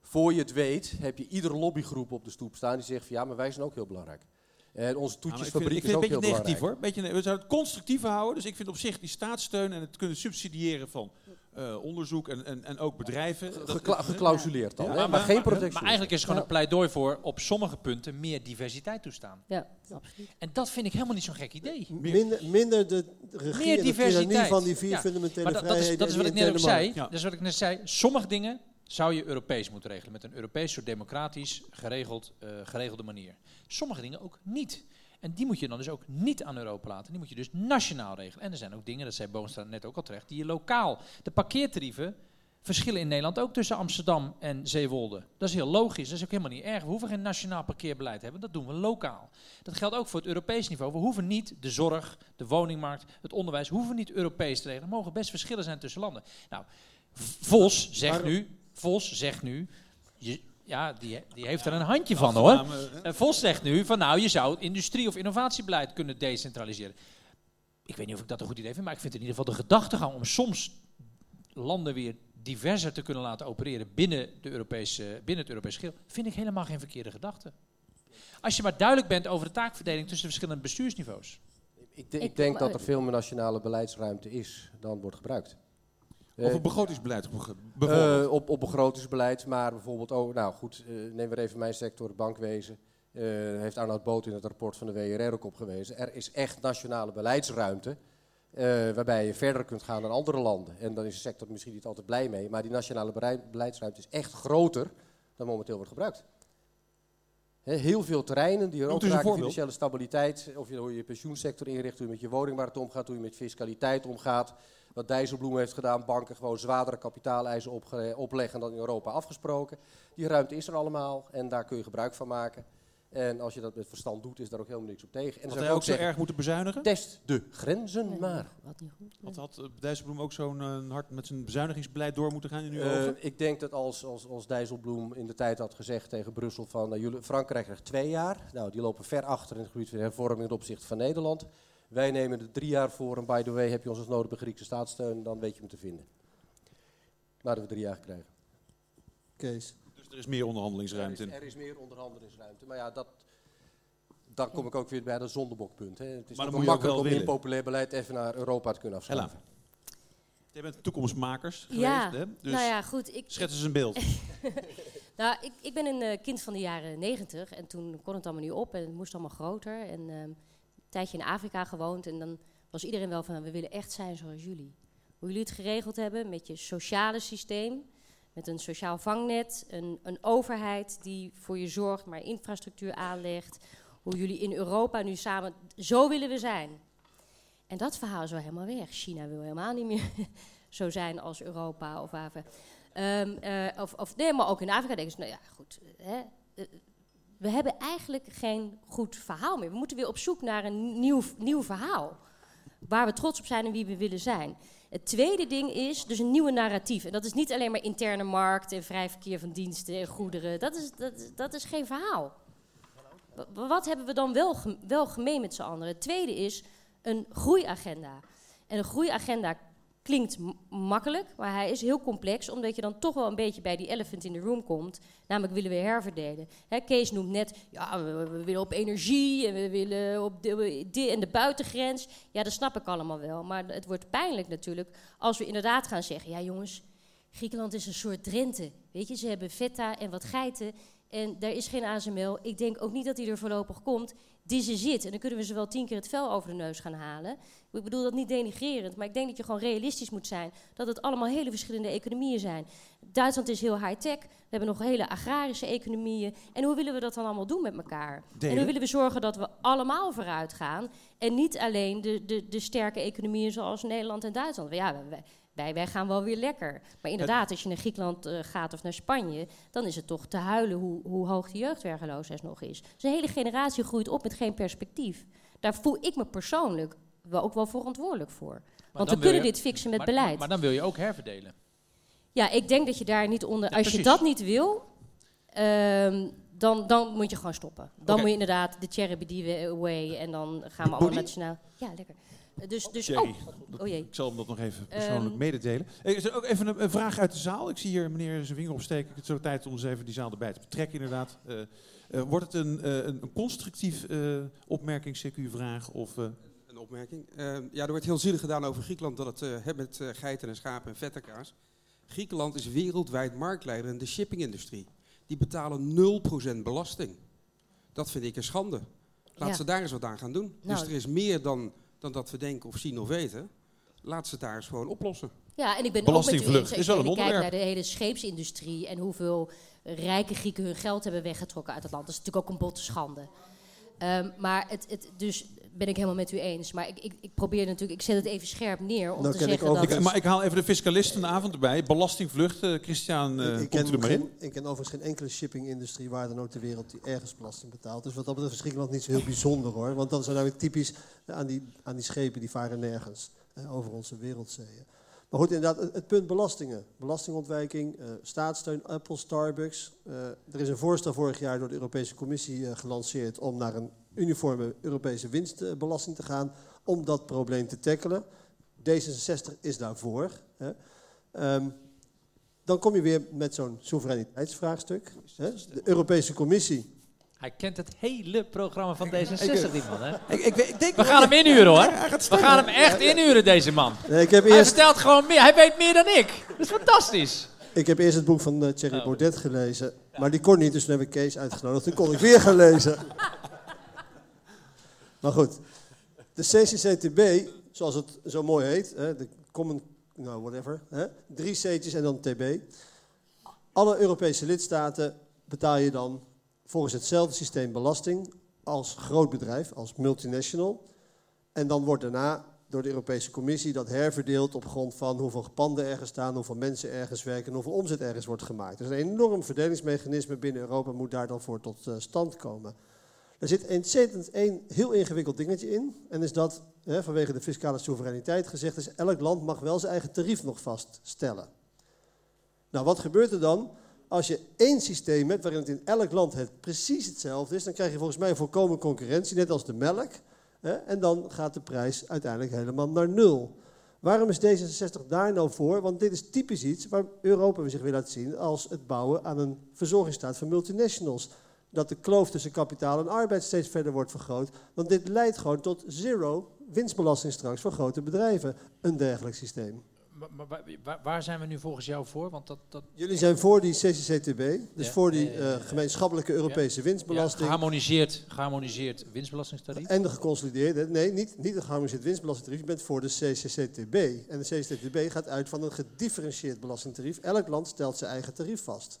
voor je het weet heb je iedere lobbygroep op de stoep staan die zegt van ja, maar wij zijn ook heel belangrijk. En onze Ja, maar ik vind, toetjesfabriek ik is vind ook het heel een beetje negatief belangrijk. hoor. Beetje, we zouden het constructief houden. Dus ik vind op zich die staatssteun en het kunnen subsidiëren van eh, onderzoek en, en, en ook bedrijven. dat- Gekla- geklausuleerd dan, Ja, hè? maar- maar, geen protectie. Maar eigenlijk is het gewoon een pleidooi voor op sommige punten meer diversiteit toestaan. Ja, absoluut. En dat vind ik helemaal niet zo'n gek idee. Minder, minder de regie Meer diversiteit. van die vier Ja, fundamentele Maar dat, dat is, vrijheden dat is wat ik net ook zei. Dat is wat ik net zei. Sommige dingen zou je Europees moeten regelen. Met een Europees soort democratisch geregeld, eh, geregelde manier. Sommige dingen ook niet. En die moet je dan dus ook niet aan Europa laten. Die moet je dus nationaal regelen. En er zijn ook dingen, dat zei Boonstra net ook al terecht, die je lokaal. De parkeertarieven verschillen in Nederland ook tussen Amsterdam en Zeewolde. Dat is heel logisch. Dat is ook helemaal niet erg. We hoeven geen nationaal parkeerbeleid te hebben. Dat doen we lokaal. Dat geldt ook voor het Europees niveau. We hoeven niet de zorg, de woningmarkt, het onderwijs, hoeven we niet Europees te regelen. Er mogen best verschillen zijn tussen landen. Nou, Vos zegt nu, Vos zegt nu, je, ja, die, die heeft er een handje van hoor. Eh, En Vos zegt nu van nou, je zou het industrie- of innovatiebeleid kunnen decentraliseren. Ik weet niet of ik dat een goed idee vind, maar ik vind in ieder geval de gedachtegang om soms landen weer diverser te kunnen laten opereren binnen, de Europese, binnen het Europese schil, vind ik helemaal geen verkeerde gedachte. Als je maar duidelijk bent over de taakverdeling tussen de verschillende bestuursniveaus. Ik, Ik- ik denk dat er veel meer nationale beleidsruimte is dan wordt gebruikt. Of Eh, een begrotingsbeleid bijvoorbeeld. eh, op, op begrotingsbeleid, maar bijvoorbeeld ook, nou goed, eh, neem weer even mijn sector, het bankwezen. Eh, heeft Arnoud Boot in het rapport van de WRR ook op gewezen. Er is echt nationale beleidsruimte, waarbij je verder kunt gaan dan andere landen. En dan is de sector misschien niet altijd blij mee, maar die nationale beleidsruimte is echt groter dan momenteel wordt gebruikt. Heel veel terreinen die er ook raken, financiële stabiliteit, of je, hoe je je pensioensector inricht, hoe je met je woningmarkt omgaat, hoe je met fiscaliteit omgaat. Wat Dijsselbloem heeft gedaan, banken gewoon zwaardere kapitaaleisen opleggen dan in Europa afgesproken. Die ruimte is er allemaal en daar kun je gebruik van maken. En als je dat met verstand doet, is daar ook helemaal niks op tegen. En Had zou hij ook zo erg moeten bezuinigen? test de grenzen Nee, maar. Wat niet goed. Had, had eh, Dijsselbloem ook zo'n eh, hard met zijn bezuinigingsbeleid door moeten gaan in uw Eh, ogen? ik denk dat als, als, als Dijsselbloem in de tijd had gezegd tegen Brussel van nou, jullie, Frankrijk krijgt twee jaar. Nou, die lopen ver achter in het gebied van hervorming ten opzichte van Nederland. Wij nemen er drie jaar voor en by the way heb je ons als nodig bij Griekse staatssteun, dan weet je me te vinden. Maar dat we drie jaar krijgen. Kees. Dus er is meer onderhandelingsruimte Er in. is, er is meer onderhandelingsruimte. Maar ja, dat, dan kom ik ook weer bij dat zondebokpunt. Hè. Het is Maar ook dan wel moet je ook makkelijk wel om impopulair beleid even naar Europa te kunnen Ella, afschaffen. jij bent toekomstmakers geweest, Ja, hè? Dus nou ja, goed. Ik, schets eens een beeld. Nou, ik, ik ben een eh, kind van de jaren negentig en toen kon het allemaal niet op en het moest allemaal groter. En ehm, tijdje in Afrika gewoond en dan was iedereen wel van, we willen echt zijn zoals jullie. Hoe jullie het geregeld hebben met je sociale systeem, met een sociaal vangnet, een, een overheid die voor je zorgt, maar infrastructuur aanlegt. Hoe jullie in Europa nu samen, zo willen we zijn. En dat verhaal is wel helemaal weg. China wil helemaal niet meer zo zijn als Europa of Afrika. Eh, of, of nee, maar ook in Afrika denken ze, nou ja, goed. Hè, eh, we hebben eigenlijk geen goed verhaal meer. We moeten weer op zoek naar een nieuw, nieuw verhaal. Waar we trots op zijn en wie we willen zijn. Het tweede ding is dus een nieuwe narratief. En dat is niet alleen maar interne markt en vrij verkeer van diensten en goederen. Dat is, dat, dat is geen verhaal. Wa- Wat hebben we dan wel, wel gemeen met z'n anderen? Het tweede is een groeiagenda. En een groeiagenda klinkt makkelijk, maar hij is heel complex, omdat je dan toch wel een beetje bij die elephant in the room komt. Namelijk willen we herverdelen. Hè, Kees noemt net, ja, we, willen op energie en we willen op de, de, de buitengrens. Ja, dat snap ik allemaal wel. Maar het wordt pijnlijk natuurlijk als we inderdaad gaan zeggen, ja jongens, Griekenland is een soort Drenthe. Weet je, ze hebben feta en wat geiten. En daar is geen ASML. Ik denk ook niet dat die er voorlopig komt. This is it. En dan kunnen we ze wel tien keer het vel over de neus gaan halen. Ik bedoel dat niet denigrerend, maar ik denk dat je gewoon realistisch moet zijn. Dat het allemaal hele verschillende economieën zijn. Duitsland is heel high-tech. We hebben nog hele agrarische economieën. En hoe willen we dat dan allemaal doen met elkaar? En hoe willen we zorgen dat we allemaal vooruit gaan? En niet alleen de, de, de sterke economieën zoals Nederland en Duitsland. Ja, wij, wij, wij gaan wel weer lekker. Maar inderdaad, als je naar Griekenland eh, gaat of naar Spanje, dan is het toch te huilen hoe, hoe hoog de jeugdwergeloosheid nog is. Dus een hele generatie groeit op met geen perspectief. Daar voel ik me persoonlijk wel ook wel verantwoordelijk voor. Want we kunnen je- dit fixen met maar, beleid. Maar, maar dan wil je ook herverdelen. Ja, ik denk dat je daar niet onder. Ja, als je dat niet wil, ehm, dan, dan moet je gewoon stoppen. Dan moet je inderdaad de cherry bedienen away en dan gaan we allemaal nationaal. Ja, lekker. Dus, dus oh, oh jee. Ik zal hem dat nog even persoonlijk Ehm. mededelen. Is er ook even een, een vraag uit de zaal? Ik zie hier meneer zijn vinger opsteken. Het is zo tijd om eens even die zaal erbij te betrekken, inderdaad. Eh, eh, wordt het een, eh, een, constructief eh, opmerking, CQ-vraag? Of, Een opmerking. Ja, er wordt heel zielig gedaan over Griekenland dat het hè, met geiten en schapen en vette kaas. Griekenland is wereldwijd marktleider in de shippingindustrie. Die betalen 0% belasting. Dat vind ik een schande. Laat Ja. ze daar eens wat aan gaan doen. Nou, dus er is meer dan, dan dat we denken of zien of weten. Laat ze het daar eens gewoon oplossen. Ja, en ik ben het ook met u Belastingvlucht eens. is wel Als een je kijkt naar onderwerp. de hele scheepsindustrie en hoeveel rijke Grieken hun geld hebben weggetrokken uit het land. Dat is natuurlijk ook een botte schande. Ehm, maar het, het, dus ben ik helemaal met u eens. Maar ik, ik, ik probeer natuurlijk, ik zet het even scherp neer om Nou te zeggen dat. ik, maar ik haal even de fiscalist van de avond erbij. Belastingvlucht. eh, Christian, eh ik, ik, komt u er ken maar in. geen, ik ken overigens geen enkele shippingindustrie waar dan ook ter wereld die ergens belasting betaalt. Dus wat dat betreft is Griekenland niet zo heel bijzonder hoor. Want dan zijn namelijk typisch aan die, aan die schepen die varen nergens eh, over onze wereldzeeën. Maar goed, inderdaad, het, het punt belastingen. Belastingontwijking, eh, staatssteun, Apple, Starbucks. Eh, er is een voorstel vorig jaar door de Europese Commissie eh, gelanceerd om naar een uniforme Europese winstbelasting te gaan. Om dat probleem te tackelen. D66 is daarvoor. Hè. Ehm, dan kom je weer met zo'n soevereiniteitsvraagstuk. Hè? De Europese Commissie. Hij kent het hele programma van D66, die man. Hè? Ik, ik, denk We gaan hem inhuren hoor. Hij We gaan hem echt inhuren, deze man. Nee, ik, heb Hij eerst, vertelt gewoon meer. Hij weet meer dan ik. Dat is fantastisch. ik heb eerst het boek van eh, Thierry Oh. Baudet gelezen. Maar die kon niet, dus toen heb ik Kees uitgenodigd. Toen kon ik weer gaan lezen. Maar goed. De CCCTB, zoals het zo mooi heet. De Common, nou whatever. Hè, drie C'tjes en dan TB. Alle Europese lidstaten betaal je dan volgens hetzelfde systeem belasting als groot bedrijf, als multinational. En dan wordt daarna door de Europese Commissie dat herverdeeld op grond van hoeveel panden ergens staan, hoeveel mensen ergens werken en hoeveel omzet ergens wordt gemaakt. Dus een enorm verdelingsmechanisme binnen Europa moet daar dan voor tot eh, stand komen. Er zit ontzettend één heel ingewikkeld dingetje in. En is dat, hè, vanwege de fiscale soevereiniteit gezegd, is elk land mag wel zijn eigen tarief nog vaststellen. Nou, wat gebeurt er dan? Als je één systeem hebt waarin het in elk land het precies hetzelfde is, dan krijg je volgens mij volkomen concurrentie, net als de melk. Hè, en dan gaat de prijs uiteindelijk helemaal naar nul. Waarom is D66 daar nou voor? Want dit is typisch iets waar Europa zich wil laten zien als het bouwen aan een verzorgingsstaat van multinationals. Dat de kloof tussen kapitaal en arbeid steeds verder wordt vergroot. Want dit leidt gewoon tot zero winstbelasting straks voor grote bedrijven. Een dergelijk systeem. Maar, maar waar- zijn we nu volgens jou voor? Want dat, dat Jullie zijn voor die CCCTB, dus Ja, voor die ja, ja, ja, ja. eh, gemeenschappelijke Europese ja, winstbelasting. geharmoniseerd, geharmoniseerd winstbelastingstarief. En de geconstrueerde, nee, niet, niet een geharmoniseerd winstbelastingtarief. Je bent voor de CCCTB. En de CCCTB gaat uit van een gedifferentieerd belastingtarief. Elk land stelt zijn eigen tarief vast.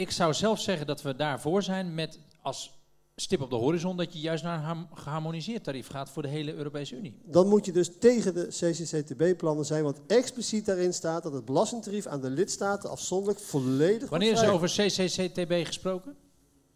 Ik zou zelf zeggen dat we daarvoor zijn met als stip op de horizon dat je juist naar een geharmoniseerd tarief gaat voor de hele Europese Unie. Dan moet je dus tegen de CCCTB-plannen zijn, want expliciet daarin staat dat het belastingtarief aan de lidstaten afzonderlijk volledig Wanneer is er over CCCTB gesproken?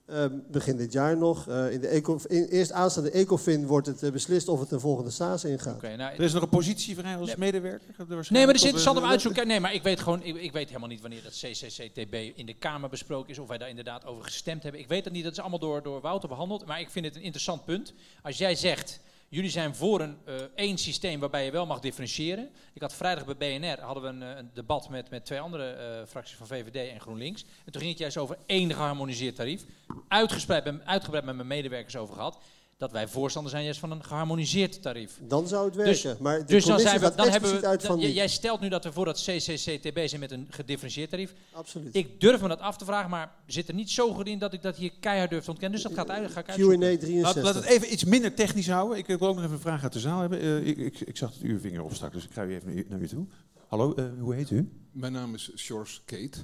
Eh, begin dit jaar nog. Eh, in de eco, in, eerst aanstaande ECOFIN wordt het eh, beslist of het een volgende SAAS ingaat. Nou, Er is nog een positie voor hij als medewerker? Gaat er Nee, maar eh, om uit te zoeken. Nee, maar ik weet gewoon, ik, ik weet helemaal niet wanneer dat CCCTB in de Kamer besproken is, of wij daar inderdaad over gestemd hebben. Ik weet dat niet, dat is allemaal door, door Wouter behandeld. Maar ik vind het een interessant punt. Als jij zegt, jullie zijn voor een eh, één systeem waarbij je wel mag differentiëren. Ik had vrijdag bij BNR hadden we een, eh, een debat met, met twee andere eh, fracties van VVD en GroenLinks. En toen ging het juist over één geharmoniseerd tarief. Uitgespreid, uitgebreid met mijn medewerkers over gehad. Dat wij voorstander zijn juist van een geharmoniseerd tarief. Dan zou het Dus- werken. maar de Dus dan zijn we, dan hebben we, expliciet uit van dan- die. jij stelt nu dat we voor dat CCCTB zijn met een gedifferentieerd tarief. Absoluut. Ik durf me dat af te vragen, maar zit er niet zo goed in dat ik dat hier keihard durf te ontkennen. Dus dat gaat uit, ga ik Q&A uitzoeken. 63. Laat, laat het even iets minder technisch houden. Ik wil ook nog even een vraag uit de zaal hebben. Eh, ik, ik, ik zag dat u uw vinger opstak, dus ik ga u even naar u, naar u toe. Hallo, eh, hoe heet u? Mijn naam is George Kate.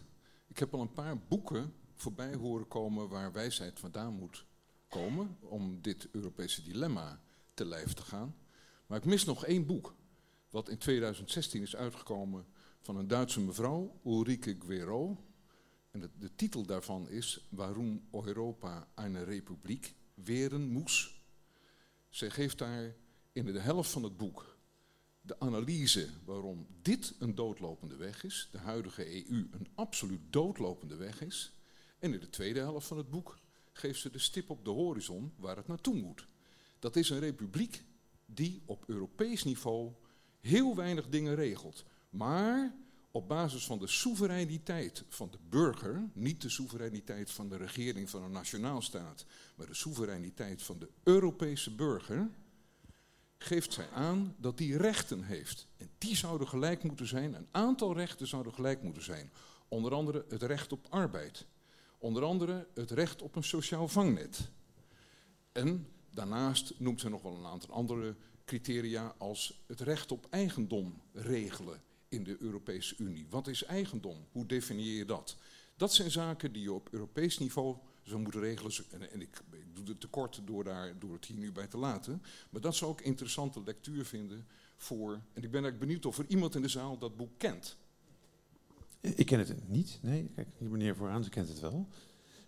Ik heb al een paar boeken voorbij horen komen waar wijsheid vandaan moet komen om dit Europese dilemma te lijf te gaan. Maar ik mis nog één boek, wat in 2016 is uitgekomen van een Duitse mevrouw, Ulrike Guero. En de, de titel daarvan is Waarom Europa eine Republiek weren moes. Zij geeft daar in de helft van het boek de analyse waarom dit een doodlopende weg is, de huidige EU een absoluut doodlopende weg is. En in de tweede helft van het boek geeft ze de stip op de horizon waar het naartoe moet. Dat is een republiek die op Europees niveau heel weinig dingen regelt. Maar op basis van de soevereiniteit van de burger, niet de soevereiniteit van de regering van een nationaalstaat, maar de soevereiniteit van de Europese burger, geeft zij aan dat die rechten heeft. En die zouden gelijk moeten zijn. Een aantal rechten zouden gelijk moeten zijn. Onder andere het recht op arbeid. Onder andere het recht op een sociaal vangnet. En daarnaast noemt zij nog wel een aantal andere criteria als het recht op eigendom regelen in de Europese Unie. Wat is eigendom? Hoe definieer je dat? Dat zijn zaken die je op Europees niveau zou moeten regelen. En, en ik, ik doe het tekort door, daar, door het hier nu bij te laten. Maar dat zou ik interessante lectuur vinden voor... En ik ben eigenlijk benieuwd of er iemand in de zaal dat boek kent. Ik ken het niet. Nee, kijk, die meneer vooraan, ze kent het wel.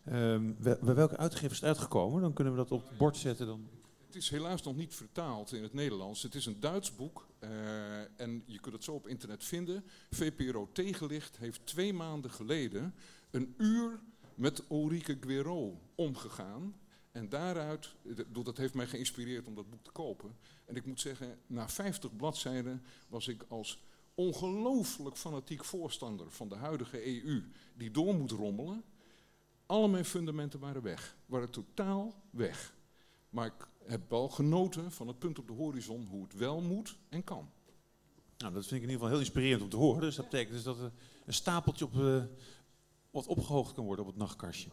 Wel- bij welke uitgever is het uitgekomen? Dan kunnen we dat op het bord zetten. Dan. Het is helaas nog niet vertaald in het Nederlands. Het is een Duits boek eh, en je kunt het zo op internet vinden. VPRO Tegenlicht heeft twee maanden geleden een uur met Ulrike Guero omgegaan. En daaruit, dat dat heeft mij geïnspireerd om dat boek te kopen. En ik moet zeggen, na 50 bladzijden was ik als ongelooflijk fanatiek voorstander van de huidige EU, die door moet rommelen. Alle mijn fundamenten waren weg, waren totaal weg. Maar ik heb wel genoten van het punt op de horizon hoe het wel moet en kan. Nou, dat vind ik in ieder geval heel inspirerend om te horen. Dus dat betekent dus dat er een stapeltje op, eh, wat opgehoogd kan worden op het nachtkastje.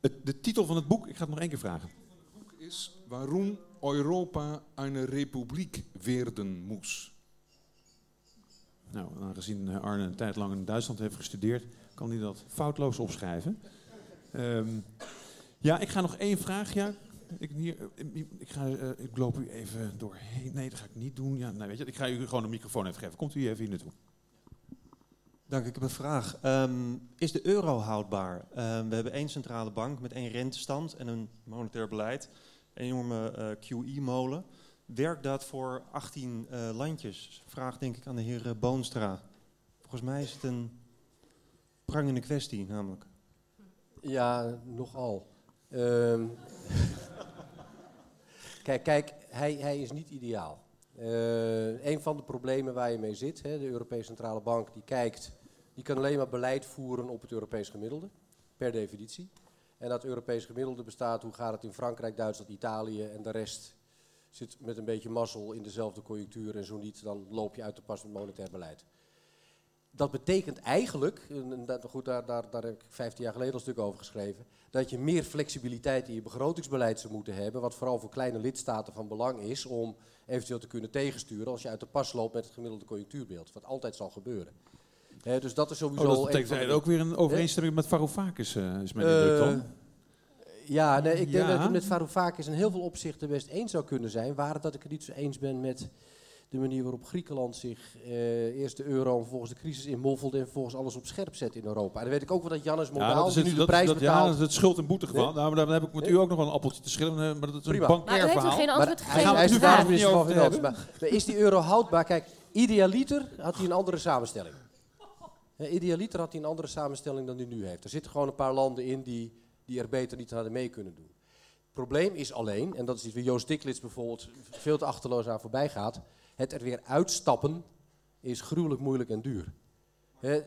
Het, de titel van het boek, ik ga het nog één keer vragen. Het boek is Waarom Europa eine Republiek werden moes. Nou, aangezien eh, Arne een tijd lang in Duitsland heeft gestudeerd, kan hij dat foutloos opschrijven. Ehm, ja, ik ga nog één vraag. Ja, ik, hier, eh, ik, ga, eh, ik loop u even doorheen. Nee, dat ga ik niet doen. Ja, nou, weet je, ik ga u gewoon een microfoon even geven. Komt u even hier naartoe. Dank, ik heb een vraag. Ehm, is de euro houdbaar? Ehm, we hebben één centrale bank met één rentestand en een monetair beleid. Een enorme QE-molen. Werkt dat voor 18 eh, landjes? Vraag denk ik aan de heer eh, Boonstra. Volgens mij is het een prangende kwestie namelijk. Ja, nogal. Ehm, kijk, kijk hij, hij is niet ideaal. Uh, een van de problemen waar je mee zit, hè, de Europese Centrale Bank, die kijkt, die kan alleen maar beleid voeren op het Europees gemiddelde, per definitie. En dat Europees gemiddelde bestaat, hoe gaat het in Frankrijk, Duitsland, Italië en de rest zit met een beetje mazzel in dezelfde conjunctuur en zo niet, dan loop je uit de pas met monetair beleid. Dat betekent eigenlijk, en dat, goed, daar, daar, daar heb ik 15 jaar geleden al een stuk over geschreven, dat je meer flexibiliteit in je begrotingsbeleid zou moeten hebben, wat vooral voor kleine lidstaten van belang is om eventueel te kunnen tegensturen als je uit de pas loopt met het gemiddelde conjunctuurbeeld, wat altijd zal gebeuren. dus dat is sowieso. Oh, dat betekent ook weer een overeenstemming met Varoufakis, uh, is mijn indruk dan. Eh, ja, nee, ik denk dat het met Varoufakis in heel veel opzichten best eens zou kunnen zijn. Waar het dat ik het niet zo eens ben met de manier waarop Griekenland zich uh, eerst de euro en vervolgens de crisis inmoffelde en vervolgens alles op scherp zet in Europa. En dan weet ik ook wel dat Jannes Modaal, ja, dat is nu de prijs dat, betaalt... Ja, dat is het schuld- en boetegeval. Nee? Nou, dan heb ik met u ook nog wel een appeltje te schillen, maar dat is Prima. een bankair maar verhaal. geen antwoord maar hij, hij is de minister van Financiën. Maar, maar is die euro houdbaar? Kijk, idealiter had hij een andere samenstelling. idealiter had hij een andere samenstelling dan hij nu heeft. Er zitten gewoon een paar landen in die, die er beter niet hadden mee kunnen doen. Het probleem is alleen, en dat is iets waar Joost Diklits bijvoorbeeld veel te achterloos aan voorbij gaat, het er weer uitstappen is gruwelijk moeilijk en duur. He,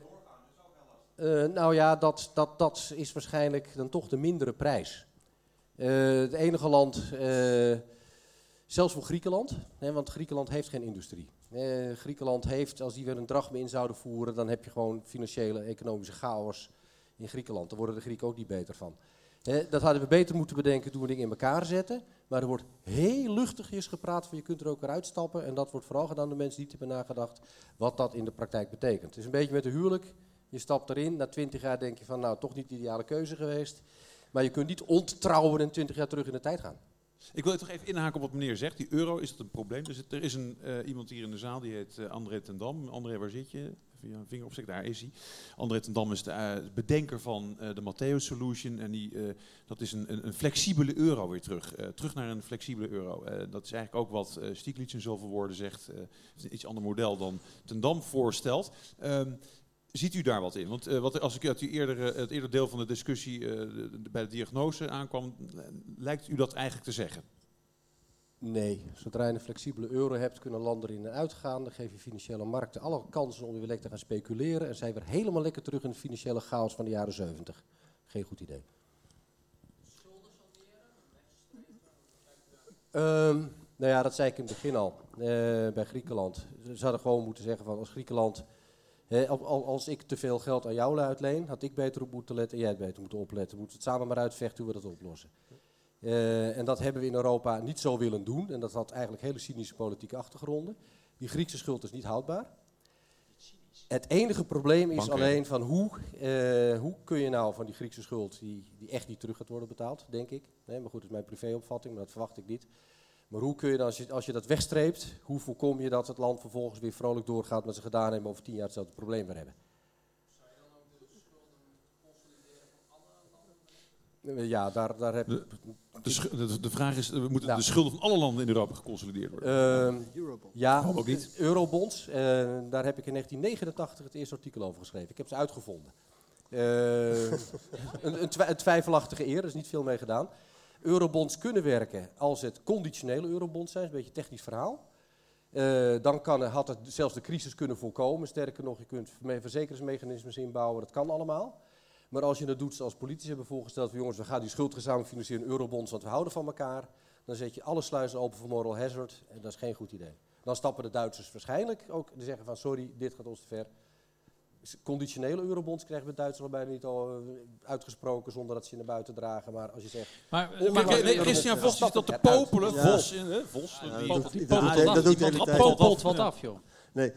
uh, nou ja, dat, dat, dat is waarschijnlijk dan toch de mindere prijs. Uh, het enige land, uh, zelfs voor Griekenland, hè, want Griekenland heeft geen industrie. Griekenland heeft, als die weer een drachme in zouden voeren, dan heb je gewoon financiële, economische chaos in Griekenland. Daar worden de Grieken ook niet beter van. Dat hadden we beter moeten bedenken toen we dingen in elkaar zetten. Maar er wordt heel luchtigjes gepraat van je kunt er ook weer uitstappen. En dat wordt vooral gedaan door mensen die niet hebben nagedacht wat dat in de praktijk betekent. Het is een beetje met een huwelijk. Je stapt erin, na twintig jaar denk je van nou toch niet de ideale keuze geweest. Maar je kunt niet onttrouwen en twintig jaar terug in de tijd gaan. Ik wil toch even inhaken op wat meneer zegt. Die euro, is dat een probleem? Er is een, uh, iemand hier in de zaal, die heet uh, André ten Dam. André, waar zit je? Even een daar is hij. André ten Dam is de uh, bedenker van de Matteo Solution. En die, dat is een, een, flexibele euro weer terug. terug naar een flexibele euro. dat is eigenlijk ook wat uh, Stieglitz in zoveel woorden zegt. een iets ander model dan ten Dam voorstelt. Um, Ziet u daar wat in? Want wat, als ik uit eerdere, het eerder deel van de discussie bij de diagnose aankwam, lijkt u dat eigenlijk te zeggen? Nee, zodra je een flexibele euro hebt, kunnen landen erin en uitgaan. Dan geef je financiële markten alle kansen om weer lekker te gaan speculeren. En zijn we helemaal lekker terug in de financiële chaos van de jaren 70. Geen goed idee. Um, nou ja, dat zei ik in het begin al. Uh, bij Griekenland. Ze hadden gewoon moeten zeggen van als Griekenland als ik te veel geld aan jou uitleen, had ik beter op moeten letten en jij het beter moeten opletten. Moeten we het samen maar uitvechten hoe we dat oplossen. Uh, en dat hebben we in Europa niet zo willen doen. En dat had eigenlijk hele cynische politieke achtergronden. Die Griekse schuld is niet houdbaar. Het enige probleem is Banken. alleen van hoe, uh, hoe kun je nou van die Griekse schuld, die, die echt niet terug gaat worden betaald, denk ik. Nee, maar goed, dat is mijn privéopvatting, maar dat verwacht ik niet. Maar hoe kun je dan, als je, als je dat wegstreept, hoe voorkom je dat het land vervolgens weer vrolijk doorgaat met ze gedaan hebben over tien jaar hetzelfde probleem weer hebben? Ja, daar, daar heb de, de, de, vraag is, we moeten nou, de schulden van alle landen in Europa geconsolideerd worden? Uh, ja, ook niet. Eurobonds, uh, daar heb ik in 1989 het eerste artikel over geschreven. Ik heb ze uitgevonden. Uh, een, een, twi een, twijfelachtige eer, er is niet veel mee gedaan. Eurobonds kunnen werken als het conditionele eurobonds zijn, is een beetje een technisch verhaal. Uh, dan kan, had het zelfs de crisis kunnen voorkomen. Sterker nog, je kunt verzekeringsmechanismes inbouwen, dat kan allemaal. Maar als je dat doet zoals politici hebben voorgesteld, van jongens, we gaan die schuld gezamenlijk financieren in eurobonds, want we houden van elkaar. Dan zet je alle sluizen open voor moral hazard en dat is geen goed idee. Dan stappen de Duitsers waarschijnlijk ook en zeggen van sorry, dit gaat ons te ver. Conditionele eurobonds krijgen we Duitsland bijna niet al uitgesproken zonder dat ze naar buiten dragen. Maar als je zegt. Maar, Christian Vos is dat te popelen. Vos, ja. Vos. Dat doet hij wat af, joh. Nee.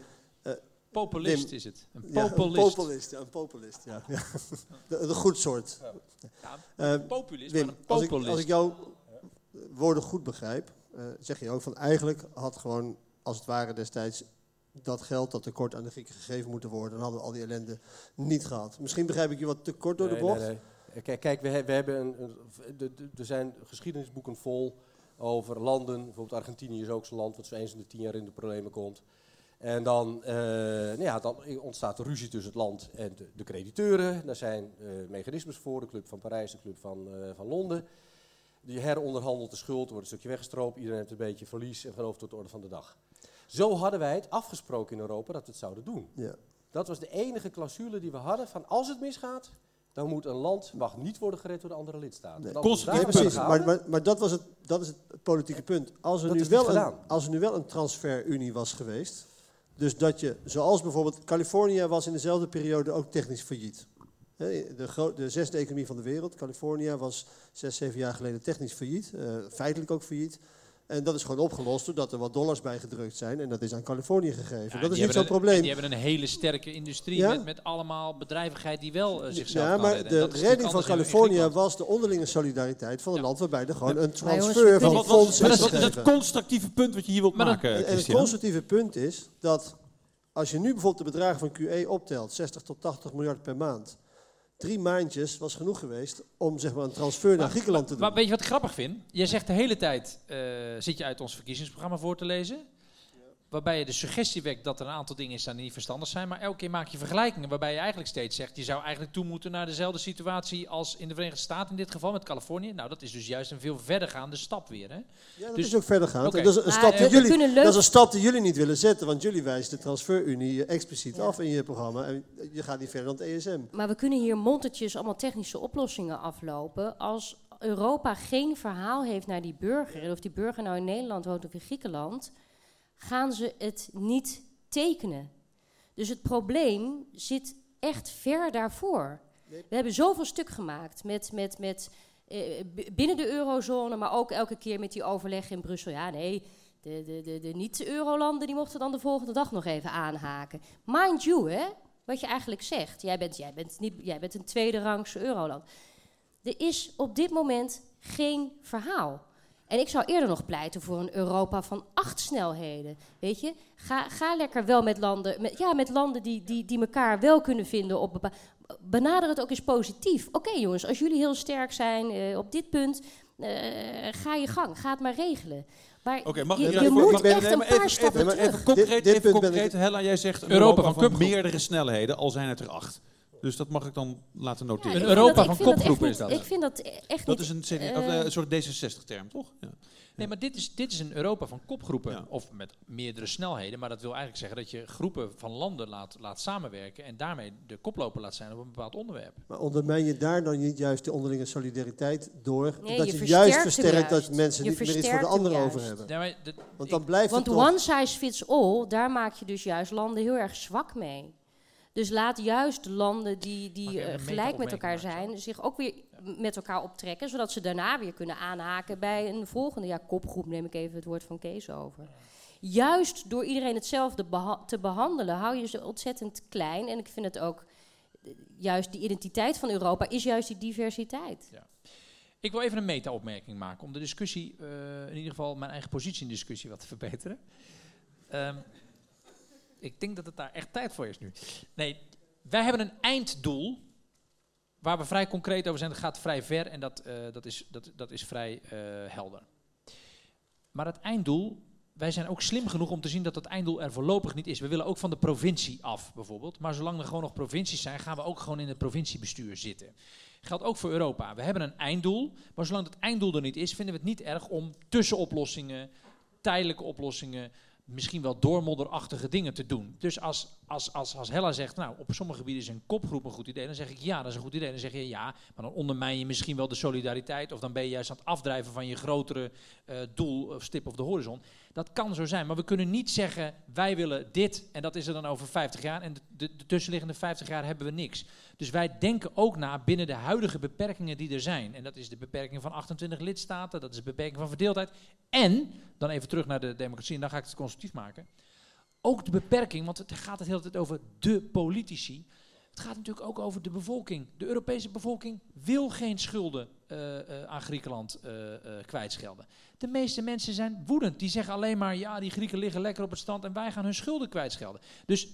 Populist Wim. is het. Een Ja, populist. een populist, ja, een populist, ja. ja. De, de goed soort. Ja, Eh, populist, Wim, maar een als ik, populist. als ik jouw woorden goed begrijp, eh, zeg je ook van eigenlijk had gewoon als het ware destijds dat geld, dat tekort aan de Grieken gegeven moeten worden, dan hadden we al die ellende niet gehad. Misschien begrijp ik je wat te kort door de bocht. nee, nee. Kijk, kijk we, we hebben een, een- de- de- er zijn geschiedenisboeken vol over landen. Bijvoorbeeld Argentinië is ook zo'n land wat zo eens in de tien jaar in de problemen komt. En dan, eh, nou ja, dan ontstaat er ruzie tussen het land en de, de crediteuren. Daar zijn eh, mechanismes voor, de Club van Parijs, de Club van, eh, van Londen. Die heronderhandelt de schuld, er wordt een stukje weggestroopt, iedereen heeft een beetje verlies en gelooft tot de orde van de dag. Zo hadden wij het afgesproken in Europa dat we het zouden doen. Ja. Dat was de enige clausule die we hadden van als het misgaat, dan moet een land mag niet worden gered door de andere lidstaten. Nee, Nee, precies. Maar, maar, maar dat, was het, dat is het politieke punt. Als er, Dat nu wel een, als er nu wel een transferunie was geweest, dus dat je, zoals bijvoorbeeld Californië was in dezelfde periode ook technisch failliet. De, de zesde economie van de wereld, Californië, was zes, zeven jaar geleden technisch failliet, eh, feitelijk ook failliet. En dat is gewoon opgelost doordat er wat dollars bij gedrukt zijn en dat is aan Californië gegeven. Ja, dat is niet zo'n probleem. Die hebben een hele sterke industrie Ja? met, met allemaal bedrijvigheid die wel eh, zichzelf Ja, kan maar redden. De redding van Californië was de onderlinge solidariteit van een land waarbij er gewoon een transfer van wat- wat- fondsen maar is dat is het constructieve punt wat je hier wilt Maar dat- maken, en het constructieve punt is dat als je nu bijvoorbeeld de bedragen van QE optelt, 60 tot 80 miljard per maand, drie maandjes was genoeg geweest om zeg maar, een transfer naar Griekenland te doen. Maar weet je wat ik grappig vind? Jij zegt de hele tijd, eh, zit je uit ons verkiezingsprogramma voor te lezen. Waarbij je de suggestie wekt dat er een aantal dingen zijn die niet verstandig zijn. Maar elke keer maak je vergelijkingen waarbij je eigenlijk steeds zegt... je zou eigenlijk toe moeten naar dezelfde situatie als in de Verenigde Staten. In dit geval met Californië. Nou, dat is dus juist een veel verdergaande stap weer. Hè? Ja, dat Dus- is ook verdergaand. Oké. En Dat, is een Maar, stap die jullie, dat is een stap die jullie niet willen zetten, want jullie wijzen de transferunie eh, expliciet af in je programma. En je gaat niet verder dan het ESM. Maar we kunnen hier mondetjes allemaal technische oplossingen aflopen. Als Europa geen verhaal heeft naar die burger, en of die burger nou in Nederland woont of in Griekenland, gaan ze het niet tekenen. Dus het probleem zit echt ver daarvoor. We hebben zoveel stuk gemaakt met, met, met eh, binnen de eurozone, maar ook elke keer met die overleg in Brussel. Ja, nee, de, de, de, de niet-eurolanden die mochten dan de volgende dag nog even aanhaken. Mind you, hè, wat je eigenlijk zegt. Jij bent, jij bent, niet, jij bent een tweede rangs euroland. Er is op dit moment geen verhaal. En ik zou eerder nog pleiten voor een Europa van acht snelheden. Weet je, ga, ga lekker wel met landen, met, ja, met landen die, die, die elkaar wel kunnen vinden. Op bepa- Benader het ook eens positief. Oké jongens, als jullie heel sterk zijn eh, op dit punt, eh, ga je gang, ga het maar regelen. Maar Oké, mag je, ik je even- moet mag- echt nee, een maar paar even- stappen even- terug. Even concreet, dit even concreet Hella, jij zegt een Europa Europa, van meerdere snelheden, al zijn het er acht. Dus dat mag ik dan laten noteren. ik Een Europa dat- van ik kopgroepen is dat. Ik vind dat echt Dat niet... is een, eh, of, eh, een soort D66-term, toch? Ja. Nee, maar dit is, dit is een Europa van kopgroepen. Of met meerdere snelheden. Maar dat wil eigenlijk zeggen dat je groepen van landen laat, laat samenwerken. En daarmee de koploper laat zijn op een bepaald onderwerp. Maar ondermijn je daar dan niet juist de onderlinge solidariteit door? Nee, dat je juist versterkt juist. dat mensen Je niet meer iets voor de anderen over hebben. Ja, maar de- Want ik- dan blijft Want het one size fits all, daar maak je dus juist landen heel erg zwak mee. Dus laat juist de landen die, die eh, gelijk met elkaar zijn, zich ook weer met elkaar optrekken, zodat ze daarna weer kunnen aanhaken bij een volgende ja, kopgroep, neem ik even het woord van Kees over. Juist door iedereen hetzelfde beha- te behandelen, hou je ze ontzettend klein. En ik vind het ook, eh, juist die identiteit van Europa is juist die diversiteit. Ik wil even een meta-opmerking maken om de discussie, eh, in ieder geval mijn eigen positie in de discussie wat te verbeteren. Ehm, ik denk dat het daar echt tijd voor is nu. Nee, wij hebben een einddoel waar we vrij concreet over zijn. Dat gaat vrij ver en dat, eh, dat, is, dat, dat is vrij eh, helder. Maar het einddoel, wij zijn ook slim genoeg om te zien dat het einddoel er voorlopig niet is. We willen ook van de provincie af, bijvoorbeeld. Maar zolang er gewoon nog provincies zijn, gaan we ook gewoon in het provinciebestuur zitten. Geldt ook voor Europa. We hebben een einddoel, maar zolang het einddoel er niet is, vinden we het niet erg om tussenoplossingen, tijdelijke oplossingen, misschien wel doormodderachtige dingen te doen. Dus als, als, als, als Hella zegt, nou, op sommige gebieden is een kopgroep een goed idee, dan zeg ik ja, dat is een goed idee. Dan zeg je ja, maar dan ondermijn je misschien wel de solidariteit, of dan ben je juist aan het afdrijven van je grotere eh, doel of stip op de horizon. Dat kan zo zijn, maar we kunnen niet zeggen, wij willen dit en dat is er dan over 50 jaar en de, de, de tussenliggende 50 jaar hebben we niks. Dus wij denken ook na binnen de huidige beperkingen die er zijn. En dat is de beperking van 28 lidstaten, dat is de beperking van verdeeldheid. En, dan even terug naar de democratie en dan ga ik het constructief maken. Ook de beperking, want het gaat het hele tijd over de politici. Het gaat natuurlijk ook over de bevolking. De Europese bevolking wil geen schulden eh, eh, aan Griekenland eh, kwijtschelden. De meeste mensen zijn woedend. Die zeggen alleen maar, ja, die Grieken liggen lekker op het stand en wij gaan hun schulden kwijtschelden. Dus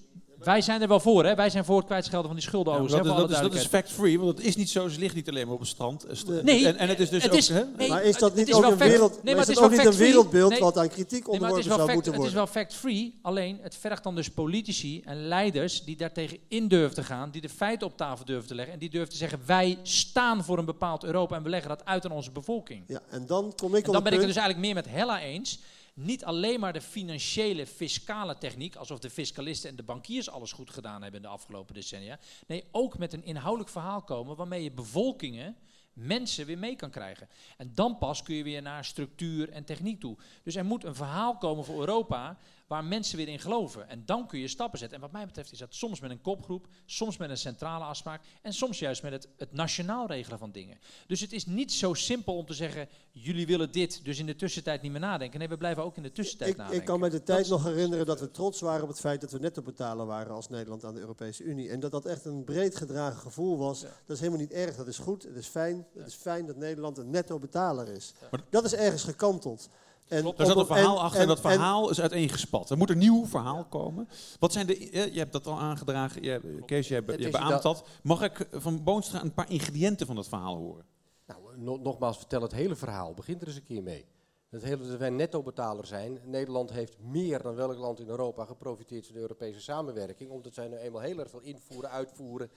wij zijn er wel voor, hè? Wij zijn voor het kwijtschelden van die schulden. Ja, dat, is, dat, is, dat is duidelijkheid. fact-free, want het is niet zo, ze ligt niet alleen maar op het strand. St- Nee, en, en het is dus het ook... is- hè? nee, maar is dat niet is ook een wereld, nee, maar is het dat is ook niet een wereldbeeld Nee. wat aan kritiek onderworpen is wel zou fact- moeten Het is worden? wel fact-free, alleen het vergt dan dus politici en leiders die daartegen in durven te gaan, die de feiten op tafel durven te leggen en die durven te zeggen, wij staan voor een bepaald Europa en we leggen dat uit aan onze bevolking. Ja, en dan kom ik En op dan ben ik het dus eigenlijk meer met Hella eens. Niet alleen maar de financiële, fiscale techniek, alsof de fiscalisten en de bankiers alles goed gedaan hebben in de afgelopen decennia. Nee, ook met een inhoudelijk verhaal komen waarmee je bevolkingen, mensen weer mee kan krijgen. En dan pas kun je weer naar structuur en techniek toe. Dus er moet een verhaal komen voor Europa waar mensen weer in geloven. En dan kun je stappen zetten. En wat mij betreft is dat soms met een kopgroep, soms met een centrale afspraak en soms juist met het, het nationaal regelen van dingen. Dus het is niet zo simpel om te zeggen, jullie willen dit, dus in de tussentijd niet meer nadenken. Nee, we blijven ook in de tussentijd Ik, nadenken. ik kan me de tijd nog herinneren dat we trots waren op het feit dat we netto betaler waren als Nederland aan de Europese Unie. En dat dat echt een breed gedragen gevoel was. Dat is helemaal niet erg, dat is goed, het is fijn. Het is fijn dat Nederland een netto betaler is. Dat is ergens gekanteld. En Daar zat een verhaal en- achter en, dat en- verhaal is uiteengespat. Er moet een nieuw verhaal komen. Wat zijn de... eh, Je hebt dat al aangedragen, je, Kees, jij, Het je is beaamt dat- dat. Mag ik van Boonstra een paar ingrediënten van dat verhaal horen? Nou, no- nogmaals, vertel het hele verhaal. Begin er eens een keer mee. Het hele, dat wij netto-betaler zijn. Nederland heeft meer dan welk land in Europa geprofiteerd van de Europese samenwerking. Omdat zij nu eenmaal heel erg veel invoeren, uitvoeren.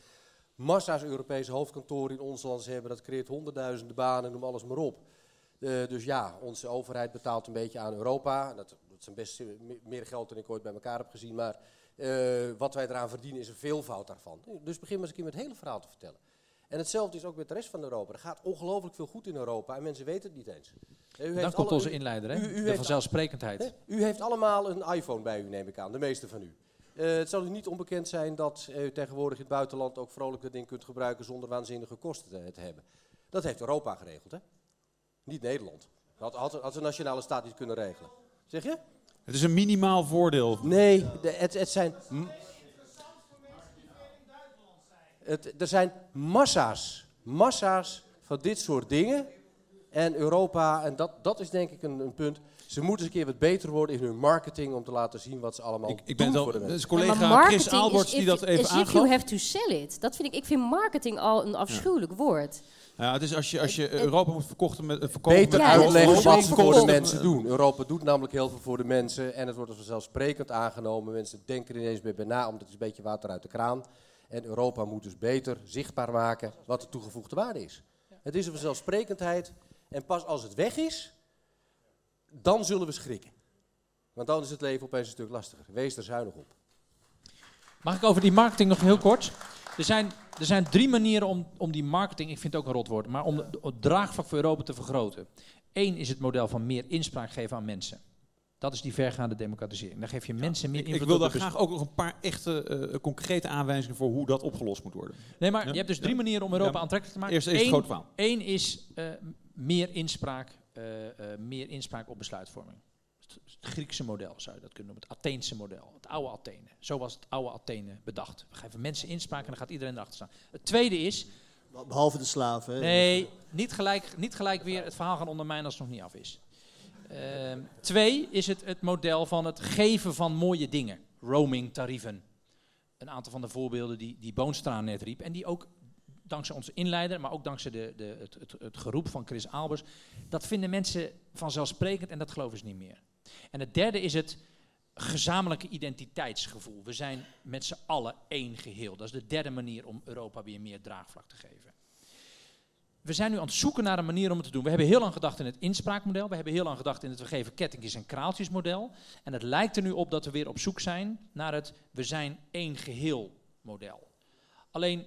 Massa's Europese hoofdkantoren in ons land hebben. Dat creëert honderdduizenden banen, noem alles maar op. Eh, dus ja, onze overheid betaalt een beetje aan Europa. Dat, dat is een best eh, me- meer geld dan ik ooit bij elkaar heb gezien. Maar eh, wat wij eraan verdienen is een veelvoud daarvan. Dus begin maar eens een keer met het hele verhaal te vertellen. En hetzelfde is ook met de rest van Europa. Er gaat ongelooflijk veel goed in Europa en mensen weten het niet eens. U heeft Dan komt alle- onze inleider, hè? u- u de heeft- vanzelfsprekendheid. Hè? U heeft allemaal een iPhone bij u, neem ik aan, de meeste van u. Het zal u niet onbekend zijn dat u tegenwoordig in het buitenland ook vrolijk dat ding kunt gebruiken zonder waanzinnige kosten te, te hebben. Dat heeft Europa geregeld, hè? Niet Nederland. Dat had, had de nationale staat niet kunnen regelen. Zeg je? Het is een minimaal voordeel. Nee, de, het, het zijn. Het, er zijn massa's, massa's van dit soort dingen. En Europa, en dat, dat is denk ik een, een punt. Ze moeten eens een keer wat beter worden in hun marketing om te laten zien wat ze allemaal Ik, ik doen ben het voor de mensen. collega Chris Alberts die dat even is if you aangaf. have to sell it. Dat vind ik, ik vind marketing al een afschuwelijk woord. Ja, het is als je, als je Europa moet verkochten met, eh, verkopen Beter met Ja, uitleggen wat ze voor de mensen doen. Europa doet namelijk heel veel voor de mensen en het wordt als vanzelfsprekend aangenomen. Mensen denken er ineens meer bij na, omdat het is een beetje water uit de kraan. En Europa moet dus beter zichtbaar maken wat de toegevoegde waarde is. Het is een vanzelfsprekendheid en pas als het weg is, dan zullen we schrikken. Want dan is het leven opeens een stuk lastiger. Wees er zuinig op. Mag ik over die marketing nog heel kort? Er zijn, er zijn drie manieren om, om die marketing, ik vind het ook een rotwoord, maar om het draagvlak voor Europa te vergroten. Eén is het model van meer inspraak geven aan mensen. Dat is die vergaande democratisering. Dan geef je mensen meer Ik, invloed ik wil daar graag ook nog een paar echte eh, concrete aanwijzingen voor hoe dat opgelost moet worden. Nee, maar Ja? je hebt dus Ja. drie manieren om Europa Ja. aantrekkelijk te maken. Eerst het Eén- verhaal. Eén is eh, meer, inspraak, meer inspraak op besluitvorming. Het, het Griekse model zou je dat kunnen noemen, het Atheense model, het oude Athene. Zo was het oude Athene bedacht. We geven mensen inspraak en dan gaat iedereen erachter staan. Het tweede is, Behalve de slaven. hè. nee, niet gelijk, niet gelijk weer het verhaal gaan ondermijnen als het nog niet af is. Ehm, twee is het, het model van het geven van mooie dingen, roaming tarieven. Een aantal van de voorbeelden die, die Boonstra net riep en die ook dankzij onze inleider, maar ook dankzij de, de, het, het, geroep van Chris Albers, dat vinden mensen vanzelfsprekend en dat geloven ze niet meer. En het derde is het gezamenlijke identiteitsgevoel. We zijn met z'n allen één geheel. Dat is de derde manier om Europa weer meer draagvlak te geven. We zijn nu aan het zoeken naar een manier om het te doen. We hebben heel lang gedacht in het inspraakmodel. We hebben heel lang gedacht in het we geven kettingjes en kraaltjes model. En het lijkt er nu op dat we weer op zoek zijn naar het we zijn één geheel model. Alleen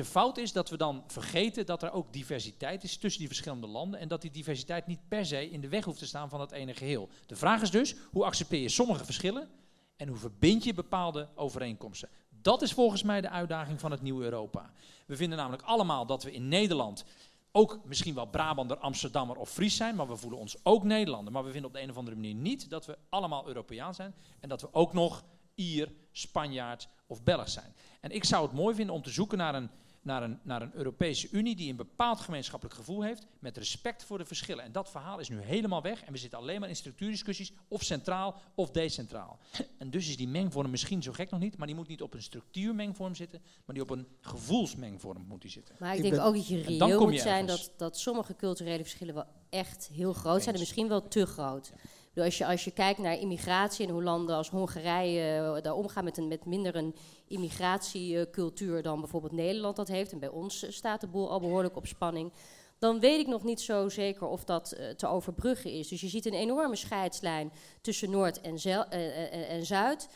de fout is dat we dan vergeten dat er ook diversiteit is tussen die verschillende landen en dat die diversiteit niet per se in de weg hoeft te staan van het ene geheel. De vraag is dus, hoe accepteer je sommige verschillen en hoe verbind je bepaalde overeenkomsten? Dat is volgens mij de uitdaging van het nieuwe Europa. We vinden namelijk allemaal dat we in Nederland ook misschien wel Brabander, Amsterdammer of Fries zijn, maar we voelen ons ook Nederlander. Maar we vinden op de een of andere manier niet dat we allemaal Europeaan zijn en dat we ook nog Ier, Spanjaard of Belg zijn. En ik zou het mooi vinden om te zoeken naar een, naar een, naar een Europese Unie die een bepaald gemeenschappelijk gevoel heeft met respect voor de verschillen. En dat verhaal is nu helemaal weg en we zitten alleen maar in structuurdiscussies, of centraal of decentraal. En dus is die mengvorm misschien zo gek nog niet, maar die moet niet op een structuurmengvorm zitten, maar die op een gevoelsmengvorm moet die zitten. Maar ik, Ik denk ben- ook dat je reëel moet zijn dat, dat sommige culturele verschillen wel echt heel groot zijn. En misschien wel te groot. Bedoel, als, je, als je kijkt naar immigratie en hoe landen als Hongarije eh, daar omgaan met, een, met minder een immigratiecultuur dan bijvoorbeeld Nederland dat heeft. En bij ons eh, staat de boel al behoorlijk op spanning. Dan weet ik nog niet zo zeker of dat eh, te overbruggen is. Dus je ziet een enorme scheidslijn tussen Noord en, en Zuid.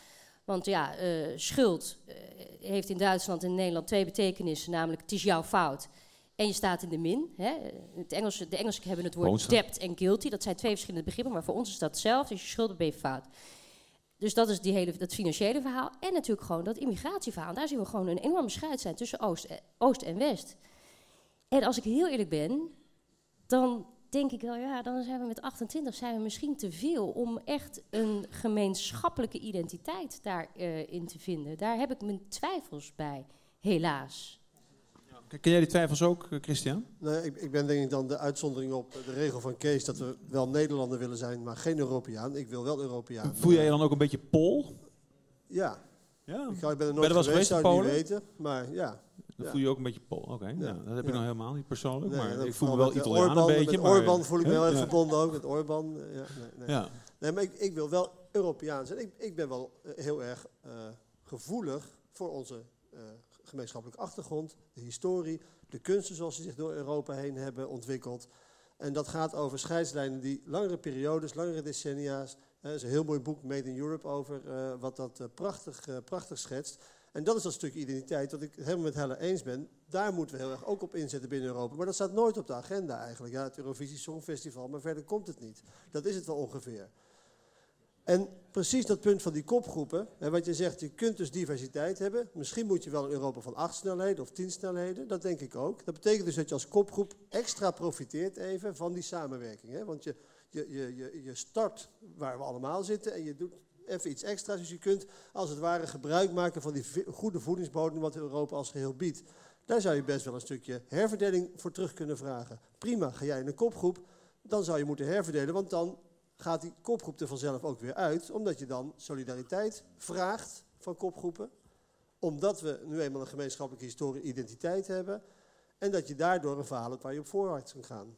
Want ja, schuld heeft in Duitsland en Nederland twee betekenissen, namelijk het is jouw fout. En je staat in de min. Hè. Het Engelse, de Engelsen hebben het woord debt en guilty. Dat zijn twee verschillende begrippen, maar voor ons is dat hetzelfde. Als je schuldig ben je fout. Dus dat is die hele, dat financiële verhaal. En natuurlijk gewoon dat immigratieverhaal. Daar zien we gewoon een enorme scheidslijn tussen Oost, eh, Oost en West. En als ik heel eerlijk ben, dan denk ik wel, ja, dan zijn we met 28 zijn we misschien te veel om echt een gemeenschappelijke identiteit daarin in te vinden. Daar heb ik mijn twijfels bij, helaas. Ken jij die twijfels ook, eh, Christian? Nee, ik, ik ben denk ik dan de uitzondering op de regel van Kees dat we wel Nederlander willen zijn, maar geen Europeaan. Ik wil wel Europeaan. Voel jij je dan ook een beetje Pool? Ja. Ja. Ik, ben er Ben nooit er wel eens geweest, zou in niet Polen? weten. Maar ja. Dan Ja. voel je ook een beetje Pool. Oké, nou, dat heb ik Ja. nog helemaal niet persoonlijk, Nee, maar ik voel me wel eh, Italiaan Orbán, een beetje. Met maar, Orbán voel ik me erg Ja. verbonden ook, met Orbán. eh, Ja, nee, nee. Ja. nee maar ik, ik wil wel Europeaan zijn. Ik, ik ben wel eh, heel erg eh, gevoelig voor onze eh, gemeenschappelijke achtergrond, de historie, de kunsten zoals die zich door Europa heen hebben ontwikkeld. En dat gaat over scheidslijnen die langere periodes, langere decennia's. Er is een heel mooi boek, Made in Europe, over eh, wat dat eh, prachtig, eh, prachtig schetst. En dat is dat stukje identiteit dat ik het helemaal met Helle eens ben. Daar moeten we heel erg ook op inzetten binnen Europa. Maar dat staat nooit op de agenda eigenlijk. Ja, het Eurovisie Songfestival, maar verder komt het niet. Dat is het wel ongeveer. En precies dat punt van die kopgroepen, hè, wat je zegt, je kunt dus diversiteit hebben. Misschien moet je wel een Europa van acht snelheden of tien snelheden, dat denk ik ook. Dat betekent dus dat je als kopgroep extra profiteert even van die samenwerking. Hè? Want je, je, je, je, start waar we allemaal zitten en je doet even iets extra's. Dus je kunt als het ware gebruik maken van die goede voedingsbodem wat Europa als geheel biedt. Daar zou je best wel een stukje herverdeling voor terug kunnen vragen. Prima, ga jij in een kopgroep, dan zou je moeten herverdelen, want dan gaat die kopgroep er vanzelf ook weer uit, omdat je dan solidariteit vraagt van kopgroepen, omdat we nu eenmaal een gemeenschappelijke historie identiteit hebben, en dat je daardoor een verhaal hebt waar je op voorwaarts kan gaan.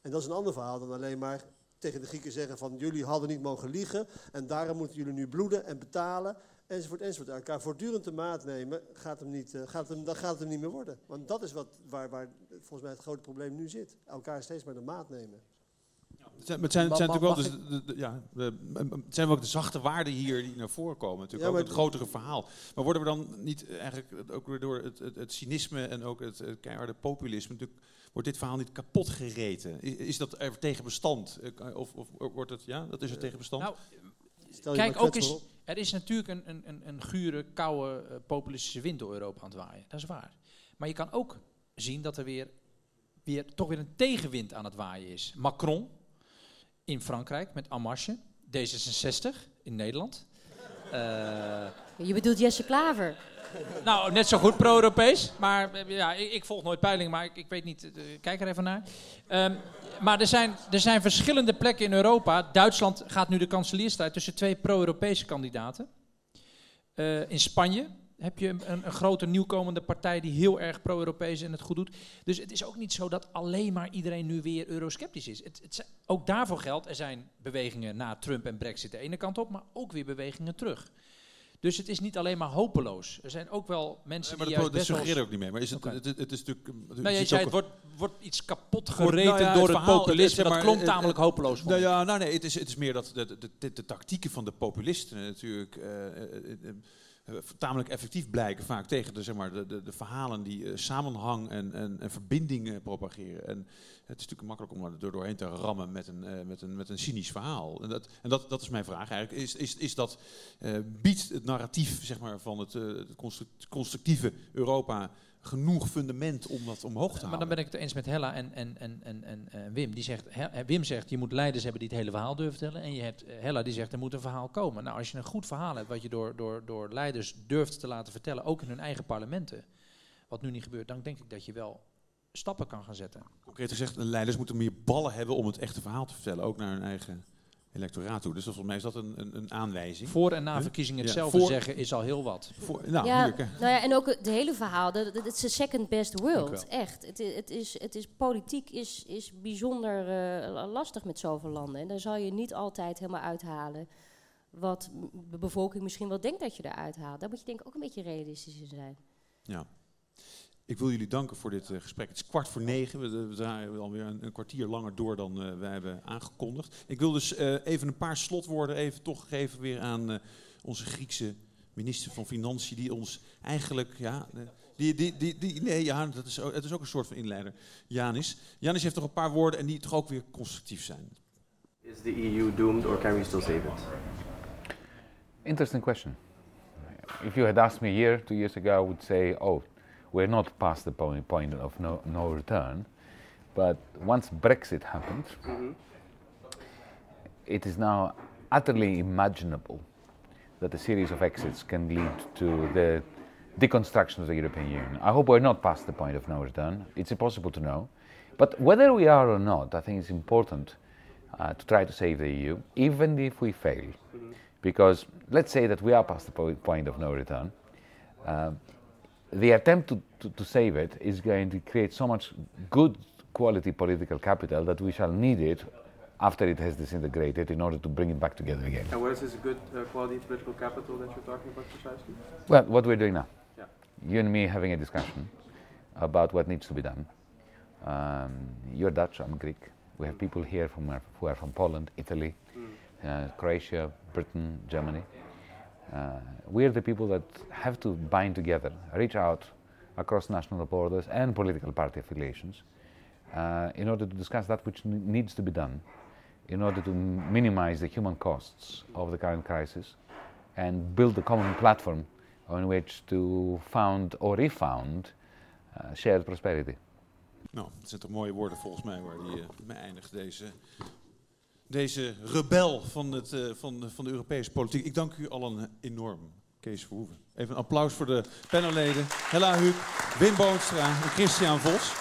En dat is een ander verhaal dan alleen maar tegen de Grieken zeggen van jullie hadden niet mogen liegen en daarom moeten jullie nu bloeden en betalen enzovoort enzovoort. Elkaar voortdurend de maat nemen, gaat hem niet, eh, gaat hem, dan gaat het hem niet meer worden. Want dat is wat, waar, waar volgens mij het grote probleem nu zit. Elkaar steeds maar de maat nemen. Het zijn, het zijn, het zijn Ma- natuurlijk wel dus, de, de- ja, de- het zijn wel ook de zachte waarden hier die naar voren komen. Natuurlijk Ja, ook het grotere verhaal. Maar worden we dan niet eigenlijk ook weer door het, het, het cynisme en ook het, het keiharde populisme, natuurlijk, wordt dit verhaal niet kapot gereten? Is, is dat er tegen bestand? Eh, Of, of wordt het, ja, dat is er tegen bestand? Nou, Stel je Kijk, ook op. er is natuurlijk een, een, een, een gure, koude, eh, populistische wind door Europa aan het waaien. Dat is waar. Maar je kan ook zien dat er weer, weer toch weer een tegenwind aan het waaien is. Macron in Frankrijk met Marche. D66 in Nederland. Eh, Je bedoelt Jesse Klaver. nou, net zo goed pro-Europees. Maar eh, ja, ik, ik volg nooit peilingen, maar ik, ik weet niet. eh, kijk er even naar. Ehm, maar er zijn, er zijn verschillende plekken in Europa. Duitsland gaat nu de kanselierstrijd tussen twee pro-Europese kandidaten. In Spanje heb je een, een grote nieuwkomende partij die heel erg pro-Europees en het goed doet. Dus het is ook niet zo dat alleen maar iedereen nu weer eurosceptisch is. Het, het, ook daarvoor geldt, er zijn bewegingen na Trump en Brexit de ene kant op, maar ook weer bewegingen terug. Dus het is niet alleen maar hopeloos. Er zijn ook wel mensen Nee, maar die dat, suggereert ook niet meer. Maar is het, het, het, het is natuurlijk... je Nou, jij zei het wordt, wordt iets kapot gereten nou ja, door het, verhaal, populisme. dat maar, klonk tamelijk hopeloos. Nou ja, nou nee, het is, het is meer dat de, de, de, de tactieken van de populisten natuurlijk eh, eh, eh, tamelijk effectief blijken vaak tegen de, zeg maar, de, de, de verhalen die eh, samenhang en, en, en verbinding eh, propageren. En het is natuurlijk makkelijk om er doorheen te rammen met een, eh, met een, met een cynisch verhaal. En, dat, en dat, dat is mijn vraag eigenlijk. Is, is, is dat, eh, biedt het narratief zeg maar, van het, eh, het construct- constructieve Europa genoeg fundament om dat omhoog te Maar halen. dan ben ik het eens met Hella en, en, en, en, en Wim. Die zegt, He- Wim zegt, je moet leiders hebben die het hele verhaal durven vertellen. En je hebt Hella die zegt, er moet een verhaal komen. Nou, als je een goed verhaal hebt, wat je door, door, door leiders durft te laten vertellen, ook in hun eigen parlementen, wat nu niet gebeurt, dan denk ik dat je wel stappen kan gaan zetten. Concreet gezegd, de leiders moeten meer ballen hebben om het echte verhaal te vertellen, ook naar hun eigen electoraat toe. Dus volgens mij is dat een, een, een aanwijzing. Voor en na Huh? verkiezingen Ja, hetzelfde voor- zeggen is al heel wat. Voor, nou, ja, nou ja, en ook het hele verhaal. Het is een second best world. Echt. Het, het, is, het is, politiek is, is bijzonder eh, lastig met zoveel landen. En daar zal je niet altijd helemaal uithalen wat de bevolking misschien wel denkt dat je eruit haalt. Daar moet je denk ik ook een beetje realistisch in zijn. Ja. Ik wil jullie danken voor dit eh, gesprek. Het is kwart voor negen. We, we draaien alweer een, een kwartier langer door dan eh, wij hebben aangekondigd. Ik wil dus eh, even een paar slotwoorden even toch geven weer aan eh, onze Griekse minister van Financiën. Die ons eigenlijk, ja, die, die, die, die, nee, ja, dat is, ook, het is ook een soort van inleider. Janis. Janis heeft toch een paar woorden en die toch ook weer constructief zijn. Is the EU doomed or can we still save it? Interesting question. If you had asked me a year, two years ago, I would say, oh, we're not past the point, point of no, no return. But once Brexit happened, it is now utterly imaginable that a series of exits can lead to the deconstruction of the European Union. I hope we're not past the point of no return. It's impossible to know. But whether we are or not, I think it's important uh, to try to save the EU, even if we fail. Because let's say that we are past the po- point of no return. Um, the attempt to, to, to save it is going to create so much good quality political capital that we shall need it after it has disintegrated in order to bring it back together again. And what is this good uh, quality political capital that you're talking about precisely? Well, what we're doing now, Yeah. you and me having a discussion about what needs to be done. Um, you're Dutch, I'm Greek. We have people here from, who are from Poland, Italy, uh, Croatia, Britain, Germany. Uh, we're the people that have to bind together, reach out across national borders and political party affiliations uh, in order to discuss that which needs to be done in order to minimize the human costs of the current crisis and build a common platform on which to found or refound uh, shared prosperity. Nou, dat zijn toch mooie woorden volgens mij waar die uh, mee eindigt, deze, deze rebel van, het, eh, van, de- van de Europese politiek. Ik dank u allen enorm, Kees Verhoeven. Even een applaus voor de panelleden. Hella Huuk, Wim Boonstra en Christian Vos.